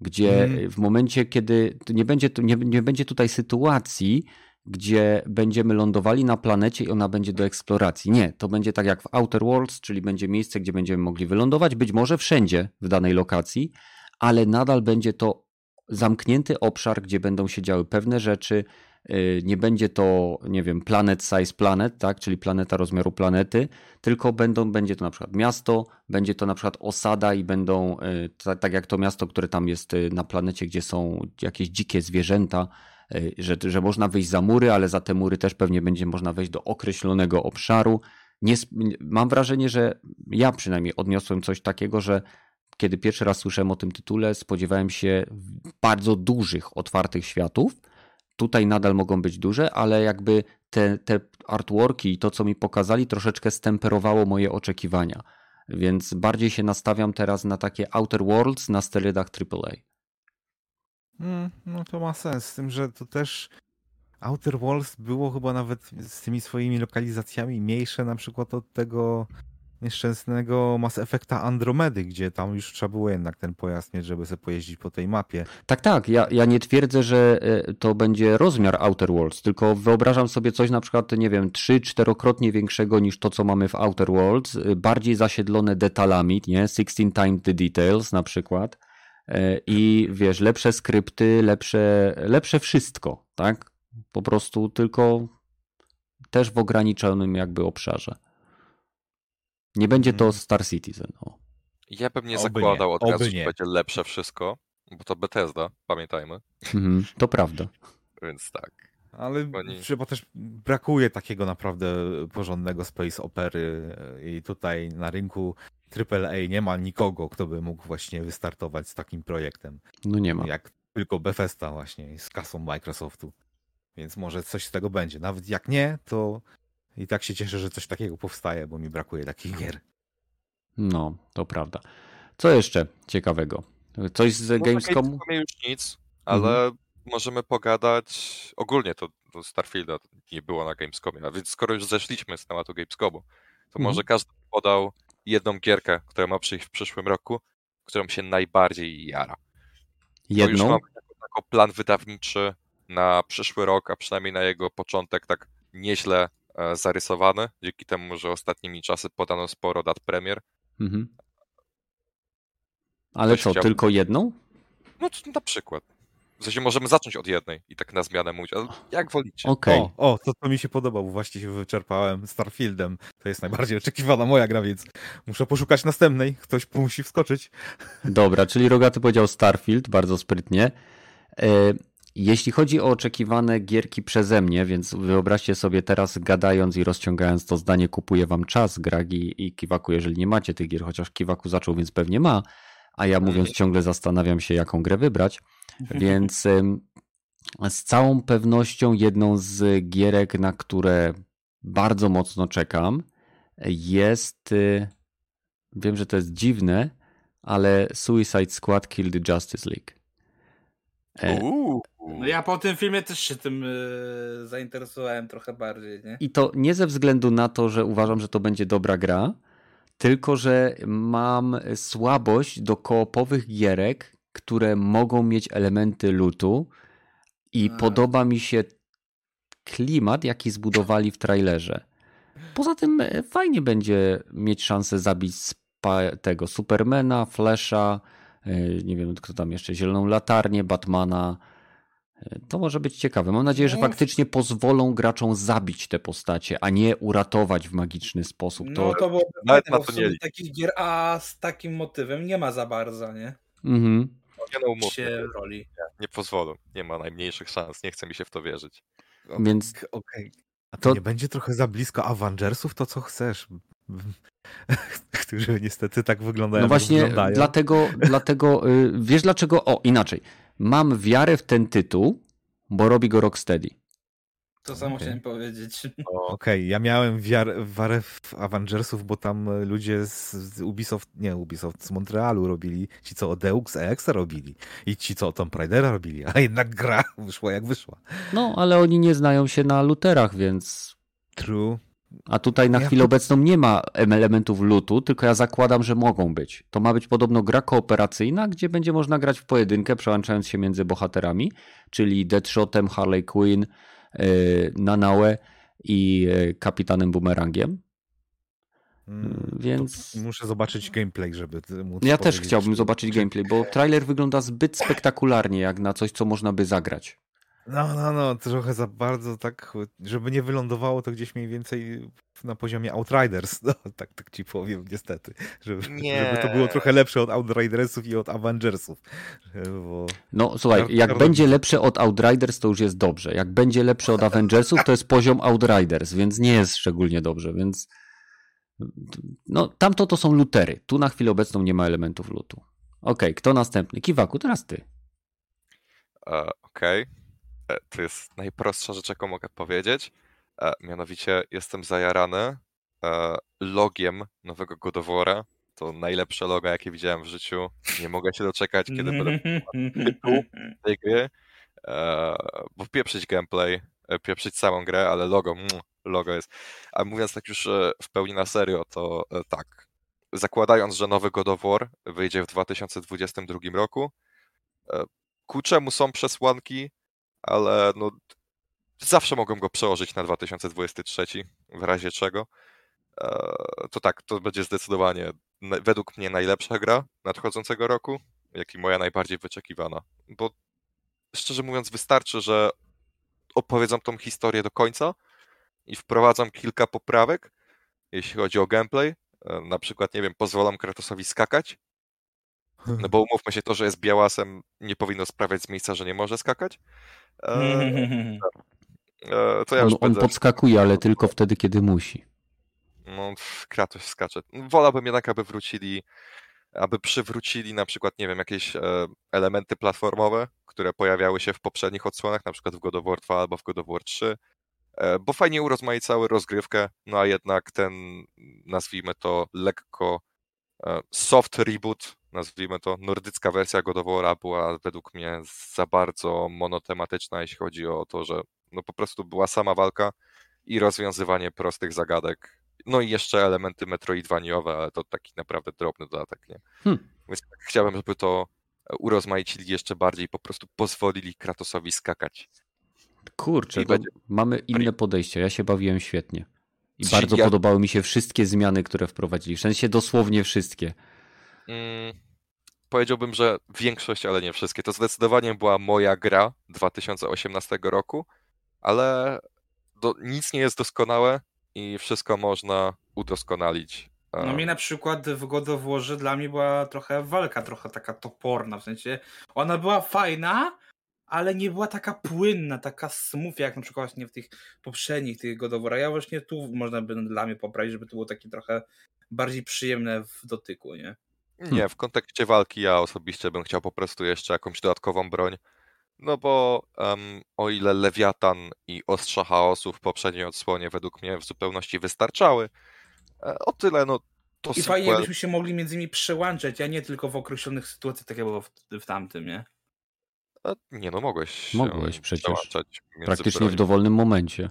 gdzie mm. w momencie, kiedy nie będzie, nie, nie będzie tutaj sytuacji, gdzie będziemy lądowali na planecie i ona będzie do eksploracji. Nie, to będzie tak jak w Outer Worlds, czyli będzie miejsce, gdzie będziemy mogli wylądować, być może wszędzie w danej lokacji, ale nadal będzie to zamknięty obszar, gdzie będą się działy pewne rzeczy. Y, nie będzie to, nie wiem, planet size planet, tak, czyli planeta rozmiaru planety, tylko będą, będzie to na przykład miasto, będzie to na przykład osada i będą, y, tak jak to miasto, które tam jest y, na planecie, gdzie są jakieś dzikie zwierzęta, że, że można wyjść za mury, ale za te mury też pewnie będzie można wejść do określonego obszaru. Nie, mam wrażenie, że ja przynajmniej odniosłem coś takiego, że kiedy pierwszy raz słyszałem o tym tytule, spodziewałem się bardzo dużych, otwartych światów. Tutaj nadal mogą być duże, ale jakby te, te artworki i to, co mi pokazali, troszeczkę stemperowało moje oczekiwania. Więc bardziej się nastawiam teraz na takie Outer Worlds na sterydach AAA. Mm, no to ma sens, z tym, że to też Outer Worlds było chyba nawet z tymi swoimi lokalizacjami mniejsze na przykład od tego nieszczęsnego Mass Effecta Andromedy, gdzie tam już trzeba było jednak ten pojazd mieć, żeby sobie pojeździć po tej mapie. Tak, tak. Ja, ja nie twierdzę, że e, to będzie rozmiar Outer Worlds, tylko wyobrażam sobie coś na przykład, nie wiem, trzy, czterokrotnie większego niż to, co mamy w Outer Worlds, e, bardziej zasiedlone detalami, nie? 16 times the details na przykład i wiesz, lepsze skrypty, lepsze, lepsze wszystko, tak? Po prostu tylko też w ograniczonym jakby obszarze. Nie będzie to mhm. Star Citizen. O. Ja bym nie Oby zakładał nie. od razu, że będzie lepsze wszystko, bo to Bethesda, pamiętajmy. Mhm, to prawda. Więc tak. Ale Oni... chyba też brakuje takiego naprawdę porządnego space opery i tutaj na rynku AAA nie ma nikogo, kto by mógł właśnie wystartować z takim projektem. No nie ma. Jak tylko Bethesda właśnie z kasą Microsoftu. Więc może coś z tego będzie. Nawet jak nie, to i tak się cieszę, że coś takiego powstaje, bo mi brakuje takich gier. No, to prawda. Co jeszcze ciekawego? Coś z Gamescomu? już nic, ale mhm. możemy pogadać ogólnie to, to Starfielda nie było na Gamescomie, a więc skoro już zeszliśmy z tematu Gamescomu, to mhm. może każdy podał jedną gierkę, która ma przyjść w przyszłym roku, którą się najbardziej jara. Jedną? To już mam jako plan wydawniczy na przyszły rok, a przynajmniej na jego początek tak nieźle e, zarysowany, dzięki temu, że ostatnimi czasy podano sporo dat premier. Mhm. Ale co, tylko jedną? No na przykład. W sensie możemy zacząć od jednej i tak na zmianę mówić, ale jak wolicie. Okay. O, o, to, to mi się podoba, bo właśnie się wyczerpałem Starfieldem. To jest najbardziej oczekiwana moja gra, więc muszę poszukać następnej. Ktoś musi wskoczyć. Dobra, czyli Rogaty powiedział Starfield, bardzo sprytnie. E, jeśli chodzi o oczekiwane gierki przeze mnie, więc wyobraźcie sobie teraz gadając i rozciągając to zdanie, kupuję wam czas, Gragi i Kiwaku, jeżeli nie macie tych gier, chociaż Kiwaku zaczął, więc pewnie ma, a ja mówiąc ciągle zastanawiam się, jaką grę wybrać. Więc z całą pewnością jedną z gierek, na które bardzo mocno czekam, jest. y, Wiem, że to jest dziwne, ale Suicide Squad Kill the Justice League. E, Uuu. No ja po tym filmie też się tym y, zainteresowałem trochę bardziej, nie? I to nie ze względu na to, że uważam, że to będzie dobra gra, tylko że mam słabość do koopowych gierek, które mogą mieć elementy lutu i A. podoba mi się klimat, jaki zbudowali w trailerze. Poza tym e, fajnie będzie mieć szansę zabić tego Supermana, Flasha, e, nie wiem kto tam jeszcze, Zieloną Latarnię, Batmana. To może być ciekawe. Mam nadzieję, że No. faktycznie pozwolą graczom zabić te postacie, a nie uratować w magiczny sposób. No To... to było Nawet na to w nie sumie liczę. takich gier A z takim motywem nie ma za bardzo, nie? Mhm. Nie no, umówmy Się roli. nie pozwolą. Nie ma najmniejszych szans. Nie chce mi się w to wierzyć. Ok, Więc- Okej. A to To- nie będzie trochę za blisko Avengersów, to co chcesz? Którzy niestety tak wyglądają, No właśnie, wyglądają. dlatego, dlatego y, wiesz dlaczego? O, inaczej. Mam wiarę w ten tytuł, bo robi go Rocksteady. To samo Okej. chciałem powiedzieć. Okej, ja miałem wiar, wiarę w Avengersów, bo tam ludzie z, z Ubisoft, nie Ubisoft, z Montrealu robili, ci co od Deux Exa robili i ci co od Tomb Raidera robili, a jednak gra wyszła jak wyszła. No, ale oni nie znają się na luterach, więc. True. A tutaj na Ja chwilę tu- obecną nie ma em- elementów lutu, tylko ja zakładam, że mogą być. To ma być podobno gra kooperacyjna, gdzie będzie można grać w pojedynkę, przełączając się między bohaterami, czyli Deadshotem, Harley Quinn, yy, Nanaue i yy, Kapitanem Boomerangiem. Mm, Więc- to Muszę zobaczyć gameplay, żeby móc Ja też chciałbym czy- zobaczyć czy- gameplay, bo trailer wygląda zbyt spektakularnie, jak na coś, co można by zagrać. No, no, no, trochę za bardzo tak, żeby nie wylądowało to gdzieś mniej więcej na poziomie Outriders, no, tak, tak ci powiem niestety, żeby, Nie. żeby to było trochę lepsze od Outridersów i od Avengersów, bo No słuchaj, Ja- jak ja będzie lepsze od Outriders, to już jest dobrze. Jak będzie lepsze od Avengersów, to jest poziom Outriders, więc nie jest szczególnie dobrze, więc no tamto to są lutery. Tu na chwilę obecną nie ma elementów lutu. Okej, kto następny? Kiwaku, teraz ty. E, Okej. E, To jest najprostsza rzecz, jaką mogę powiedzieć. E, Mianowicie jestem zajarany e, logiem nowego God of War'a. To najlepsze logo, jakie widziałem w życiu. Nie mogę się doczekać, kiedy będę w tej gry. E, Bo pieprzyć gameplay, e, pieprzyć samą grę, ale logo, mm, logo jest. A mówiąc tak już e, w pełni na serio, to e, tak. Zakładając, że nowy God of War wyjdzie w 2022 roku, e, ku czemu są przesłanki, ale no, zawsze mogą go przełożyć na 2023, w razie czego. E, To tak, to będzie zdecydowanie według mnie najlepsza gra nadchodzącego roku, jak i moja najbardziej wyczekiwana. Bo szczerze mówiąc, wystarczy, że opowiedzą tą historię do końca i wprowadzą kilka poprawek, jeśli chodzi o gameplay. E, Na przykład, nie wiem, pozwalam Kratosowi skakać, no bo umówmy się, to, że jest białasem, nie powinno sprawiać z miejsca, że nie może skakać. E, e, to ja On, już on będę... podskakuje, ale tylko wtedy, kiedy musi. No, Kratos skacze. Wolałbym jednak, aby wrócili, aby przywrócili na przykład, nie wiem, jakieś e, elementy platformowe, które pojawiały się w poprzednich odsłonach, na przykład w God of War 2 albo w God of War 3, e, bo fajnie urozmaicały rozgrywkę, no a jednak ten, nazwijmy to lekko soft reboot, nazwijmy to, nordycka wersja God była według mnie za bardzo monotematyczna, jeśli chodzi o to, że no po prostu była sama walka i rozwiązywanie prostych zagadek. No i jeszcze elementy metroidwaniowe, ale to taki naprawdę drobny dodatek, nie? Hmm. Więc tak chciałbym, żeby to urozmaicili jeszcze bardziej i po prostu pozwolili Kratosowi skakać. Kurczę, będzie- mamy inne podejście. Ja się bawiłem świetnie. I bardzo ja- podobały mi się wszystkie zmiany, które wprowadzili. W sensie dosłownie wszystkie. Mm, powiedziałbym, że większość, ale nie wszystkie. To zdecydowanie była moja gra 2018 roku, ale do, nic nie jest doskonałe i wszystko można udoskonalić. No mi na przykład w God of Warze dla mnie była trochę walka, trochę taka toporna, w sensie ona była fajna, ale nie była taka płynna, taka smooth, jak na przykład właśnie w tych poprzednich tych God of War. Ja właśnie tu można by dla mnie poprawić, żeby to było takie trochę bardziej przyjemne w dotyku, nie? Nie, w kontekście walki ja osobiście bym chciał po prostu jeszcze jakąś dodatkową broń. No bo um, o ile Lewiatan i Ostrza Chaosu w poprzedniej odsłonie według mnie w zupełności wystarczały, e, o tyle no to I sequel... fajnie, byśmy się mogli między nimi przełączać, a nie tylko w określonych sytuacjach, tak jak było w, w tamtym, nie? E, Nie no, mogłeś Mogłeś się przecież. Praktycznie w dowolnym momencie.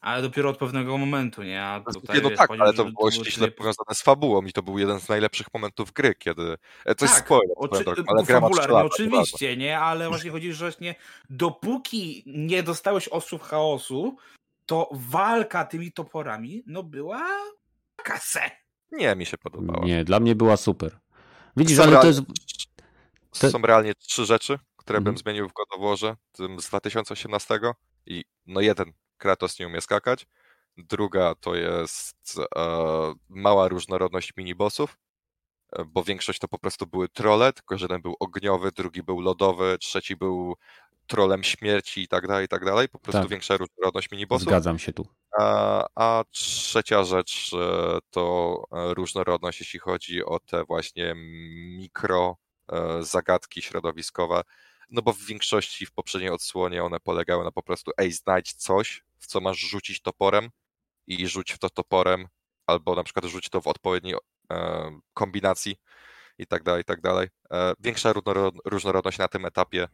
Ale dopiero od pewnego momentu, nie? A tutaj, Nie, no wiesz, tak, ale to było ściśle tryb- powiązane z fabułą i to był jeden z najlepszych momentów gry, kiedy... e, To jest Tak, spoiler, Oczy... drogą, ale gra ma fabularnie, 3 lata, oczywiście, nie? Ale właśnie chodzi, że właśnie dopóki nie dostałeś osób chaosu, to walka tymi toporami, no była kasę. Nie, mi się podobała. Nie, dla mnie była super. Widzisz, Są ale to jest. To- Są realnie trzy rzeczy, które Mhm. bym zmienił w God tym z 2018 i no jeden, Kratos nie umie skakać, druga to jest e, mała różnorodność minibossów, e, bo większość to po prostu były trolle, tylko że jeden był ogniowy, drugi był lodowy, trzeci był trolem śmierci i tak dalej, i tak dalej, po prostu Tak. większa różnorodność minibossów. Zgadzam się tu. A, a trzecia rzecz e, to e, różnorodność, jeśli chodzi o te właśnie mikro zagadki środowiskowe. No bo w większości w poprzedniej odsłonie one polegały na po prostu ej, znajdź coś, w co masz rzucić toporem i rzuć w to toporem, albo na przykład rzuć to w odpowiedniej e, kombinacji i tak dalej, i tak dalej. E, Większa różnoro- różnorodność na tym etapie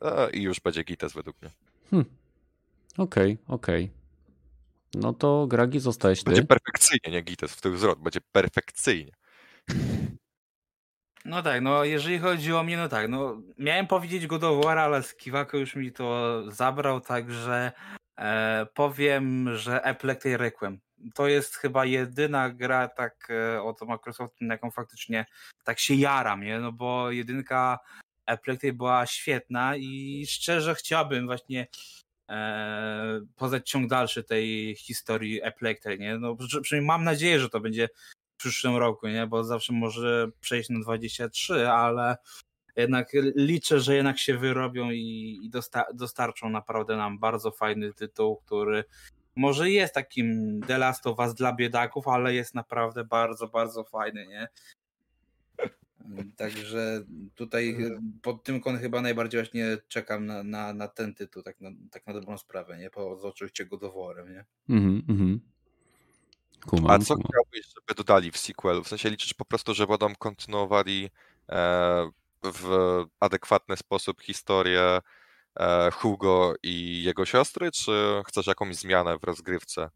e, i już będzie gites według mnie. Hm. Okej, okej. No to Gragi zostałeś Będzie ty. perfekcyjnie, nie gites w tył zwrot, będzie perfekcyjnie. No tak, no jeżeli chodzi o mnie, no tak, no miałem powiedzieć God of War, ale Skiwako już mi to zabrał, także e, powiem, że Epileptic Requiem. To jest chyba jedyna gra tak e, od Microsoftu, na jaką faktycznie tak się jaram, nie? No bo jedynka Epileptic była świetna i szczerze chciałbym właśnie e, poznać ciąg dalszy tej historii Epileptic, nie? No przy- przynajmniej mam nadzieję, że to będzie przyszłym roku, nie? Bo zawsze może przejść na 23, ale jednak liczę, że jednak się wyrobią i, i dosta- dostarczą naprawdę nam bardzo fajny tytuł, który może jest takim The Last of Us dla biedaków, ale jest naprawdę bardzo, bardzo fajny, nie? Także tutaj pod tym kątem chyba najbardziej właśnie czekam na, na, na ten tytuł, tak na, tak na dobrą sprawę, nie? Poza oczywiście godoworem, nie? Mhm, mhm. Kumam, A co kumam. chciałbyś, żeby dodali w sequelu? W sensie liczysz po prostu, że będą kontynuowali e, w adekwatny sposób historię e, Hugo i jego siostry, czy chcesz jakąś zmianę w rozgrywce?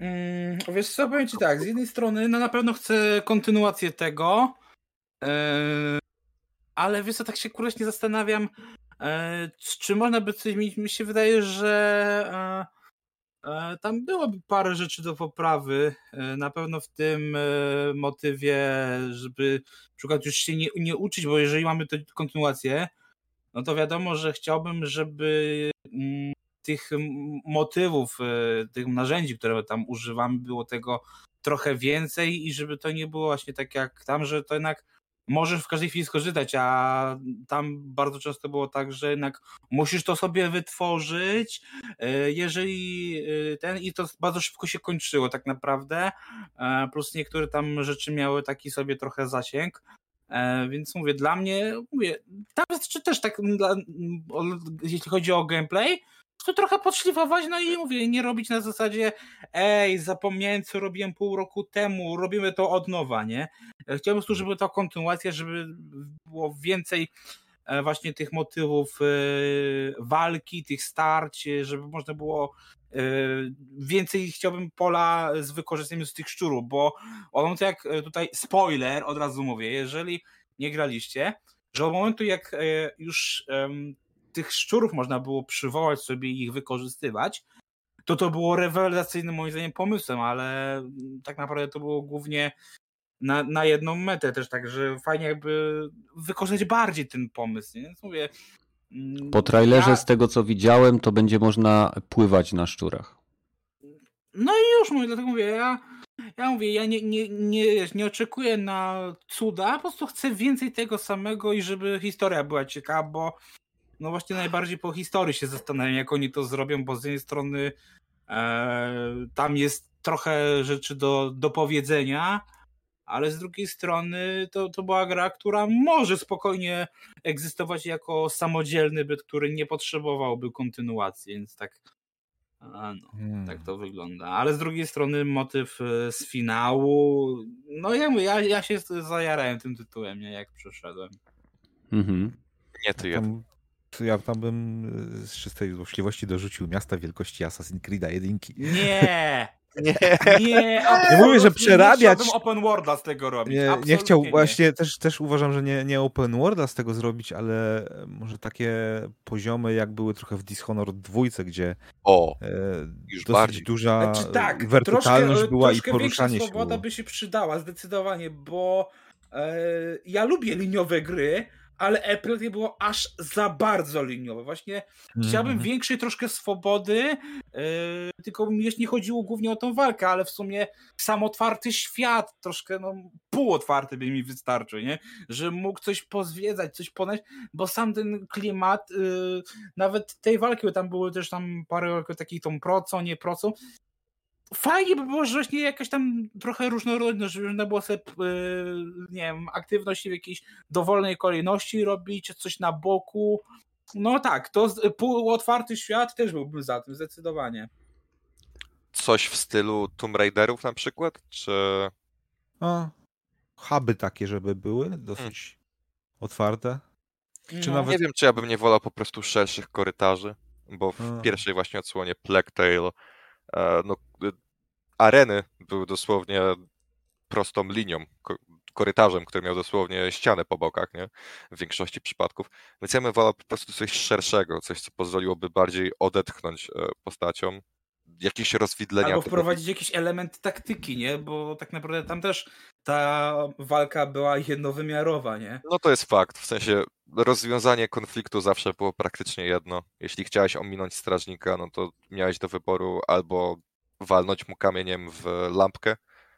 Mm, wiesz co, powiem ci tak, z jednej strony no na pewno chcę kontynuację tego, yy, ale wiesz co, tak się kurczę nie zastanawiam, yy, czy można by coś zmienić. Mi się wydaje, że yy, tam byłoby parę rzeczy do poprawy, yy, na pewno w tym yy, motywie, żeby przykład już się nie, nie uczyć, bo jeżeli mamy tę kontynuację, no to wiadomo, że chciałbym, żeby mm, tych motywów, e, tych narzędzi, które tam używamy, było tego trochę więcej i żeby to nie było właśnie tak jak tam, że to jednak możesz w każdej chwili skorzystać, a tam bardzo często było tak, że jednak musisz to sobie wytworzyć, e, jeżeli e, ten i to bardzo szybko się kończyło tak naprawdę, e, plus niektóre tam rzeczy miały taki sobie trochę zasięg, E, więc mówię, dla mnie, mówię, tam jest też tak, jeśli chodzi o gameplay, to trochę podszlifować, no i mówię, nie robić na zasadzie, ej, zapomniałem, co robiłem pół roku temu, robimy to od nowa, nie? Chciałbym po prostu, żeby to kontynuacja, żeby było więcej e, właśnie tych motywów e, walki, tych starć, e, żeby można było więcej chciałbym pola z wykorzystaniem z tych szczurów, bo od momentu jak tutaj spoiler, od razu mówię, jeżeli nie graliście, że od momentu jak już tych szczurów można było przywołać sobie i ich wykorzystywać, to to było rewelacyjnym moim zdaniem pomysłem, ale mm, tak naprawdę to było głównie na, na jedną metę też, także fajnie jakby wykorzystać bardziej ten pomysł, nie? więc mówię mm, Po trailerze, ja- z tego co widziałem, to będzie można pływać na szczurach. No i już mówię, dlatego mówię, ja, ja mówię, ja nie, nie, nie, nie oczekuję na cuda, po prostu chcę więcej tego samego i żeby historia była ciekawa, bo no właśnie najbardziej po historii się zastanawiam, jak oni to zrobią, bo z jednej strony e, tam jest trochę rzeczy do, do powiedzenia, ale z drugiej strony to, to była gra, która może spokojnie egzystować jako samodzielny byt, który nie potrzebowałby kontynuacji, więc tak no, hmm. tak to wygląda. Ale z drugiej strony motyw e, z finału, no ja, ja, ja się zajarałem tym tytułem, nie, jak przeszedłem. Mhm. Nie ty ja. Tam, ja tam bym e, z czystej złośliwości dorzucił miasta wielkości Assassin's Creed'a jedynki. Nie! Nie, nie, nie mówię, że przerabiać. Nie open worlda z tego robić. Nie, nie chciał, nie. właśnie też, też uważam, że nie, nie open worlda z tego zrobić, ale może takie poziomy, jak były trochę w Dishonored 2, gdzie o, e, już dosyć bardziej. duża znaczy, tak, wertykalność troszkę, była troszkę i poruszanie się. swoboda by się przydała, zdecydowanie, bo e, ja lubię liniowe gry, ale Apple było aż za bardzo liniowe. Właśnie mm. chciałbym większej troszkę swobody, yy, tylko mi nie chodziło głównie o tą walkę, ale w sumie sam otwarty świat, troszkę no, półotwarty by mi wystarczył, nie? Że mógł coś pozwiedzać, coś ponać, bo sam ten klimat, yy, nawet tej walki, bo tam były też tam parę takich tą procą, nie procą, fajnie by było, że właśnie jakaś tam trochę różnorodność, żeby można było sobie, yy, nie wiem, aktywności w jakiejś dowolnej kolejności robić, coś na boku. No tak, to półotwarty świat też byłbym za tym, zdecydowanie. Coś w stylu Tomb Raiderów na przykład, czy... O, huby takie, żeby były, dosyć hmm. otwarte. Czy no. nawet... Nie wiem, czy ja bym nie wolał po prostu szerszych korytarzy, bo w A. pierwszej właśnie odsłonie Plague Tale E, no, y, areny były dosłownie prostą linią, korytarzem, który miał dosłownie ścianę po bokach, nie? W większości przypadków. Więc ja bym wolał po prostu coś szerszego, coś, co pozwoliłoby bardziej odetchnąć e, postaciom, jakieś rozwidlenia. Albo wprowadzić tego... jakiś element taktyki, nie? Bo tak naprawdę tam też ta walka była jednowymiarowa, nie? No to jest fakt. W sensie rozwiązanie konfliktu zawsze było praktycznie jedno. Jeśli chciałeś ominąć strażnika, no to miałeś do wyboru albo walnąć mu kamieniem w lampkę,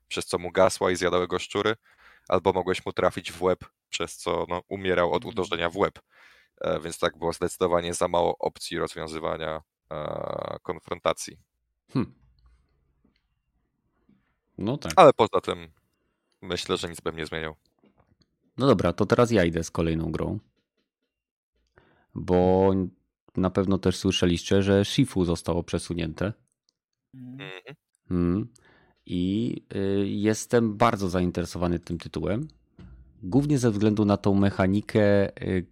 przez co mu gasła i zjadały go szczury, albo mogłeś mu trafić w łeb, przez co no, umierał od uderzenia w łeb. E, więc tak było zdecydowanie za mało opcji rozwiązywania e, konfrontacji. Hmm. No tak. Ale poza tym myślę, że nic bym nie zmieniał. No dobra, to teraz ja idę z kolejną grą. Bo na pewno też słyszeliście, że Shifu zostało przesunięte. Mhm. Hmm. I y, jestem bardzo zainteresowany tym tytułem. Głównie ze względu na tą mechanikę y,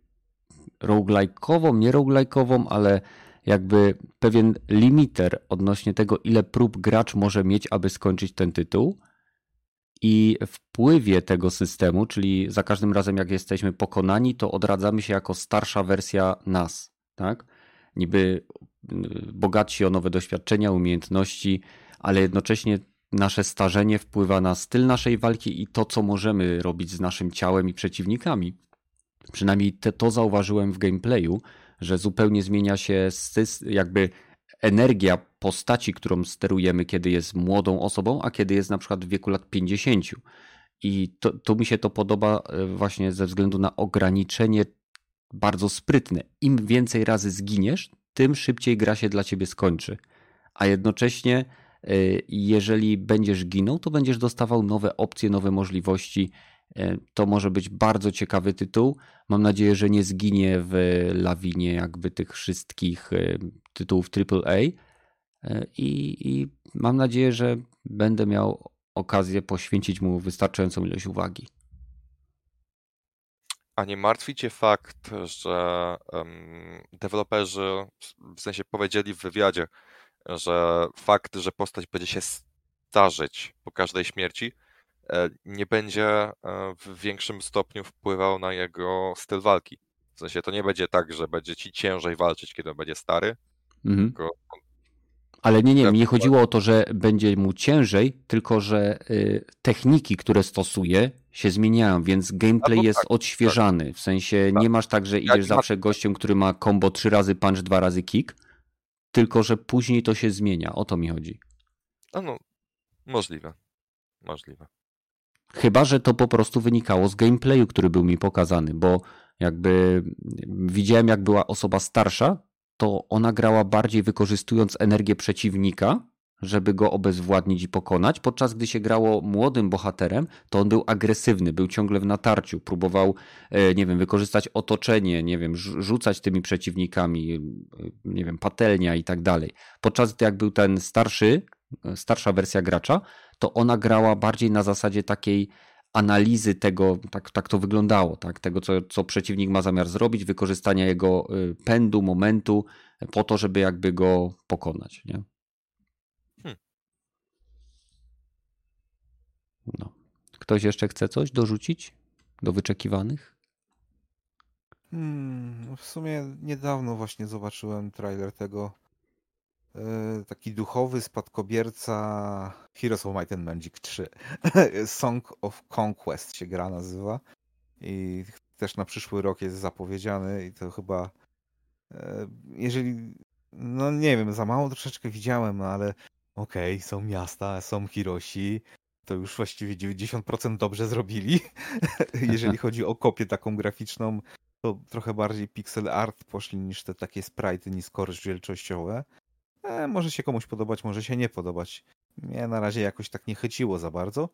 roguelike'ową, nie roguelike'ową, ale jakby pewien limiter odnośnie tego, ile prób gracz może mieć, aby skończyć ten tytuł. I wpływie tego systemu, czyli za każdym razem, jak jesteśmy pokonani, to odradzamy się jako starsza wersja nas. Tak? Niby y, bogatsi o nowe doświadczenia, umiejętności, ale jednocześnie nasze starzenie wpływa na styl naszej walki i to, co możemy robić z naszym ciałem i przeciwnikami. Przynajmniej te, to zauważyłem w gameplayu, że zupełnie zmienia się jakby energia postaci, którą sterujemy, kiedy jest młodą osobą, a kiedy jest na przykład w wieku lat 50. I to, to mi się to podoba e, właśnie ze względu na ograniczenie bardzo sprytne. Im więcej razy zginiesz, tym szybciej gra się dla ciebie skończy. A jednocześnie, e, jeżeli będziesz ginął, to będziesz dostawał nowe opcje, nowe możliwości to może być bardzo ciekawy tytuł. Mam nadzieję, że nie zginie w lawinie jakby tych wszystkich e, tytułów AAA. E, I, I mam nadzieję, że będę miał okazję poświęcić mu wystarczającą ilość uwagi. A nie martwi Cię fakt, że um, deweloperzy w sensie powiedzieli w wywiadzie, że fakt, że postać będzie się starzeć po każdej śmierci, E, nie będzie e, w większym stopniu wpływał na jego styl walki. W sensie to nie będzie tak, że będzie ci ciężej walczyć, kiedy będzie stary. Mhm. Tylko... Ale nie, nie, mi nie chodziło o to, że będzie mu ciężej, tylko że y, techniki, które stosuje, się zmieniają, więc gameplay jest tak, odświeżany. Tak. W sensie tak. nie masz tak, że idziesz ja zawsze ma... gościem, który ma combo trzy razy punch, dwa razy kick, tylko że później to się zmienia. O to mi chodzi. No możliwe. Możliwe. Chyba, że to po prostu wynikało z gameplayu, który był mi pokazany, bo jakby widziałem, jak była osoba starsza, to ona grała bardziej wykorzystując energię przeciwnika, żeby go obezwładnić i pokonać, podczas gdy się grało młodym bohaterem, to on był agresywny, był ciągle w natarciu, próbował, e, nie wiem, wykorzystać otoczenie, nie wiem, rzucać tymi przeciwnikami, e, nie wiem, patelnia i tak dalej. Podczas gdy jak był ten starszy, e, starsza wersja gracza, to ona grała bardziej na zasadzie takiej analizy tego, tak, tak to wyglądało, tak, tego, co, co przeciwnik ma zamiar zrobić, wykorzystania jego pędu, momentu, po to, żeby jakby go pokonać. Nie? No. Ktoś jeszcze chce coś dorzucić do wyczekiwanych? Hmm, w sumie niedawno właśnie zobaczyłem trailer tego. Yy, taki duchowy spadkobierca Heroes of Might and Magic 3. Song of Conquest się gra nazywa. I też na przyszły rok jest zapowiedziany i to chyba yy, jeżeli no nie wiem, za mało troszeczkę widziałem, ale okej, okay, są miasta, są Hiroshi, to już właściwie 90% dobrze zrobili. Jeżeli chodzi o kopię taką graficzną, to trochę bardziej pixel art poszli niż te takie sprite nisko-rozdzielczościowe. E, może się komuś podobać, może się nie podobać. Mnie na razie jakoś tak nie chyciło za bardzo.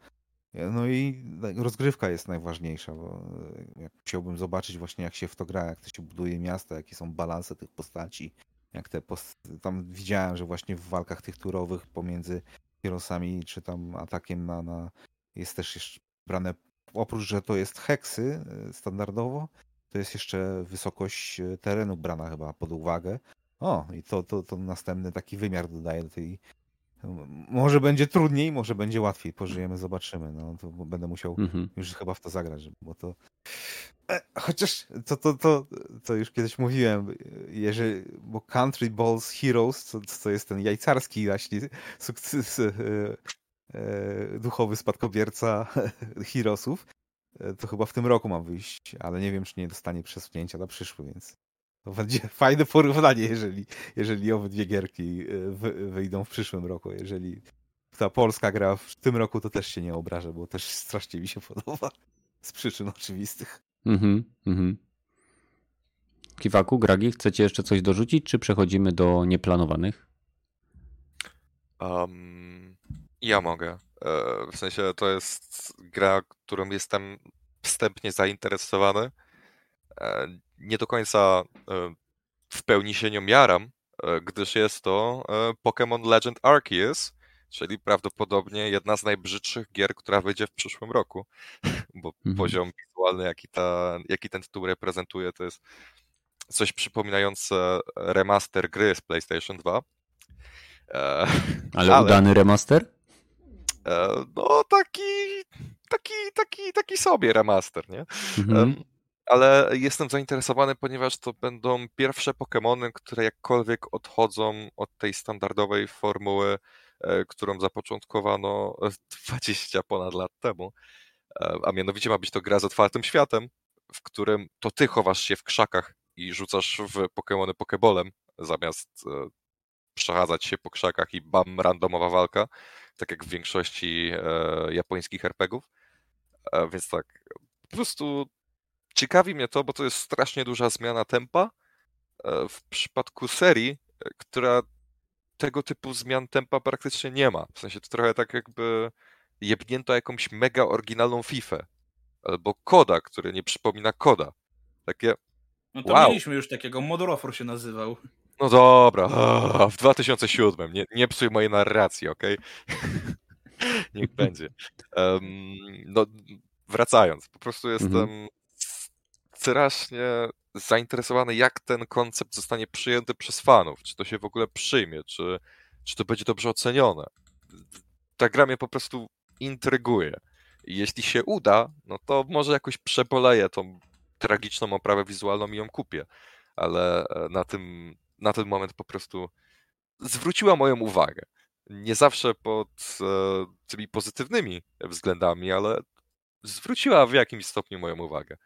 No i rozgrywka jest najważniejsza, bo e, chciałbym zobaczyć właśnie jak się w to gra, jak to się buduje miasta, jakie są balanse tych postaci. Jak te post... Tam widziałem, że właśnie w walkach tych turowych pomiędzy Heroesami, czy tam atakiem na, na... Jest też jeszcze brane, oprócz, że to jest heksy e, standardowo, to jest jeszcze wysokość e, terenu brana chyba pod uwagę. O, i to, to, to następny taki wymiar dodaje do tej... Może będzie trudniej, może będzie łatwiej, pożyjemy, zobaczymy. No, to będę musiał mhm. już chyba w to zagrać, bo to E, chociaż to, to, to, to już kiedyś mówiłem, jeżeli, bo Country Balls Heroes, to, to jest ten jajcarski właśnie sukces, e, e, duchowy spadkobierca Heroesów, e, to chyba w tym roku ma wyjść, ale nie wiem, czy nie dostanie przesunięcia na przyszły, więc to będzie fajne porównanie, jeżeli, jeżeli obydwie gierki e, wy, wyjdą w przyszłym roku. Jeżeli ta polska gra w tym roku, to też się nie obrażę, bo też strasznie mi się podoba. Z przyczyn oczywistych. Mhm, mhm. Kiwaku, Gragi, chcecie jeszcze coś dorzucić, czy przechodzimy do nieplanowanych? Um, ja mogę. E, w sensie to jest gra, którą jestem wstępnie zainteresowany. E, nie do końca e, w pełni się nią jaram, gdyż jest to Pokémon Legend Arceus, czyli prawdopodobnie jedna z najbrzydszych gier, która wyjdzie w przyszłym roku, bo mhm. poziom wizualny, jaki, ta, jaki ten tytuł reprezentuje, to jest coś przypominające remaster gry z PlayStation 2. E, ale, ale, udany remaster? E, no taki, taki, taki, taki sobie remaster, nie? Mhm. Ale jestem zainteresowany, ponieważ to będą pierwsze Pokémony, które jakkolwiek odchodzą od tej standardowej formuły E, którą zapoczątkowano 20 ponad lat temu. E, a mianowicie ma być to gra z otwartym światem, w którym to ty chowasz się w krzakach i rzucasz w Pokémony Pokébolem, zamiast e, przechadzać się po krzakach i bam, randomowa walka, tak jak w większości japońskich RPGów. Więc tak, po prostu ciekawi mnie to, bo to jest strasznie duża zmiana tempa w przypadku serii, która tego typu zmian tempa praktycznie nie ma. W sensie to trochę tak jakby jebnięto jakąś mega oryginalną FIFA albo koda, który nie przypomina koda. Takie. No to wow. mieliśmy już takiego, Modorofor się nazywał. No dobra, w 2007. Nie, nie psuj mojej narracji, ok? Niech będzie. Um, no, wracając, po prostu jestem mhm. Strasznie zainteresowany, jak ten koncept zostanie przyjęty przez fanów. Czy to się w ogóle przyjmie, czy, czy to będzie dobrze ocenione. Ta gra mnie po prostu intryguje. Jeśli się uda, no to może jakoś przeboleję tą tragiczną oprawę wizualną i ją kupię. Ale e, na, tym, na ten moment po prostu zwróciła moją uwagę. Nie zawsze pod e, tymi pozytywnymi względami, ale zwróciła w jakimś stopniu moją uwagę.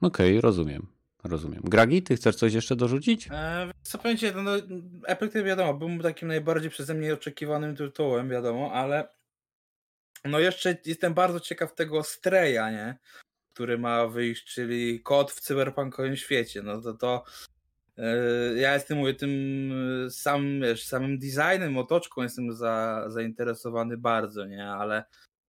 Okej, okay, rozumiem. Rozumiem. Gragi, ty chcesz coś jeszcze dorzucić? E, co powiedzieć, no, Epic to wiadomo, był takim najbardziej przeze mnie oczekiwanym tytułem, wiadomo, ale no jeszcze jestem bardzo ciekaw tego Streja, nie? Który ma wyjść, czyli kod w cyberpunkowym świecie. No to to ja jestem, mówię, tym sam, wiesz, samym designem, otoczką jestem za, zainteresowany bardzo, nie, ale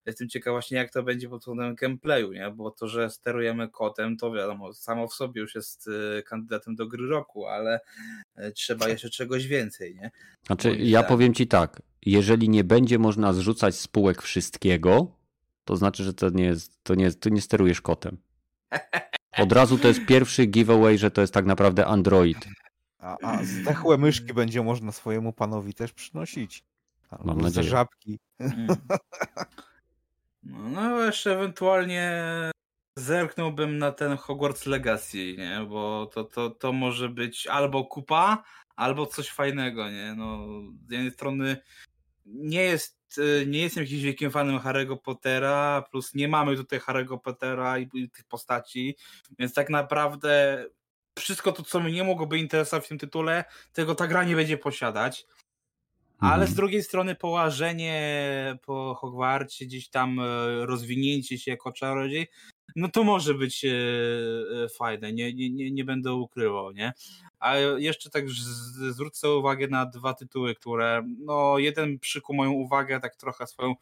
jestem ciekaw właśnie jak to będzie pod względem gameplayu, nie, bo to, że sterujemy kotem, to wiadomo, samo w sobie już jest kandydatem do gry roku, ale trzeba jeszcze czegoś więcej, nie. Znaczy, ja powiem ci tak, jeżeli nie będzie można zrzucać spółek wszystkiego, to znaczy, że to nie jest, to nie, to nie sterujesz kotem. Od razu to jest pierwszy giveaway, że to jest tak naprawdę Android. A, a zdechłe myszki będzie można swojemu panowi też przynosić. Albo Mam nadzieję. żabki. Mm. No, no jeszcze ewentualnie zerknąłbym na ten Hogwarts Legacy, nie? Bo to, to, to może być albo kupa, albo coś fajnego, nie? No, z jednej strony nie jest y, nie jestem jakimś wielkim fanem Harry'ego Pottera, plus nie mamy tutaj Harry'ego Pottera i, tych postaci, więc tak naprawdę wszystko to, co mnie nie mogłoby interesować w tym tytule, tego ta gra nie będzie posiadać. Ale z mhm. drugiej strony połażenie po Hogwarcie, gdzieś tam e, rozwinięcie się jako czarodziej, no to może być e, e, fajne, nie, nie, nie będę ukrywał, nie? A jeszcze tak zwrócę uwagę na dwa tytuły, które, no jeden przykuł moją uwagę tak trochę swoją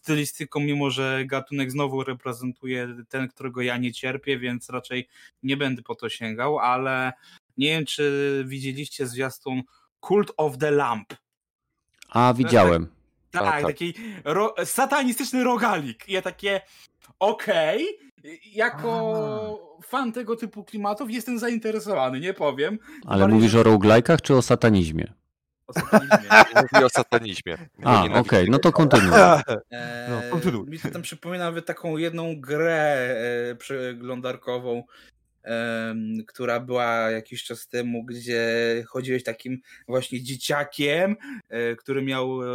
stylistyką, mimo że gatunek znowu reprezentuje ten, którego ja nie cierpię, więc raczej nie będę po to sięgał, ale nie wiem, czy widzieliście zwiastun Cult of the Lamp. A, widziałem. Tak, tak, tak. taki ro satanistyczny rogalik. I ja takie, okej, okay, jako A. fan tego typu klimatów jestem zainteresowany, nie powiem. Ale mówisz o roguelike'ach czy o satanizmie? O satanizmie. Mówi o satanizmie. A, okej, okay, no to kontynuuj. Eee, no, kontynuuj. Mi to tam przypomina nawet taką jedną grę e, przeglądarkową, która była jakiś czas temu, gdzie chodziłeś takim właśnie dzieciakiem, e, który miał e,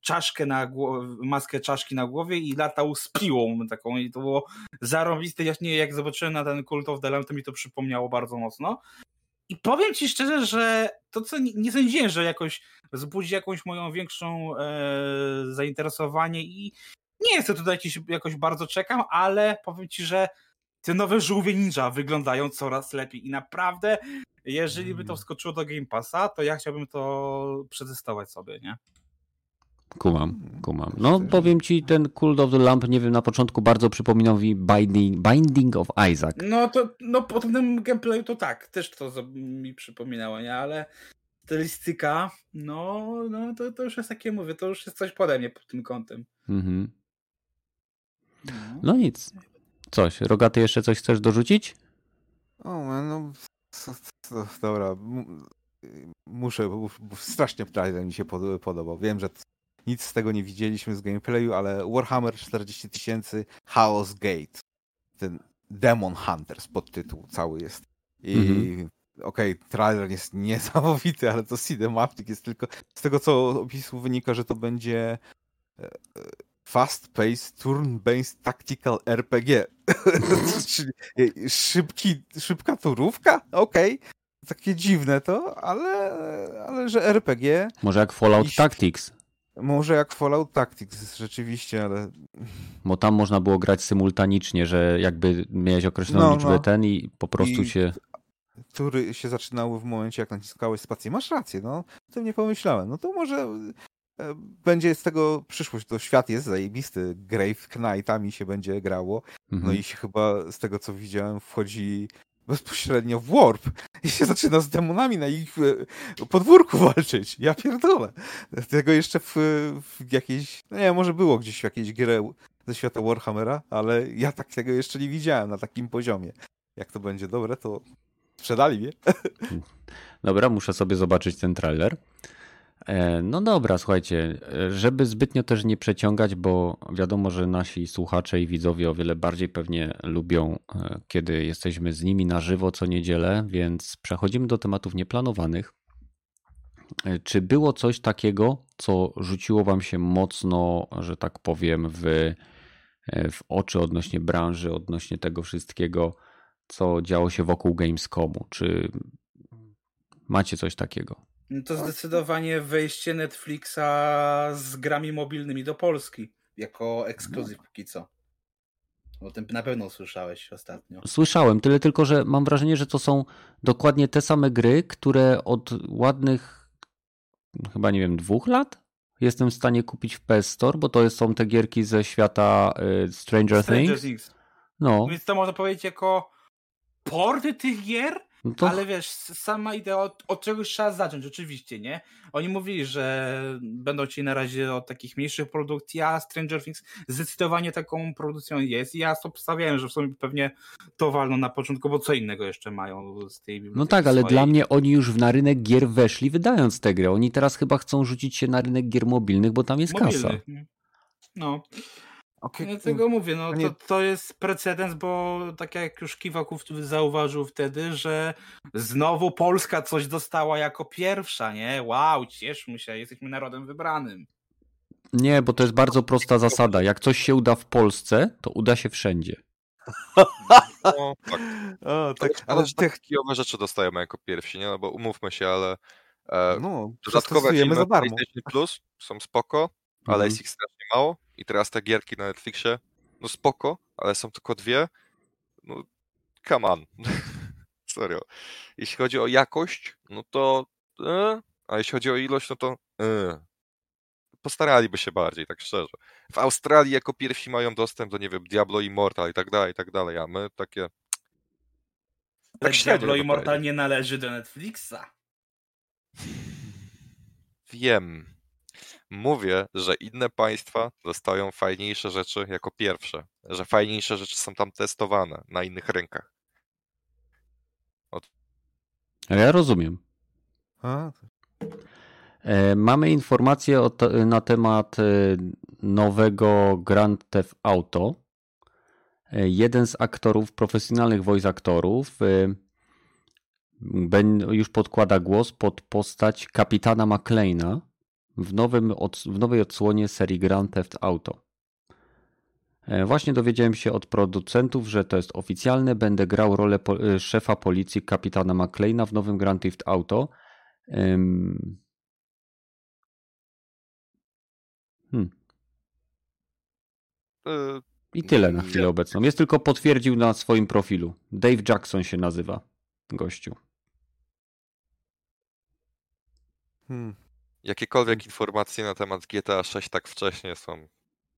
czaszkę na głowie, maskę czaszki na głowie i latał z piłą taką i to było zarobiste. Ja nie, jak zobaczyłem na ten Cult of the Lamb, to mi to przypomniało bardzo mocno. I powiem ci szczerze, że to co nie, nie sądziłem, że jakoś wzbudzi jakąś moją większą e, zainteresowanie i nie jest to tutaj jakiś, jakoś bardzo czekam, ale powiem ci, że te nowe żółwie ninja wyglądają coraz lepiej i naprawdę, jeżeli by to mm. wskoczyło do Game Passa, to ja chciałbym to przetestować sobie, nie? Kumam, kumam. No powiem ci, ten Cult of the Lamp, nie wiem, na początku bardzo przypominał mi Binding, Binding of Isaac. No to, no po tym gameplayu to tak, też to mi przypominało, nie? Ale stylistyka, no, no to, to już jest takie, mówię, to już jest coś pode mnie pod tym kątem. Mhm. No. no nic, Coś. Rogaty jeszcze coś chcesz dorzucić? O, no. Dobra. Muszę, bo strasznie trailer mi się podobał. Wiem, że nic z tego nie widzieliśmy z gameplayu, ale Warhammer 40 tysięcy Chaos Gate. Ten Demon Hunters podtytuł cały jest. I mhm. okej, okay, trailer jest niesamowity, ale to cinematic jest tylko z tego co opisu wynika, że to będzie e, e, fast-paced, turn-based tactical RPG. Czyli szybki, szybka turówka? Okej. Okay. Takie dziwne to, ale, ale że RPG. Może jak Fallout i... Tactics. Może jak Fallout Tactics, rzeczywiście, ale. Bo tam można było grać symultanicznie, że jakby miałeś określoną no, liczbę no. ten i po prostu I się. Tury się zaczynały w momencie, jak naciskałeś spację. Masz rację, no. O tym nie pomyślałem. No to może E, będzie z tego przyszłość. To świat jest zajebisty. Grave Knightami się będzie grało. No mhm. No i się chyba z tego co widziałem wchodzi bezpośrednio w Warp i się zaczyna z demonami na ich e, podwórku walczyć. Ja pierdolę. Tego jeszcze w, w jakiejś, no nie może było gdzieś w jakiejś grze ze świata Warhammera, ale ja tak tego jeszcze nie widziałem na takim poziomie. Jak to będzie dobre, to sprzedali mnie. Dobra, muszę sobie zobaczyć ten trailer. E, no dobra, słuchajcie, e, żeby zbytnio też nie przeciągać, bo wiadomo, że nasi słuchacze i widzowie o wiele bardziej pewnie lubią, e, kiedy jesteśmy z nimi na żywo co niedzielę, więc przechodzimy do tematów nieplanowanych. Czy było coś takiego, co rzuciło Wam się mocno, że tak powiem, w, w oczy odnośnie branży, odnośnie tego wszystkiego, co działo się wokół Gamescomu? Czy macie coś takiego? No to zdecydowanie wejście Netflixa z grami mobilnymi do Polski jako ekskluzyw póki co. O tym na pewno słyszałeś ostatnio. Słyszałem, tyle tylko, że mam wrażenie, że to są dokładnie te same gry, które od ładnych, chyba nie wiem, dwóch lat jestem w stanie kupić w PS Store, bo to są te gierki ze świata y, Stranger, Stranger Things. Things. No, Więc to można powiedzieć jako porty tych gier, no to ale wiesz, sama idea od, od czegoś trzeba zacząć, oczywiście, nie? Oni mówili, że będą ci na razie od takich mniejszych produkcji, a Stranger Things zdecydowanie taką produkcją jest i ja sobie obstawiałem, że w sumie pewnie to walną na początku, bo co innego jeszcze mają z tej No tak, ale swojej. dla mnie oni już na rynek gier weszli, wydając tę grę. Oni teraz chyba chcą rzucić się na rynek gier mobilnych, bo tam jest kasa. Nie? No. Okay. Dlatego mówię, no to, to jest precedens, bo tak jak już Kiwaków zauważył wtedy, że znowu Polska coś dostała jako pierwsza, nie? Wow, cieszmy się, jesteśmy narodem wybranym. Nie, bo to jest bardzo prosta zasada. Jak coś się uda w Polsce, to uda się wszędzie. No, tak. O, tak, Ale tych, rzeczy dostajemy jako pierwsi, nie? No bo umówmy się, ale e, no, dodatkowe filmy za darmo. PlayStation Plus są spoko, ale Mhm. jest ich strasznie mało. I teraz te gierki na Netflixie, no spoko, ale są tylko dwie. No, come on. Serio. Jeśli chodzi o jakość, no to e, a jeśli chodzi o ilość, no to e. postaraliby się bardziej, tak szczerze. W Australii jako pierwsi mają dostęp do, nie wiem, Diablo Immortal i tak dalej, i tak dalej, a my takie... Tak Diablo Immortal nie należy do Netflixa. Wiem. Mówię, że inne państwa dostają fajniejsze rzeczy jako pierwsze, że fajniejsze rzeczy są tam testowane na innych rynkach. Ale ja rozumiem. A, E, Mamy informację na temat e, nowego Grand Theft Auto. E, Jeden z aktorów, profesjonalnych voice aktorów, już podkłada głos pod postać kapitana McLeana w, nowym, w nowej odsłonie serii Grand Theft Auto. E, Właśnie dowiedziałem się od producentów, że to jest oficjalne. Będę grał rolę po, e, szefa policji kapitana McLeana w nowym Grand Theft Auto. Hmm. Yy, I tyle na chwilę obecną. Jest tylko potwierdził na swoim profilu. Dave Jackson się nazywa gościu. hmm. Jakiekolwiek informacje na temat GTA 6 tak wcześnie są.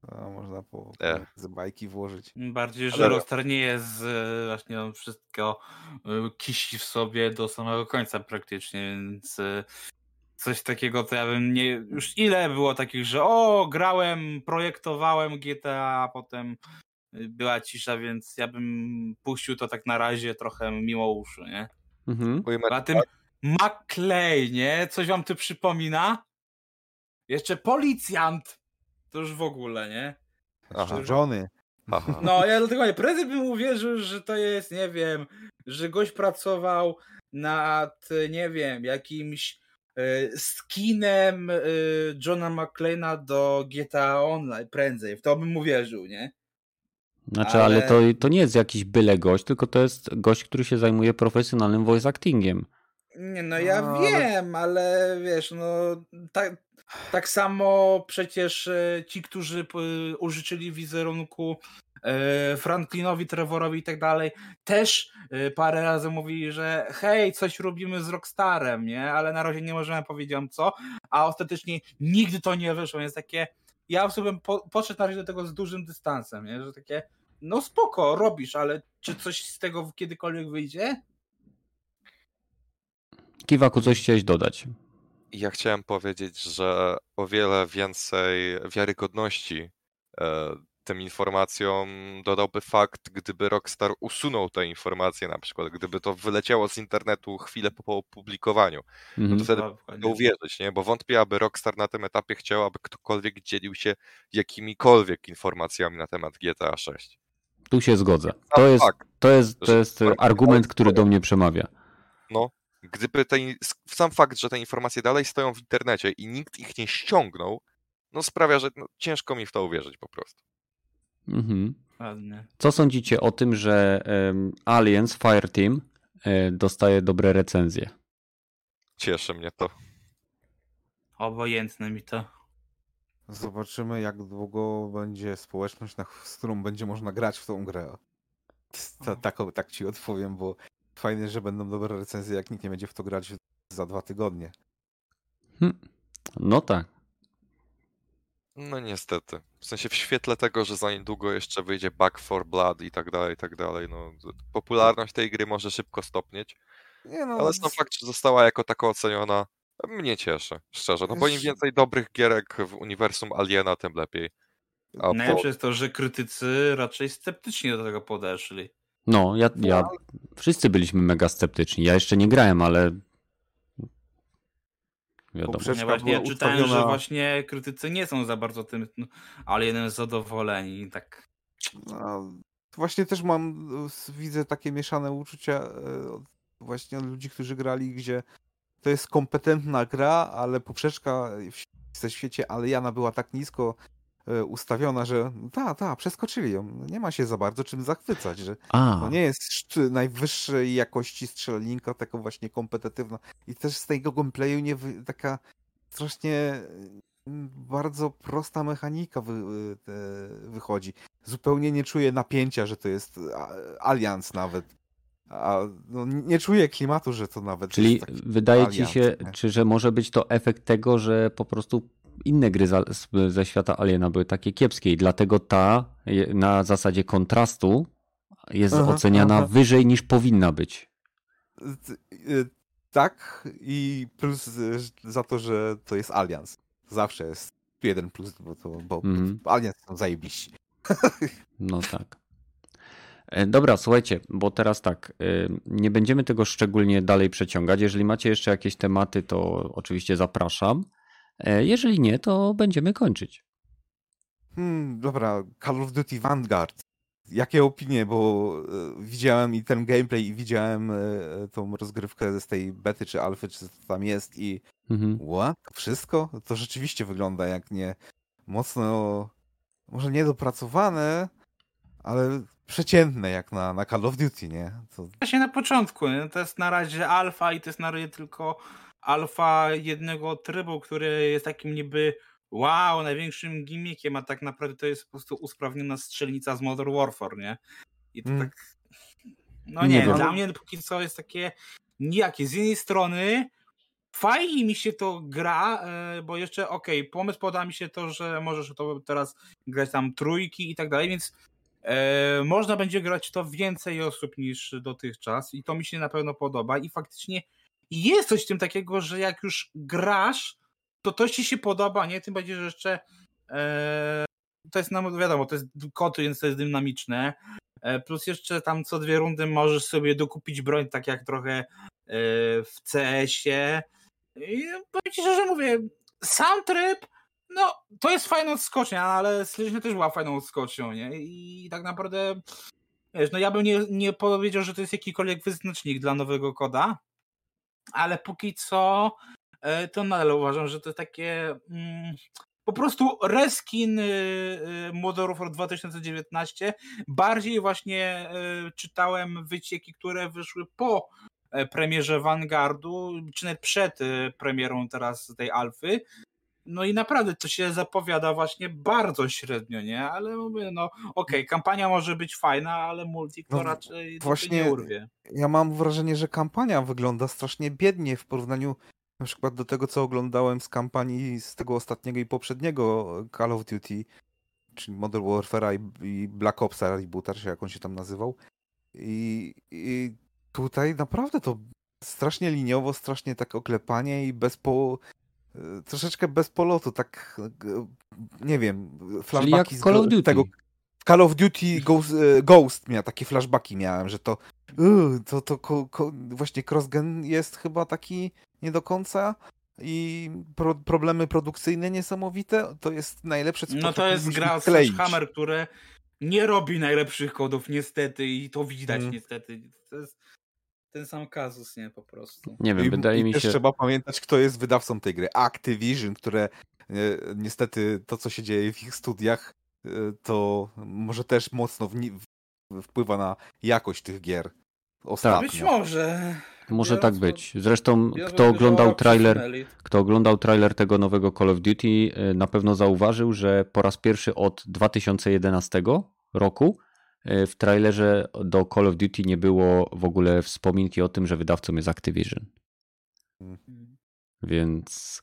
A, można po, E. z bajki włożyć. Bardziej, że Ale- Rockstar nie jest e, właśnie on wszystko e, kisi w sobie do samego końca praktycznie, więc e, coś takiego to ja bym nie... Już ile było takich, że o, grałem, projektowałem GTA, a potem była cisza, więc ja bym puścił to tak na razie trochę mimo uszu, nie? Mhm. A tym McClay, nie? Coś wam tu przypomina? Jeszcze policjant! To już w ogóle, nie? Aha, Johnny. aha. No, ja dlatego nie, prędzej bym uwierzył, że to jest, nie wiem, że gość pracował nad, nie wiem, jakimś e, skinem e, Johna McClane'a do GTA Online prędzej. W to bym uwierzył, nie? Znaczy, ale, Ale- to, to nie jest jakiś byle gość, tylko to jest gość, który się zajmuje profesjonalnym voice actingiem. Nie, no ja No, ale- wiem, ale wiesz, no tak, tak samo przecież e, ci, którzy p- użyczyli wizerunku e, Franklinowi, Trevorowi i tak dalej, też e, parę razy mówili, że hej, coś robimy z Rockstarem, nie? Ale na razie nie możemy powiedzieć co, a ostatecznie nigdy to nie wyszło, więc takie ja sobie po, podszedł na razie do tego z dużym dystansem, nie? Że takie no spoko, robisz, ale czy coś z tego kiedykolwiek wyjdzie? Kiwaku, coś chciałeś dodać? Ja chciałem powiedzieć, że o wiele więcej wiarygodności e, tym informacjom dodałby fakt, gdyby Rockstar usunął te informacje, na przykład, gdyby to wyleciało z internetu chwilę po opublikowaniu. No Mhm. to wtedy Dokładnie. to uwierzyć, nie? Bo wątpię, aby Rockstar na tym etapie chciał, aby ktokolwiek dzielił się jakimikolwiek informacjami na temat GTA 6. Tu się zgodzę. To jest, to jest, to że- jest argument, który do mnie przemawia. no. Gdyby te, in- sam fakt, że te informacje dalej stoją w internecie i nikt ich nie ściągnął, no sprawia, że no, ciężko mi w to uwierzyć po prostu. Mhm. Co sądzicie o tym, że em, Aliens Fireteam e, dostaje dobre recenzje? Cieszy mnie to. Obojętne mi to. Zobaczymy, jak długo będzie społeczność, na, z którą będzie można grać w tą grę. Ta, tak, tak ci odpowiem, bo fajnie, że będą dobre recenzje, jak nikt nie będzie w to grać za dwa tygodnie. Hmm. No tak. No niestety. W sensie w świetle tego, że za niedługo jeszcze wyjdzie Back for Blood i tak dalej, i tak dalej, no popularność tej gry może szybko stopnieć. Nie no, ale sam fakt, że została jako taka oceniona, mnie cieszy, szczerze. No bo im więcej dobrych gierek w uniwersum Aliena, tym lepiej. A Najlepsze po... jest to, że krytycy raczej sceptycznie do tego podeszli. No, ja, ja, no, wszyscy byliśmy mega sceptyczni. Ja jeszcze nie grałem, ale wiadomo. Ja właśnie ja czytałem, ustawiona... że właśnie krytycy nie są za bardzo tym no, alienem zadowoleni. Tak. No, właśnie też mam, widzę takie mieszane uczucia e, właśnie od ludzi, którzy grali, gdzie to jest kompetentna gra, ale poprzeczka w świecie Aliana była tak nisko ustawiona, że ta, ta, przeskoczyli ją. Nie ma się za bardzo czym zachwycać, że A. to nie jest najwyższej jakości strzelaninka, taka właśnie kompetywna. I też z tego gameplayu nie taka strasznie mm, bardzo prosta mechanika wy, e, wychodzi. Zupełnie nie czuję napięcia, że to jest Alians nawet. A no, nie czuję klimatu, że to nawet. Czyli wydaje ci się, czy że może być to efekt tego, że po prostu inne gry za, ze świata Aliena były takie kiepskie i dlatego ta na zasadzie kontrastu jest aha, oceniana aha. wyżej niż powinna być. Y, tak i plus y, za to, że to jest Alians. Zawsze jest jeden plus, bo, to, bo mm. Alians są zajebiści. No tak. E, dobra, słuchajcie, bo teraz tak, e, nie będziemy tego szczególnie dalej przeciągać. Jeżeli macie jeszcze jakieś tematy, to oczywiście zapraszam. E, jeżeli nie, to będziemy kończyć. Hmm, dobra, Call of Duty Vanguard. Jakie opinie, bo widziałem i ten gameplay, i widziałem tą rozgrywkę z tej bety czy alfy, czy co tam jest i mhm. what? Wszystko? To rzeczywiście wygląda jak nie mocno, może niedopracowane, ale przeciętne jak na, na Call of Duty, nie? To... Właśnie na początku, nie? to jest na razie alfa i to jest na razie tylko alfa jednego trybu, który jest takim niby wow, największym gimmickiem, a tak naprawdę to jest po prostu usprawniona strzelnica z Modern Warfare, nie? I to mm. tak... No nie, nie dla mnie póki co jest takie nijakie. Z jednej strony fajnie mi się to gra, e, bo jeszcze okej, okay, pomysł poda mi się to, że możesz to teraz grać tam trójki i tak dalej, więc E, można będzie grać to więcej osób niż dotychczas i to mi się na pewno podoba i faktycznie jest coś w tym takiego, że jak już grasz, to to ci się podoba, nie? Tym bardziej, że jeszcze e, to jest, no wiadomo, to jest koty, więc to jest dynamiczne. E, plus jeszcze tam co dwie rundy możesz sobie dokupić broń, tak jak trochę e, w CS-ie. I powiem ci szczerze, mówię, sam tryb no, to jest fajna odskocznia, ale Sledgehammer też była fajną odskocznią, nie? I tak naprawdę, wiesz, no ja bym nie, nie powiedział, że to jest jakikolwiek wyznacznik dla nowego koda, ale póki co e, to nadal uważam, że to takie mm, po prostu reskin y, y, Warfare 2019. Bardziej właśnie y, czytałem wycieki, które wyszły po e, premierze Vanguardu, czy nawet przed premierą teraz tej Alfy, no i naprawdę to się zapowiada właśnie bardzo średnio, nie? Ale mówię, no okej, okay, kampania może być fajna, ale multi to no, raczej właśnie nie urwie. Ja mam wrażenie, że kampania wygląda strasznie biednie w porównaniu na przykład do tego, co oglądałem z kampanii z tego ostatniego i poprzedniego Call of Duty, czyli Modern Warfare i, Black Opsa Rebooter, czy jak on się tam nazywał. I, I tutaj naprawdę to strasznie liniowo, strasznie tak oklepanie i bez po, troszeczkę bez polotu, tak nie wiem, flashbacki z Call of Duty. tego Call of Duty Ghost, e, Ghost miał takie flashbacki miałem, że to yy, to, to ko, ko, właśnie crossgen jest chyba taki nie do końca i pro, problemy produkcyjne niesamowite, to jest najlepsze co No to jest gra Hammer, które nie robi najlepszych kodów niestety i to widać hmm. niestety. To jest ten sam kazus, nie po prostu. Nie wiem, I, wydaje i mi się. Też trzeba pamiętać, kto jest wydawcą tej gry. Activision, które e, niestety to, co się dzieje w ich studiach, e, to może też mocno w, wpływa na jakość tych gier. Ostatnio. Być może. Może Biorąc tak być. Zresztą kto oglądał trailer, kto oglądał trailer tego nowego Call of Duty, y, na pewno zauważył, że po raz pierwszy od 2011 roku w trailerze do Call of Duty nie było w ogóle wspominki o tym, że wydawcą jest Activision. Więc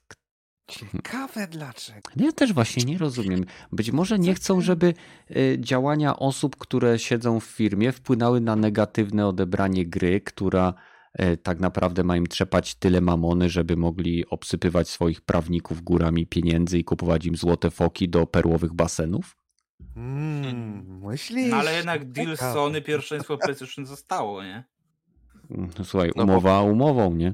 Ciekawe dlaczego. ja też właśnie nie rozumiem. Być może nie chcą, żeby y, działania osób, które siedzą w firmie, wpłynęły na negatywne odebranie gry, która y, tak naprawdę ma im trzepać tyle mamony, żeby mogli obsypywać swoich prawników górami pieniędzy i kupować im złote foki do perłowych basenów. Mm, myślisz? No ale jednak deal. Sony pierwszeństwo PlayStation zostało, nie? No, słuchaj, No bo- umowa umową, nie?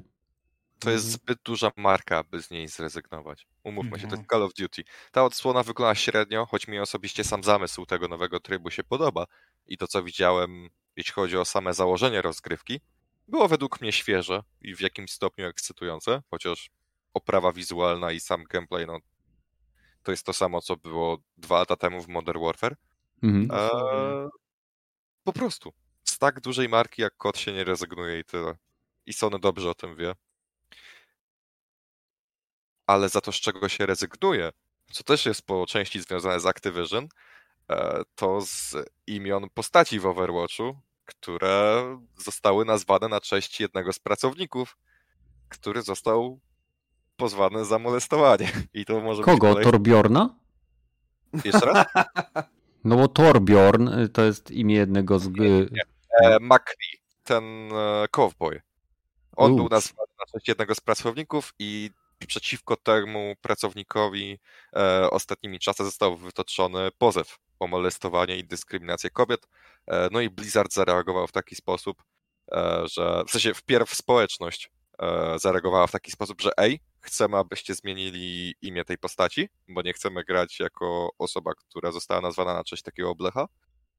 To jest Mhm. zbyt duża marka, by z niej zrezygnować. Umówmy się, to Mhm. jest Call of Duty. Ta odsłona wygląda średnio, choć mi osobiście sam zamysł tego nowego trybu się podoba. I to, co widziałem, jeśli chodzi o same założenie rozgrywki, było według mnie świeże i w jakimś stopniu ekscytujące, chociaż oprawa wizualna i sam gameplay, no to jest to samo, co było dwa lata temu w Modern Warfare. Mhm. Eee, po prostu. Z tak dużej marki jak kot się nie rezygnuje i tyle. I Sony dobrze o tym wie. Ale za to, z czego się rezygnuje, co też jest po części związane z Activision, e, to z imion postaci w Overwatchu, które zostały nazwane na cześć jednego z pracowników, który został pozwany za molestowanie. I to może być Kogo? kolej... Torbjorna? Jeszcze raz? No bo Torbjorn y, to jest imię jednego z... y, e, McCree, ten e, cowboy. On był nazwany na cześć jednego z pracowników i przeciwko temu pracownikowi e, ostatnimi czasy został wytoczony pozew o molestowanie i dyskryminację kobiet. E, no i Blizzard zareagował w taki sposób, e, że w sensie wpierw społeczność e, zareagowała w taki sposób, że ej, chcemy, abyście zmienili imię tej postaci, bo nie chcemy grać jako osoba, która została nazwana na cześć takiego oblecha.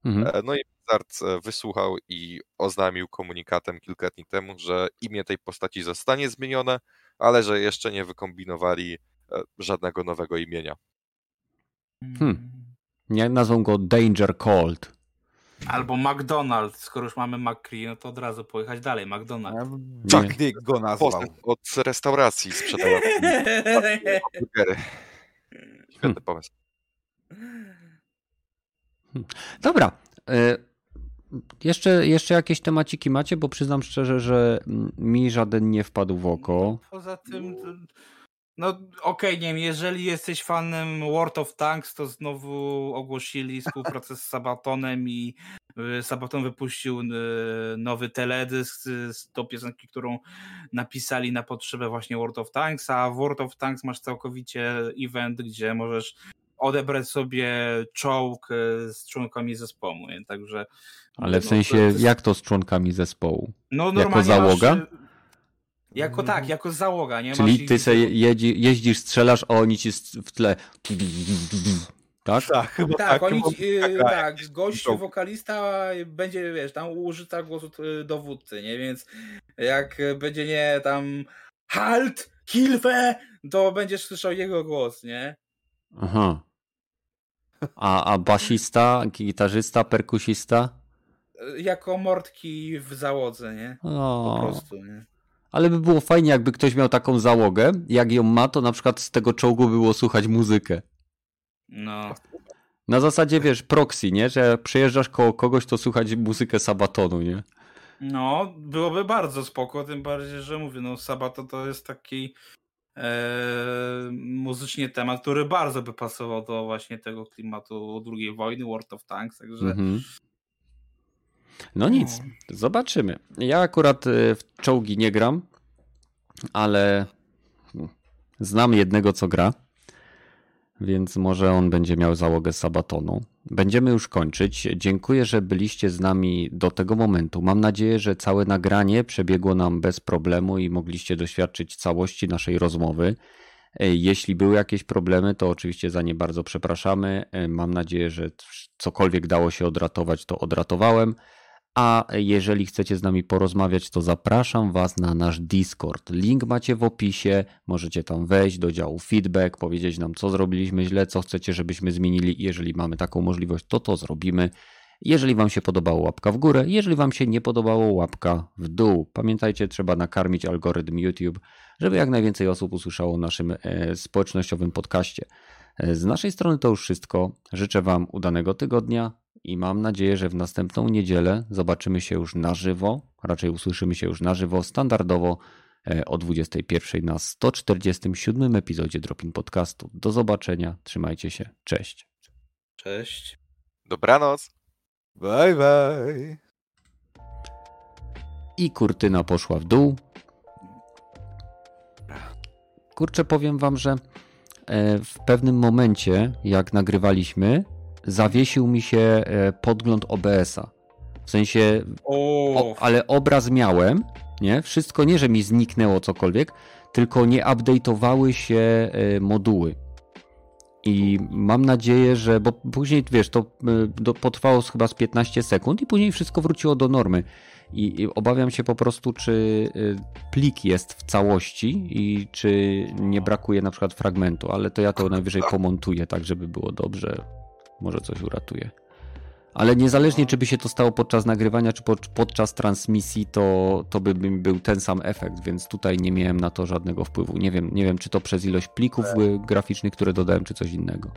Mhm. E, No i Blizzard e, wysłuchał i oznajmił komunikatem kilka dni temu, że imię tej postaci zostanie zmienione, ale że jeszcze nie wykombinowali e, żadnego nowego imienia. Hmm. Nie nazwą go Danger Cold. Albo McDonald's, skoro już mamy McCree, no to od razu pojechać dalej, McDonald's. Chuck Dick go nazwał. Od restauracji burgery. Świetny pomysł. Dobra. e, Jeszcze, jeszcze jakieś temaciki macie, bo przyznam szczerze, że mi żaden nie wpadł w oko. Poza tym, to- no okej, nie wiem, jeżeli jesteś fanem World of Tanks, to znowu ogłosili współpracę z Sabatonem i y, Sabaton wypuścił y, nowy teledysk z, tą piosenki, którą napisali na potrzebę właśnie World of Tanks, a w World of Tanks masz całkowicie event, gdzie możesz odebrać sobie czołg y, z członkami zespołu, nie? także Ale w no, sensie, to jest- jak to z członkami zespołu? no, normalnie załoga? Masz, jako tak, jako załoga, nie? Czyli Masz ty ich- se jedzi, jeździsz, strzelasz, a oni ci w tle. Tak? Tak, chyba Tak, tak. oni, chyba yy, tak, tak, gość, wokalista będzie, wiesz, tam użyta głosu y, dowódcy, nie? Więc jak będzie nie tam halt, Hilfe, to będziesz słyszał jego głos, nie? Aha. A, a basista, gitarzysta, perkusista? Y, Jako mordki w załodze, nie? Po prostu, nie? Ale by było fajnie, jakby ktoś miał taką załogę. Jak ją ma, to na przykład z tego czołgu było słuchać muzykę. No. Na zasadzie, wiesz, proxy, nie? Że jak przyjeżdżasz koło kogoś, to słuchać muzykę Sabatonu, nie? No, byłoby bardzo spoko, tym bardziej, że mówię, no Sabato to jest taki e, muzycznie temat, który bardzo by pasował do właśnie tego klimatu II wojny, World of Tanks, także Mhm. No nic, zobaczymy. Ja akurat y, w czołgi nie gram, ale znam jednego, co gra, więc może on będzie miał załogę Sabatonu. Będziemy już kończyć. Dziękuję, że byliście z nami do tego momentu. Mam nadzieję, że całe nagranie przebiegło nam bez problemu i mogliście doświadczyć całości naszej rozmowy. E, Jeśli były jakieś problemy, to oczywiście za nie bardzo przepraszamy. E, Mam nadzieję, że cokolwiek dało się odratować, to odratowałem. A jeżeli chcecie z nami porozmawiać, to zapraszam Was na nasz Discord. Link macie w opisie. Możecie tam wejść do działu feedback, powiedzieć nam, co zrobiliśmy źle, co chcecie, żebyśmy zmienili. Jeżeli mamy taką możliwość, to to zrobimy. Jeżeli Wam się podobało, łapka w górę. Jeżeli Wam się nie podobało, łapka w dół. Pamiętajcie, trzeba nakarmić algorytm YouTube, żeby jak najwięcej osób usłyszało o naszym e, społecznościowym podcaście. E, z naszej strony to już wszystko. Życzę Wam udanego tygodnia i mam nadzieję, że w następną niedzielę zobaczymy się już na żywo. Raczej usłyszymy się już na żywo, standardowo e, o 21 na 147 epizodzie Dropin Podcastu. Do zobaczenia, trzymajcie się, cześć. Cześć. Dobranoc. Bye, bye. I kurtyna poszła w dół. Kurczę, powiem wam, że e, w pewnym momencie, jak nagrywaliśmy, zawiesił mi się e, podgląd OBS-a. W sensie, o, ale obraz miałem, nie? Wszystko nie, że mi zniknęło cokolwiek, tylko nie update'owały się e, moduły. I mam nadzieję, że, bo później, wiesz, to do, potrwało chyba z 15 sekund i później wszystko wróciło do normy. I, obawiam się po prostu, czy plik jest w całości i czy nie brakuje na przykład fragmentu, ale to ja to najwyżej pomontuję tak, żeby było dobrze. Może coś uratuje. Ale niezależnie, czy by się to stało podczas nagrywania, czy podczas transmisji, to, to by był ten sam efekt, więc tutaj nie miałem na to żadnego wpływu. Nie wiem, nie wiem czy to przez ilość plików tak. graficznych, które dodałem, czy coś innego.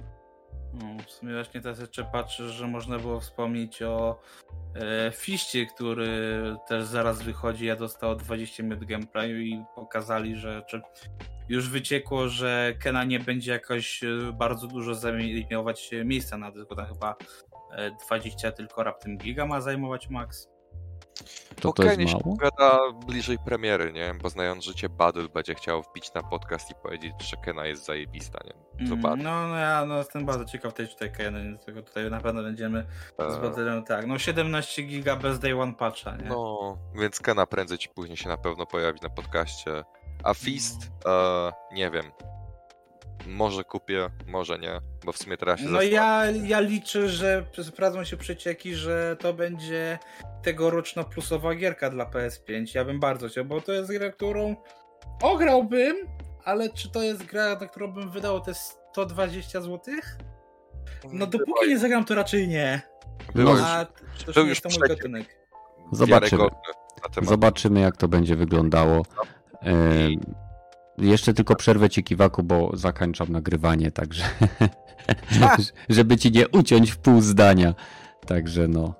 No, w sumie właśnie teraz jeszcze patrzę, że można było wspomnieć o e, Fiście, który też zaraz wychodzi. Ja dostał 20 minut gameplayu i pokazali, że czy już wyciekło, że Kena nie będzie jakoś e, bardzo dużo zajmować miejsca na dysku. Tam chyba 20 e, tylko raptem giga ma zajmować max. To to jest mało? gada bliżej premiery, nie? Bo znając życie, Badul będzie chciał wbić na podcast i powiedzieć, że Kena jest zajebista, nie? Mm. No, no ja no, jestem bardzo ciekaw tej tutaj Kena, tego tutaj na pewno będziemy eee. z Badulem, tak. No 17 giga bez day one patcha, nie? No, więc Kena prędzej czy później się na pewno pojawi na podcaście. A Fist, e, nie wiem. Może kupię, może nie, bo w sumie teraz się No ja, ja liczę, że sprawdzą się przecieki, że to będzie tegoroczna plusowa gierka dla PS5. Ja bym bardzo chciał, bo to jest gra, którą ograłbym, ale czy to jest gra, na którą bym wydał te 120 zł? No dopóki nie zagram, to raczej nie. Było A to, to już to mój gatunek. Zobaczymy. Zobaczymy, jak to będzie wyglądało. Jeszcze tylko przerwę ci kiwaku, bo zakończam nagrywanie, także żeby ci nie uciąć w pół zdania. Także no.